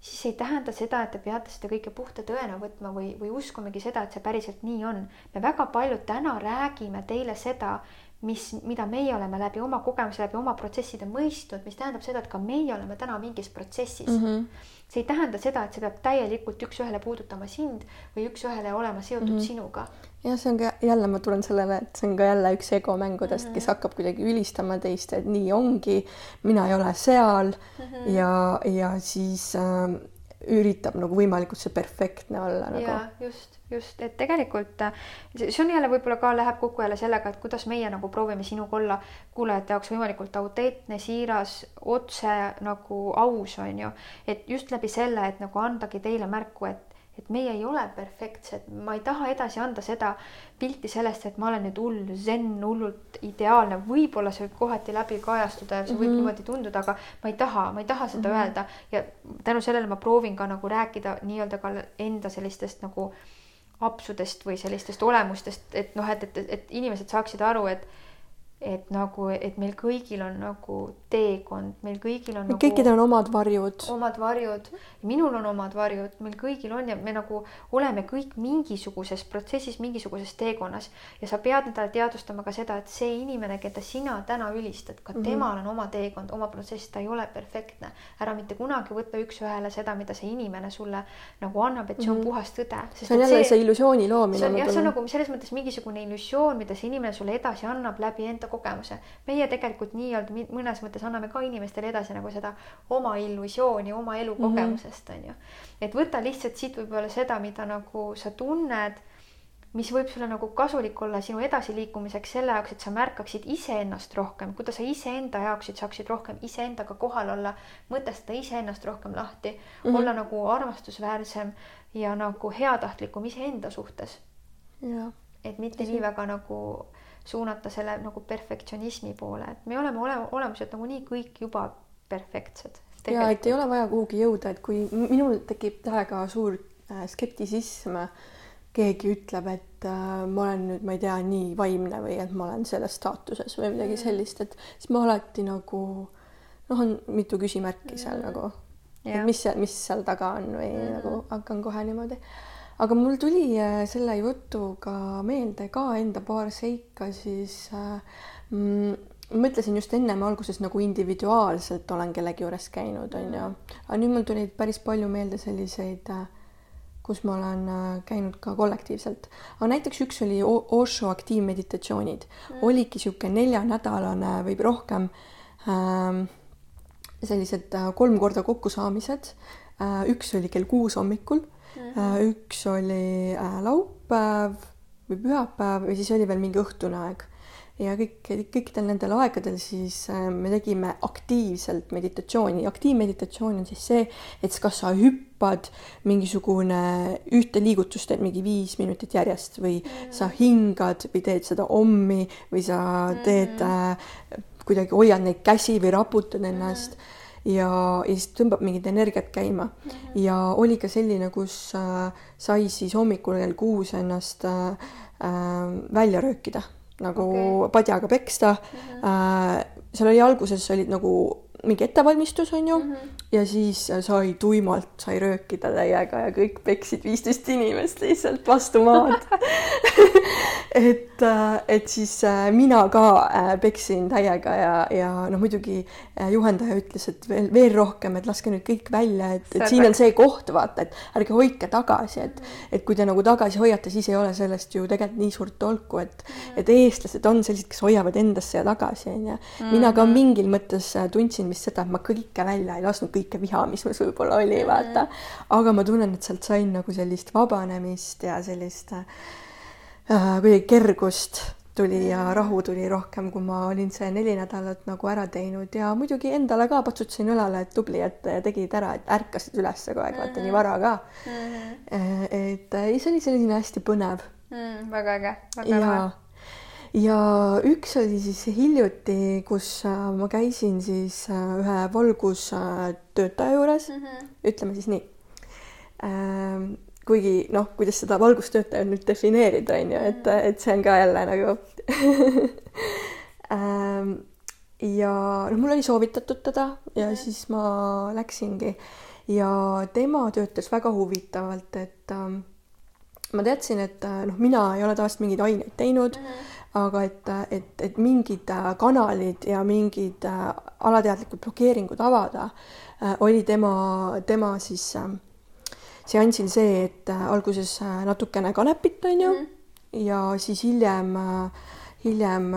siis ei tähenda seda, et te peate seda kõike puhta tõena võtma või, või uskumegi seda, et see päriselt nii on. me väga palju täna räägime teile seda, mis, mida meie oleme läbi oma kogemuse, läbi oma protsesside mõistnud, mis tähendab seda, et ka meie oleme täna mingis protsessis mm. -hmm. see ei tähenda seda, et see peab täielikult üks-ühele puudutama sind või üks-ühele olema seotud mm -hmm. sinuga. jah, see on ka jälle, ma tulen sellele, et see on ka jälle üks egomängudest mm, -hmm. kes hakkab kuidagi ülistama teist, et nii ongi, mina ei ole seal mm -hmm. ja, ja siis äh, üritab nagu võimalikult see perfektne olla nagu. ja just just, et tegelikult äh, see on jälle võib-olla ka läheb kokku jälle sellega, et kuidas meie nagu proovime sinuga olla kuulajate jaoks võimalikult autentne, siiras, otse nagu aus, on ju. et just läbi selle, et nagu andagi teile märku, et et meie ei ole perfektsed, ma ei taha edasi anda seda pilti sellest, et ma olen nüüd hull zen, hullult ideaalne, võib-olla see võib kohati läbi kajastuda ja see võib mm -hmm. niimoodi tunduda, aga ma ei taha, ma ei taha seda mm -hmm. öelda ja tänu sellele ma proovin ka nagu rääkida nii-öelda ka enda sellistest nagu apsudest või sellistest olemustest, et noh, et, et, et inimesed saaksid aru, et et nagu, et meil kõigil on nagu teekond, meil kõigil on. Nagu, kõikidel on omad varjud. omad varjud, minul on omad varjud, meil kõigil on ja me nagu oleme kõik mingisuguses protsessis, mingisuguses teekonnas ja sa pead endale teadvustama ka seda, et see inimene, keda sina täna ülistad, ka mm -hmm. temal on oma teekond, oma protsess, ta ei ole perfektne. ära mitte kunagi võta üks-ühele seda, mida see inimene sulle nagu annab, et see on mm -hmm. puhas tõde. see on jälle see, see illusiooni loomine. see on jah, see on nagu selles mõttes mingisugune illusioon, mida see inimene sulle edasi annab läbi enda enda kogemuse. meie tegelikult nii-öelda mõnes mõttes anname ka inimestele edasi nagu seda oma illusiooni oma elukogemusest on ju. et võta lihtsalt siit võib-olla seda, mida nagu sa tunned mis võib sulle nagu kasulik olla sinu edasiliikumiseks selle jaoks, et sa märkaksid iseennast rohkem, kuidas sa iseenda jaoks saaksid rohkem iseendaga kohal olla, mõtestada iseennast rohkem lahti mm, -hmm. olla nagu armastusväärsem ja nagu heatahtlikum iseenda suhtes. et mitte nii väga nagu suunata selle nagu perfektsionismi poole, et me oleme ole, olemuselt nagunii kõik juba perfektsed. ja et ei ole vaja kuhugi jõuda, et kui minul tekib täiega suur äh, skeptisism, keegi ütleb, et äh, ma olen nüüd, ma ei tea, nii vaimne või et ma olen selles staatuses või midagi mm. sellist, et siis ma alati nagu noh, on mitu küsimärki seal mm. nagu, mis mis seal taga on või mm. nagu hakkan kohe niimoodi aga mul tuli äh, selle jutuga meelde ka enda paar seika, siis äh, mm, mõtlesin just ennem alguses nagu individuaalselt olen kellegi juures käinud, on ju, aga nüüd mul tuli päris palju meelde selliseid, äh, kus ma olen käinud ka kollektiivselt. aga näiteks üks oli Osho aktiivmeditatsioonid mm., oligi niisugune neljanädalane või rohkem äh, sellised kolm korda kokkusaamised. üks oli kell kuus hommikul. Üks oli äh, laupäev või pühapäev ja siis oli veel mingi õhtune aeg. ja kõik, kõikidel nendel aegadel siis äh, me tegime aktiivselt meditatsiooni. aktiivmeditatsioon on siis see, et kas sa hüppad mingisugune ühte liigutust teed mingi viis minutit järjest või mm sa hingad või teed seda ommi või sa teed mm äh, kuidagi hoiad neid käsi või raputad ennast mm. Ja, ja siis tõmbab mingit energiat käima mm. -hmm. ja oli ka selline, kus äh, sai siis hommikul kell kuus ennast äh, äh, välja röökida, nagu okay. padjaga peksta mm. -hmm. Äh, seal oli alguses olid nagu mingi ettevalmistus, on ju mm, -hmm. Ja siis sai tuimalt, sai röökida täiega ja kõik peksid viisteist inimest lihtsalt vastu maad et, äh, et siis äh, mina ka äh, peksin täiega ja, ja noh, muidugi juhendaja ütles, et veel, veel rohkem, et laske nüüd kõik välja, et, et siin on see koht, vaata, et ärge hoidke tagasi, et, et kui te nagu tagasi hoiate, siis ei ole sellest ju tegelikult nii suurt tolku, et, et eestlased on sellised, kes hoiavad endasse ja tagasi, onju. mina ka mhm. mingil mõttes tundsin vist seda, et ma kõike välja ei lasknud, kõike viha, mis mul võib-olla oli, vaata. aga ma tunnen, et sealt sain nagu sellist vabanemist ja sellist äh, kuidagi kergust tuli ja rahu tuli rohkem, kui ma olin see neli nädalat nagu ära teinud ja muidugi endale ka patsutasin õlale, et tubli, et tegid ära, et ärkasid üles kogu aeg, vaata nii vara ka mm. -hmm. et see oli selline hästi põnev mm,. väga äge, väga lahe ja üks oli siis hiljuti, kus äh, ma käisin siis äh, ühe valgustöötaja juures mm, -hmm. ütleme siis nii. Ähm, kuigi noh, kuidas seda valgustöötajat nüüd defineerida, on ju, et, mhm. et see on ka jälle nagu ähm, ja noh, mul oli soovitatud teda ja mm. siis ma läksingi ja tema töötas väga huvitavalt, et ähm, ma teadsin, et noh, mina ei ole tavaliselt mingeid aineid teinud mm. -hmm aga et, et, et mingid äh, kanalid ja mingid äh, alateadlikud blokeeringud avada, äh, oli tema, tema siis seansil see, et alguses natukene kanepit, on ju mm, ja siis hiljem, hiljem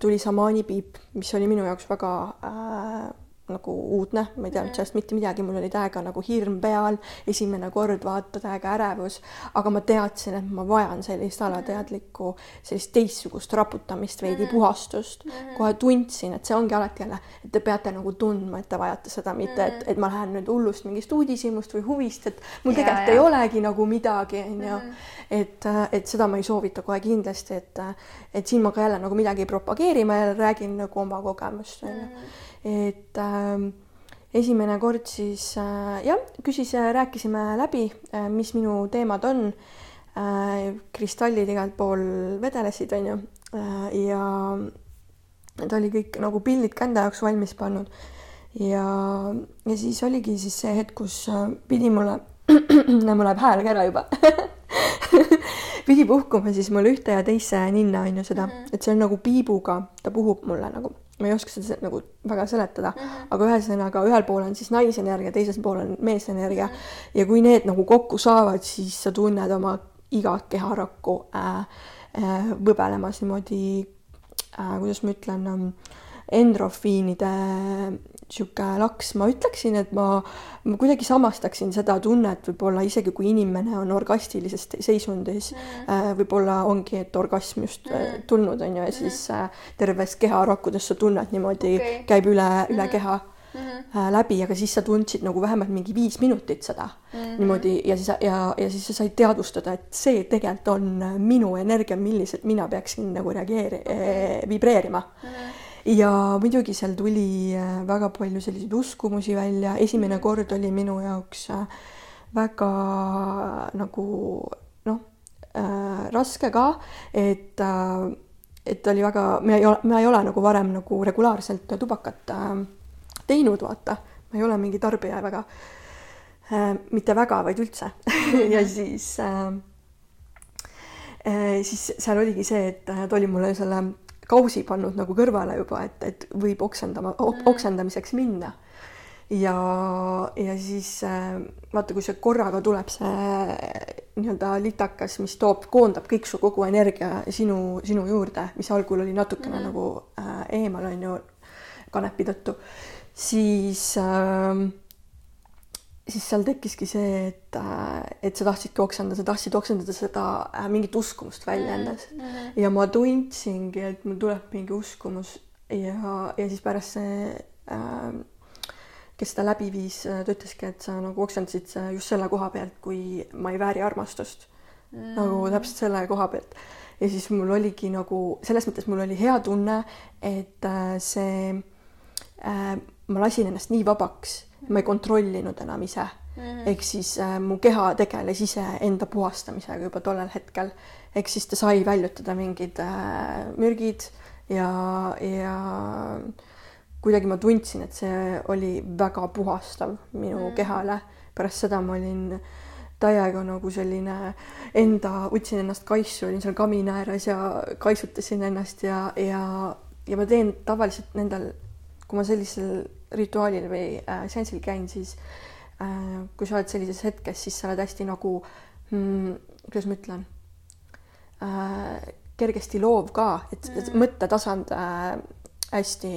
tuli šamaanipiip, mis oli minu jaoks väga äh, nagu uudne, ma ei teadnud mm. sellest mitte midagi, mul oli täiega nagu hirm peal, esimene kord vaata täiega ärevus, aga ma teadsin, et ma vajan sellist alateadlikku, sellist teistsugust raputamist, veidi mm. puhastust. Kohe tundsin, et see ongi alati jälle, et te peate nagu tundma, et te vajate seda, mitte et, et ma lähen nüüd hullust mingist uudishimust või huvist, et mul tegelikult ei olegi nagu midagi, onju. Et, et seda ma ei soovita kohe kindlasti, et, et siin ma ka jälle nagu midagi ei propageeri, ma jälle räägin nagu oma kogemust, onju et äh, esimene kord siis äh, jah, küsis, rääkisime läbi äh,, mis minu teemad on äh,. kristallid igalt pool vedelesid, onju äh,, ja ta oli kõik nagu pildid ka enda jaoks valmis pannud. ja, ja siis oligi siis see hetk, kus äh, pidi mulle mul läheb hääl ka ära juba pidi puhkuma siis mul ühte ja teise ninna on ju seda, mhm. et see on nagu piibuga, ta puhub mulle nagu ma ei oska seda nagu väga seletada mm, -hmm. aga ühesõnaga ühel pool on siis naisenergia, teisel pool on meesenergia mm -hmm. ja kui need nagu kokku saavad, siis sa tunned oma igat keharakku äh, äh, võbelemas niimoodi äh,, kuidas ma ütlen äh,, endrofiinide niisugune laks, ma ütleksin, et ma, ma kuidagi samastaksin seda tunnet võib-olla isegi kui inimene on orgastilises seisundis mm. äh,, võib-olla ongi, et orgasm just mm. tulnud on ju ja siis äh, terves keharakkudes sa tunned niimoodi okay., käib üle, üle mm. keha mm -hmm. äh, läbi, aga siis sa tundsid nagu vähemalt mingi viis minutit seda mm -hmm. niimoodi ja siis ja, ja siis sa said teadvustada, et see tegelikult on minu energia, milliselt mina peaksin nagu reageeri- okay., vibreerima mm. -hmm ja muidugi seal tuli äh, väga palju selliseid uskumusi välja, esimene kord oli minu jaoks äh, väga nagu noh äh,, raske ka, et äh, et oli väga, me ei ole, ma ei ole nagu varem nagu regulaarselt tubakat äh, teinud, vaata, ma ei ole mingi tarbija väga äh,, mitte väga, vaid üldse. Ja siis äh, äh, siis seal oligi see, et ta oli mulle selle kausi pannud nagu kõrvale juba, et, et võib oksendama, mm. oksendamiseks minna. ja, ja siis äh, vaata, kui see korraga tuleb see nii-öelda litakas, mis toob, koondab kõik su kogu energia sinu, sinu juurde, mis algul oli natukene mm. nagu äh, eemal on ju kanepi tõttu, siis äh, siis seal tekkiski see, et, äh, et sa tahtsidki oksendada, sa tahtsid oksendada seda äh, mingit uskumust välja endas mm. -hmm. ja ma tundsingi, et mul tuleb mingi uskumus ja, ja siis pärast see äh, kes seda läbi viis, ta ütleski, et sa nagu oksendasid just selle koha pealt, kui ma ei vääri armastust mm. nagu täpselt selle koha pealt. ja siis mul oligi nagu selles mõttes mul oli hea tunne, et äh, see äh,, ma lasin ennast nii vabaks ma ei kontrollinud enam ise mm -hmm. ehk siis äh, mu keha tegeles iseenda puhastamisega juba tollel hetkel. ehk siis ta sai väljutada mingid äh, mürgid ja, ja kuidagi ma tundsin, et see oli väga puhastav minu mm. kehale. pärast seda ma olin täiega nagu selline enda, võtsin ennast kaisu, olin seal kamina ääres ja kaisutasin ennast ja, ja, ja ma teen tavaliselt nendel, kui ma sellisel rituaalil või äh, seansil käin, siis äh, kui sa oled sellises hetkes, siis sa oled hästi nagu mm,, kuidas ma ütlen äh,, kergesti loov ka, et mm. mõttetasand äh, hästi,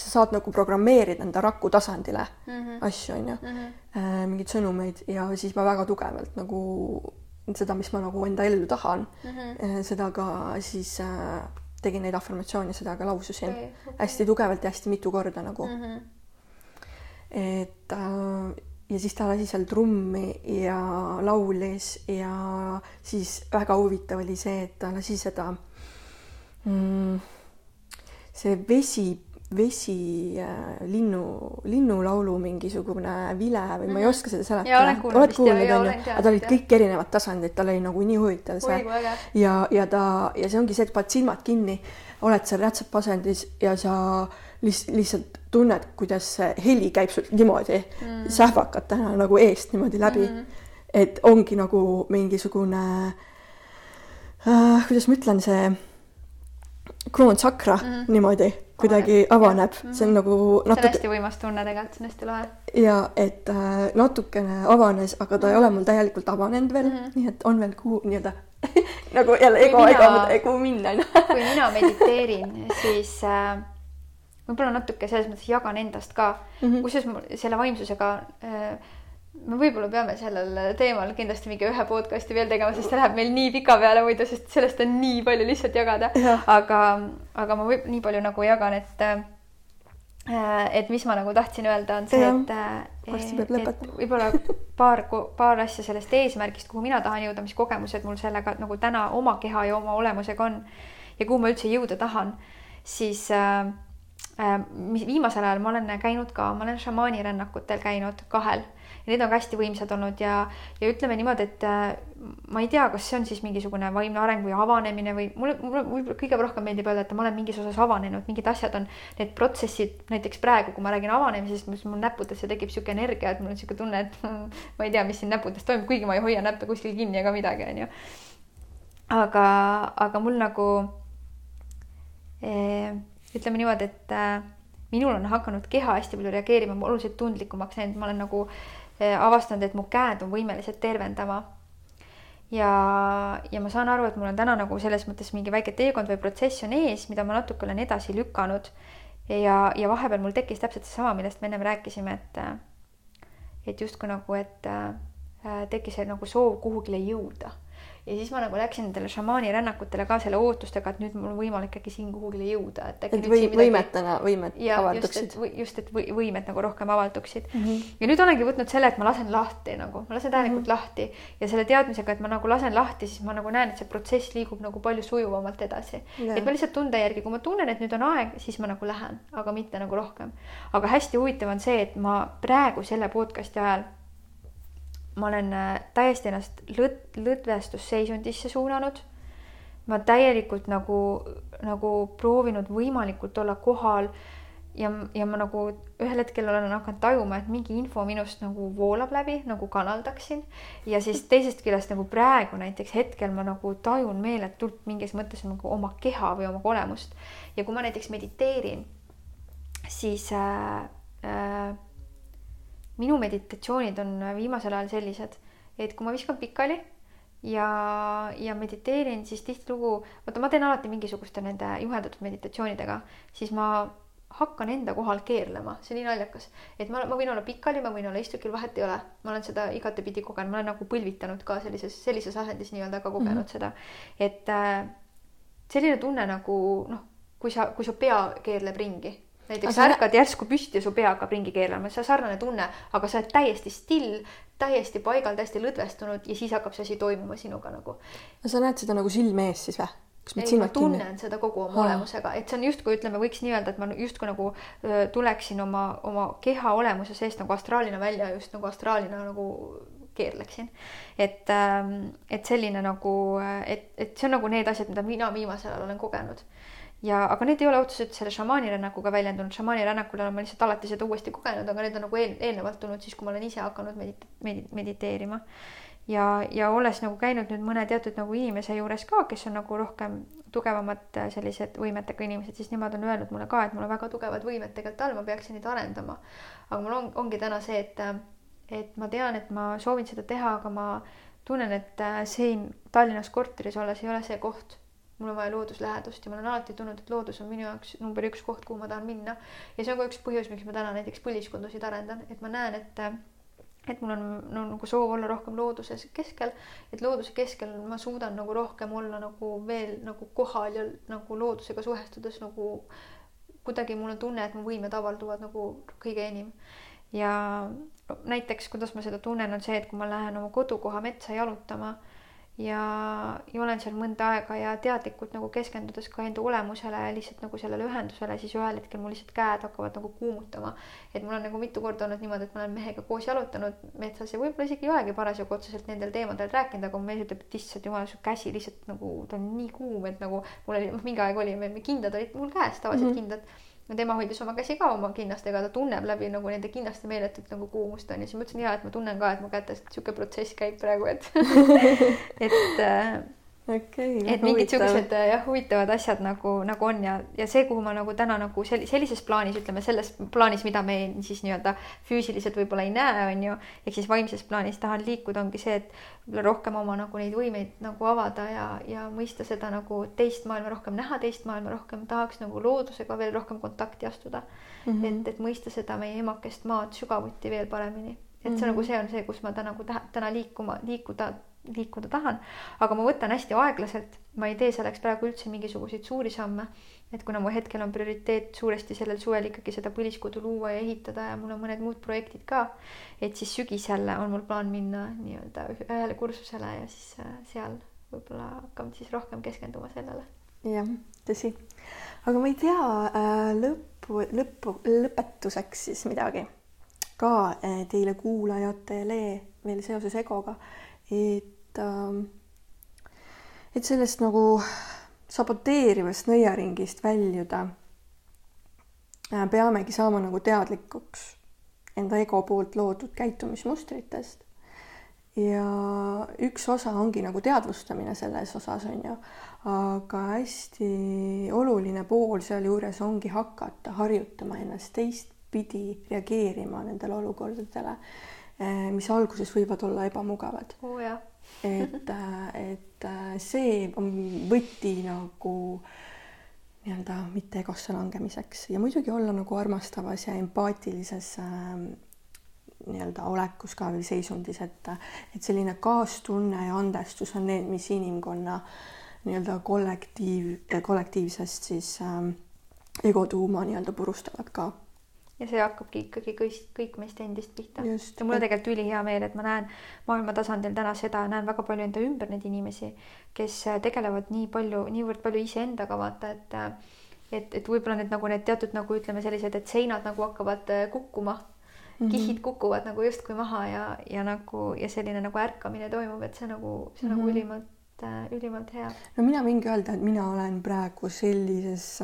sa saad nagu programmeerida enda raku tasandile mm -hmm. asju, onju mm -hmm., äh, mingeid sõnumeid ja siis ma väga tugevalt nagu seda, mis ma nagu enda ellu tahan mm, -hmm. seda ka siis äh, tegin neid afirmatsioone, seda ka laususin okay, okay. hästi tugevalt ja hästi mitu korda nagu mm. -hmm. et äh, ja siis ta lasi seal trummi ja laulis ja siis väga huvitav oli see, et ta lasi seda mm,, see vesi, vesi äh, linnu, linnulaulu mingisugune vile või ma ei mhm. oska seda seletada. oled kuulnud, onju? aga tal olid kõik erinevad tasandid, tal oli nagu nii huvitav see. ja, ja ta, ja see ongi see, et paned silmad kinni, oled seal rätsepasendis ja sa lihtsalt, lihtsalt tunned, kuidas see heli käib sul niimoodi mm. sähvakatena nagu eest niimoodi läbi mm. et ongi nagu mingisugune äh,, kuidas ma ütlen, see kroonsakra mm. niimoodi kuidagi avaneb mm, -hmm. see on nagu natuke. see on hästi võimas tunne tegelikult, see on hästi lahe. ja et äh, natukene avanes, aga ta mm -hmm. ei ole mul täielikult avanenud veel mm, -hmm. nii et on veel kuhu nii-öelda nagu jälle ego, ego, ego minna kui mina mediteerin, siis äh, võib-olla natuke selles mõttes jagan endast ka mm -hmm., kusjuures selle vaimsusega äh, me võib-olla peame sellel teemal kindlasti mingi ühe podcast'i veel tegema, sest see läheb meil nii pika peale muidu, sest sellest on nii palju lihtsalt jagada. aga, aga ma võib nii palju nagu jagan, et äh, et mis ma nagu tahtsin öelda, on see, et, et, et võib-olla paar, paar asja sellest eesmärgist, kuhu mina tahan jõuda, mis kogemused mul sellega nagu täna oma keha ja oma olemusega on ja kuhu ma üldse jõuda tahan, siis äh, Äh, mis viimasel ajal ma olen käinud ka, ma olen šamaanirännakutel käinud kahel ja need on ka hästi võimsad olnud ja, ja ütleme niimoodi, et äh, ma ei tea, kas see on siis mingisugune vaimne areng või avanemine või mulle, mulle võib-olla kõige rohkem meeldib öelda, et ma olen mingis osas avanenud, mingid asjad on, need protsessid, näiteks praegu, kui ma räägin avanemisest, mis mul näppudesse tekib niisugune energia, et mul on niisugune tunne, et ma ei tea, mis siin näppudes toimub, kuigi ma ei hoia näppe kuskil kinni ega midagi, onju. aga, aga mul nagu ütleme niimoodi, et äh, minul on hakanud keha hästi palju reageerima, ma oluliselt tundlikumaks läinud, ma olen nagu äh, avastanud, et mu käed on võimelised tervendama. ja, ja ma saan aru, et mul on täna nagu selles mõttes mingi väike teekond või protsess on ees, mida ma natuke olen edasi lükanud. ja, ja vahepeal mul tekkis täpselt seesama, millest me ennem rääkisime, et äh, et justkui nagu, et tekkis see nagu soov kuhugile jõuda ja siis ma nagu läksin nendele šamaani rännakutele ka selle ootustega, et nüüd mul on võimalik äkki siin kuhugile jõuda, et äkki et või, midagi... võimetena, võimed ja, avalduksid. just, et või, võimed nagu rohkem avalduksid mm. -hmm. ja nüüd olengi võtnud selle, et ma lasen lahti nagu, ma lasen täielikult mm -hmm. lahti ja selle teadmisega, et ma nagu lasen lahti, siis ma nagu näen, et see protsess liigub nagu palju sujuvamalt edasi. et ma lihtsalt tunde järgi, kui ma tunnen, et nüüd on aeg, siis ma nagu lähen, aga mitte nagu rohkem. aga hästi huvitav on see, et ma praegu selle podcast'i ajal ma olen äh, täiesti ennast lõt-, lõdvestusseisundisse suunanud. ma täielikult nagu, nagu proovinud võimalikult olla kohal ja, ja ma nagu ühel hetkel olen hakanud tajuma, et mingi info minust nagu voolab läbi, nagu kanaldaksin. ja siis teisest küljest nagu praegu näiteks hetkel ma nagu tajun meeletult mingis mõttes nagu oma keha või oma olemust. ja kui ma näiteks mediteerin, siis äh, äh, minu meditatsioonid on viimasel ajal sellised, et kui ma viskan pikali ja, ja mediteerin, siis tihtilugu, vaata, ma teen alati mingisuguste nende juhendatud meditatsioonidega, siis ma hakkan enda kohal keerlema, see on nii naljakas, et ma, ma võin olla pikali, ma võin olla istukil, vahet ei ole, ma olen seda igatepidi kogenud, ma olen nagu põlvitanud ka sellises, sellises asendis nii-öelda ka kogenud mm -hmm. seda, et äh, selline tunne nagu noh, kui sa, kui su pea keerleb ringi näiteks aga... ärkad järsku püsti ja su pea hakkab ringi keerama, see on sarnane tunne, aga sa oled täiesti still, täiesti paigal, täiesti lõdvestunud ja siis hakkab see asi toimuma sinuga nagu. no sa näed seda nagu silme ees siis või? ei, ma tunnen kinni? seda kogu oma olemusega, et see on justkui ütleme, võiks nii öelda, et ma justkui nagu tuleksin oma, oma keha olemuse seest nagu astraalina välja, just nagu astraalina nagu keerleksin. et, ähm, et selline nagu, et, et see on nagu need asjad, mida mina viimasel ajal olen kogenud ja, aga need ei ole otseselt selle šamaanirännakuga väljendunud, šamaanirännakul olen ma lihtsalt alati seda uuesti kogenud, aga need on nagu eel, eelnevalt tulnud siis, kui ma olen ise hakanud medit-, medit-, mediteerima. ja, ja olles nagu käinud nüüd mõne teatud nagu inimese juures ka, kes on nagu rohkem tugevamad äh, sellised võimetega inimesed, siis nemad on öelnud mulle ka, et mul on väga tugevad võimed tegelikult all, ma peaksin neid arendama. aga mul on, ongi täna see, et, et ma tean, et ma soovin seda teha, aga ma tunnen, et äh, siin Tallinnas korteris olles ei ole see koht mul on vaja looduslähedust ja ma olen alati tundnud, et loodus on minu jaoks number üks koht, kuhu ma tahan minna. ja see on ka üks põhjus, miks ma täna näiteks põliskondasid arendan, et ma näen, et et mul on no, nagu soov olla rohkem looduse keskel, et looduse keskel ma suudan nagu rohkem olla nagu veel nagu kohal ja nagu loodusega suhestudes nagu kuidagi mul on tunne, et mu võimed avalduvad nagu kõige enim. ja näiteks, kuidas ma seda tunnen, on see, et kui ma lähen oma kodukoha metsa jalutama ja, ja olen seal mõnda aega ja teadlikult nagu keskendudes ka enda olemusele ja lihtsalt nagu sellele ühendusele, siis ühel hetkel mul lihtsalt käed hakkavad nagu kuumutama. et mul on nagu mitu korda olnud niimoodi, et ma olen mehega koos jalutanud metsas ja võib-olla isegi ei olegi parasjagu otseselt nendel teemadel rääkinud, aga mees ütleb, et issand jumal, su käsi lihtsalt nagu ta on nii kuum, et nagu mul oli, mingi aeg oli, kindad olid mul käes, tavalised mm -hmm. kindad no tema hoidis oma käsi ka oma kinnastega, ta tunneb läbi nagu nende kinnaste meeletut nagu kuumust on ju, siis ma ütlesin ja et ma tunnen ka, et mu kätes sihuke protsess käib praegu, et et äh, okay,. et mingid siuksed äh, jah, huvitavad asjad nagu, nagu on ja, ja see, kuhu ma nagu täna nagu sel-, sellises plaanis, ütleme selles plaanis, mida me siis nii-öelda füüsiliselt võib-olla ei näe, on ju, ehk siis vaimses plaanis tahan liikuda, ongi see, et võib-olla rohkem oma nagu neid võimeid nagu avada ja, ja mõista seda nagu teist maailma rohkem, näha teist maailma rohkem, tahaks nagu loodusega veel rohkem kontakti astuda mm. -hmm. et, et mõista seda meie emakest maad sügavuti veel paremini et see mm -hmm. nagu see on see, kus ma täna nagu täna liikuma, liikuda liikuda tahan, aga ma võtan hästi aeglaselt, ma ei tee selleks praegu üldse mingisuguseid suuri samme. et kuna mu hetkel on prioriteet suuresti sellel suvel ikkagi seda põliskodu luua ja ehitada ja mul on mõned muud projektid ka, et siis sügisel on mul plaan minna nii-öelda ühele kursusele ja siis äh, seal võib-olla hakkame siis rohkem keskenduma sellele. jah, tõsi. aga ma ei tea äh, lõppu, lõppu, lõpetuseks siis midagi ka äh, teile kuulajatele veel seoses egoga et, ähm, et sellest nagu saboteerivast nõiaringist väljuda äh, peamegi saama nagu teadlikuks enda ego poolt loodud käitumismustritest. ja üks osa ongi nagu teadvustamine selles osas on ju, aga hästi oluline pool sealjuures ongi hakata harjutama ennast teistpidi reageerima nendele olukordadele Eh, mis alguses võivad olla ebamugavad oh,. Et, äh, et äh, see on võti nagu nii-öelda mitte egosse langemiseks. Ja muidugi olla nagu armastavas ja empaatilises äh, nii-öelda olekus ka või seisundis, et, et selline kaastunne ja andestus on need, mis inimkonna nii-öelda kollektiiv, kollektiivsest siis äh, egotuuma nii-öelda purustavad ka ja see hakkabki ikkagi kõik, kõik meist endist pihta. ja mul on tegelikult ülihea meel, et ma näen maailma tasandil täna seda, näen väga palju enda ümber neid inimesi, kes äh, tegelevad nii palju, niivõrd palju iseendaga, vaata, et äh, et, et võib-olla need nagu need teatud nagu ütleme sellised, et seinad nagu hakkavad äh, kukkuma mm, -hmm. kihid kukuvad nagu justkui maha ja, ja nagu ja selline nagu ärkamine toimub, et see nagu, see mm -hmm. nagu mhm. ülimalt, ülimalt hea. no mina võingi öelda, et mina olen praegu sellises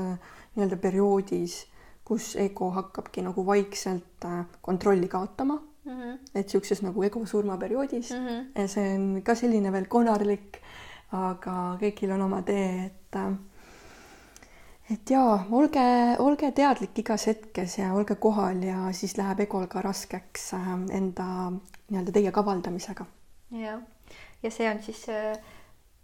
nii-öelda perioodis kus ego hakkabki nagu vaikselt äh, kontrolli kaotama mm. -hmm. et siukses nagu ego surmaperioodis mm. -hmm. ja see on ka selline veel konarlik, aga kõigil on oma tee, et äh, et jaa, olge, olge teadlik igas hetkes ja olge kohal ja siis läheb egol ka raskeks äh, enda nii-öelda teie kavaldamisega. jah, ja see on siis äh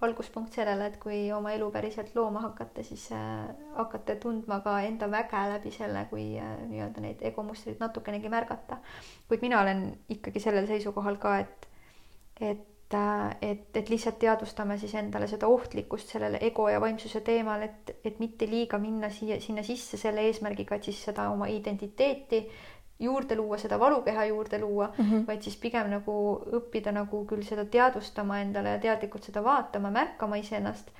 alguspunkt sellele, et kui oma elu päriselt looma hakata, siis äh, hakkate tundma ka enda väge läbi selle, kui äh, nii-öelda neid egomustreid natukenegi märgata. kuid mina olen ikkagi sellel seisukohal ka, et, et äh, et, et lihtsalt teadvustame siis endale seda ohtlikkust sellele ego ja vaimsuse teemal, et, et mitte liiga minna siia, sinna sisse selle eesmärgiga, et siis seda oma identiteeti juurde luua, seda valukeha juurde luua mm, -hmm. vaid siis pigem nagu õppida nagu küll seda teadvustama endale ja teadlikult seda vaatama, märkama iseennast,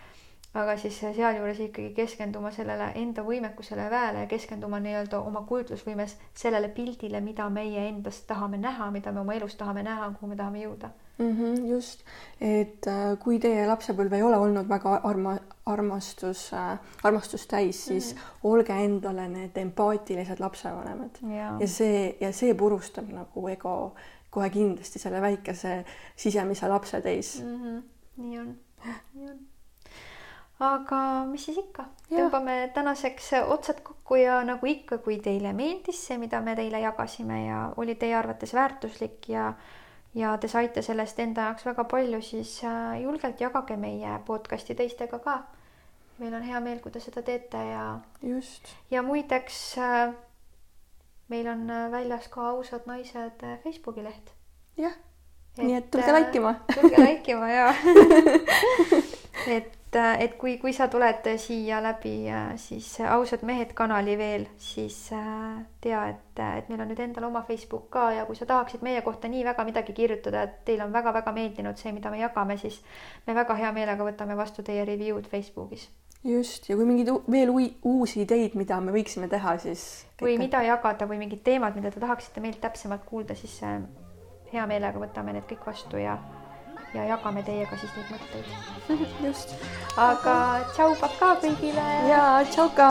aga siis sealjuures ikkagi keskenduma sellele enda võimekusele väele ja keskenduma nii-öelda oma kujutlusvõimes sellele pildile, mida meie endast tahame näha, mida me oma elus tahame näha, kuhu me tahame jõuda mm. -hmm, just, et äh, kui teie lapsepõlv ei ole olnud väga arma, armastus äh,, armastust täis, siis mm -hmm. olge endale need empaatilised lapsevanemad ja, ja see ja see purustab nagu ego kohe kindlasti selle väikese sisemise lapse täis mm. -hmm. nii on, nii on aga mis siis ikka, tõmbame tänaseks otsad kokku ja nagu ikka, kui teile meeldis see, mida me teile jagasime ja oli teie arvates väärtuslik ja ja te saite sellest enda jaoks väga palju, siis äh, julgelt jagage meie podcast'i teistega ka. meil on hea meel, kui te seda teete ja. just. ja muideks äh, meil on äh, väljas ka ausad naised Facebooki leht. jah, nii et tulge laikima. tulge laikima ja et et, et kui, kui sa tuled siia läbi siis ausad mehed kanali veel, siis tea, et, et meil on nüüd endal oma Facebook ka ja kui sa tahaksid meie kohta nii väga midagi kirjutada, et teile on väga-väga meeldinud see, mida me jagame, siis me väga hea meelega võtame vastu teie review'd Facebookis. just, ja kui mingeid veel uusi ideid, mida me võiksime teha, siis. või mida jagada või mingid teemad, mida te tahaksite meilt täpsemalt kuulda, siis hea meelega võtame need kõik vastu ja ja jagame teiega siis neid mõtteid just. aga tšau-pakaa kõigile. ja tšau ka.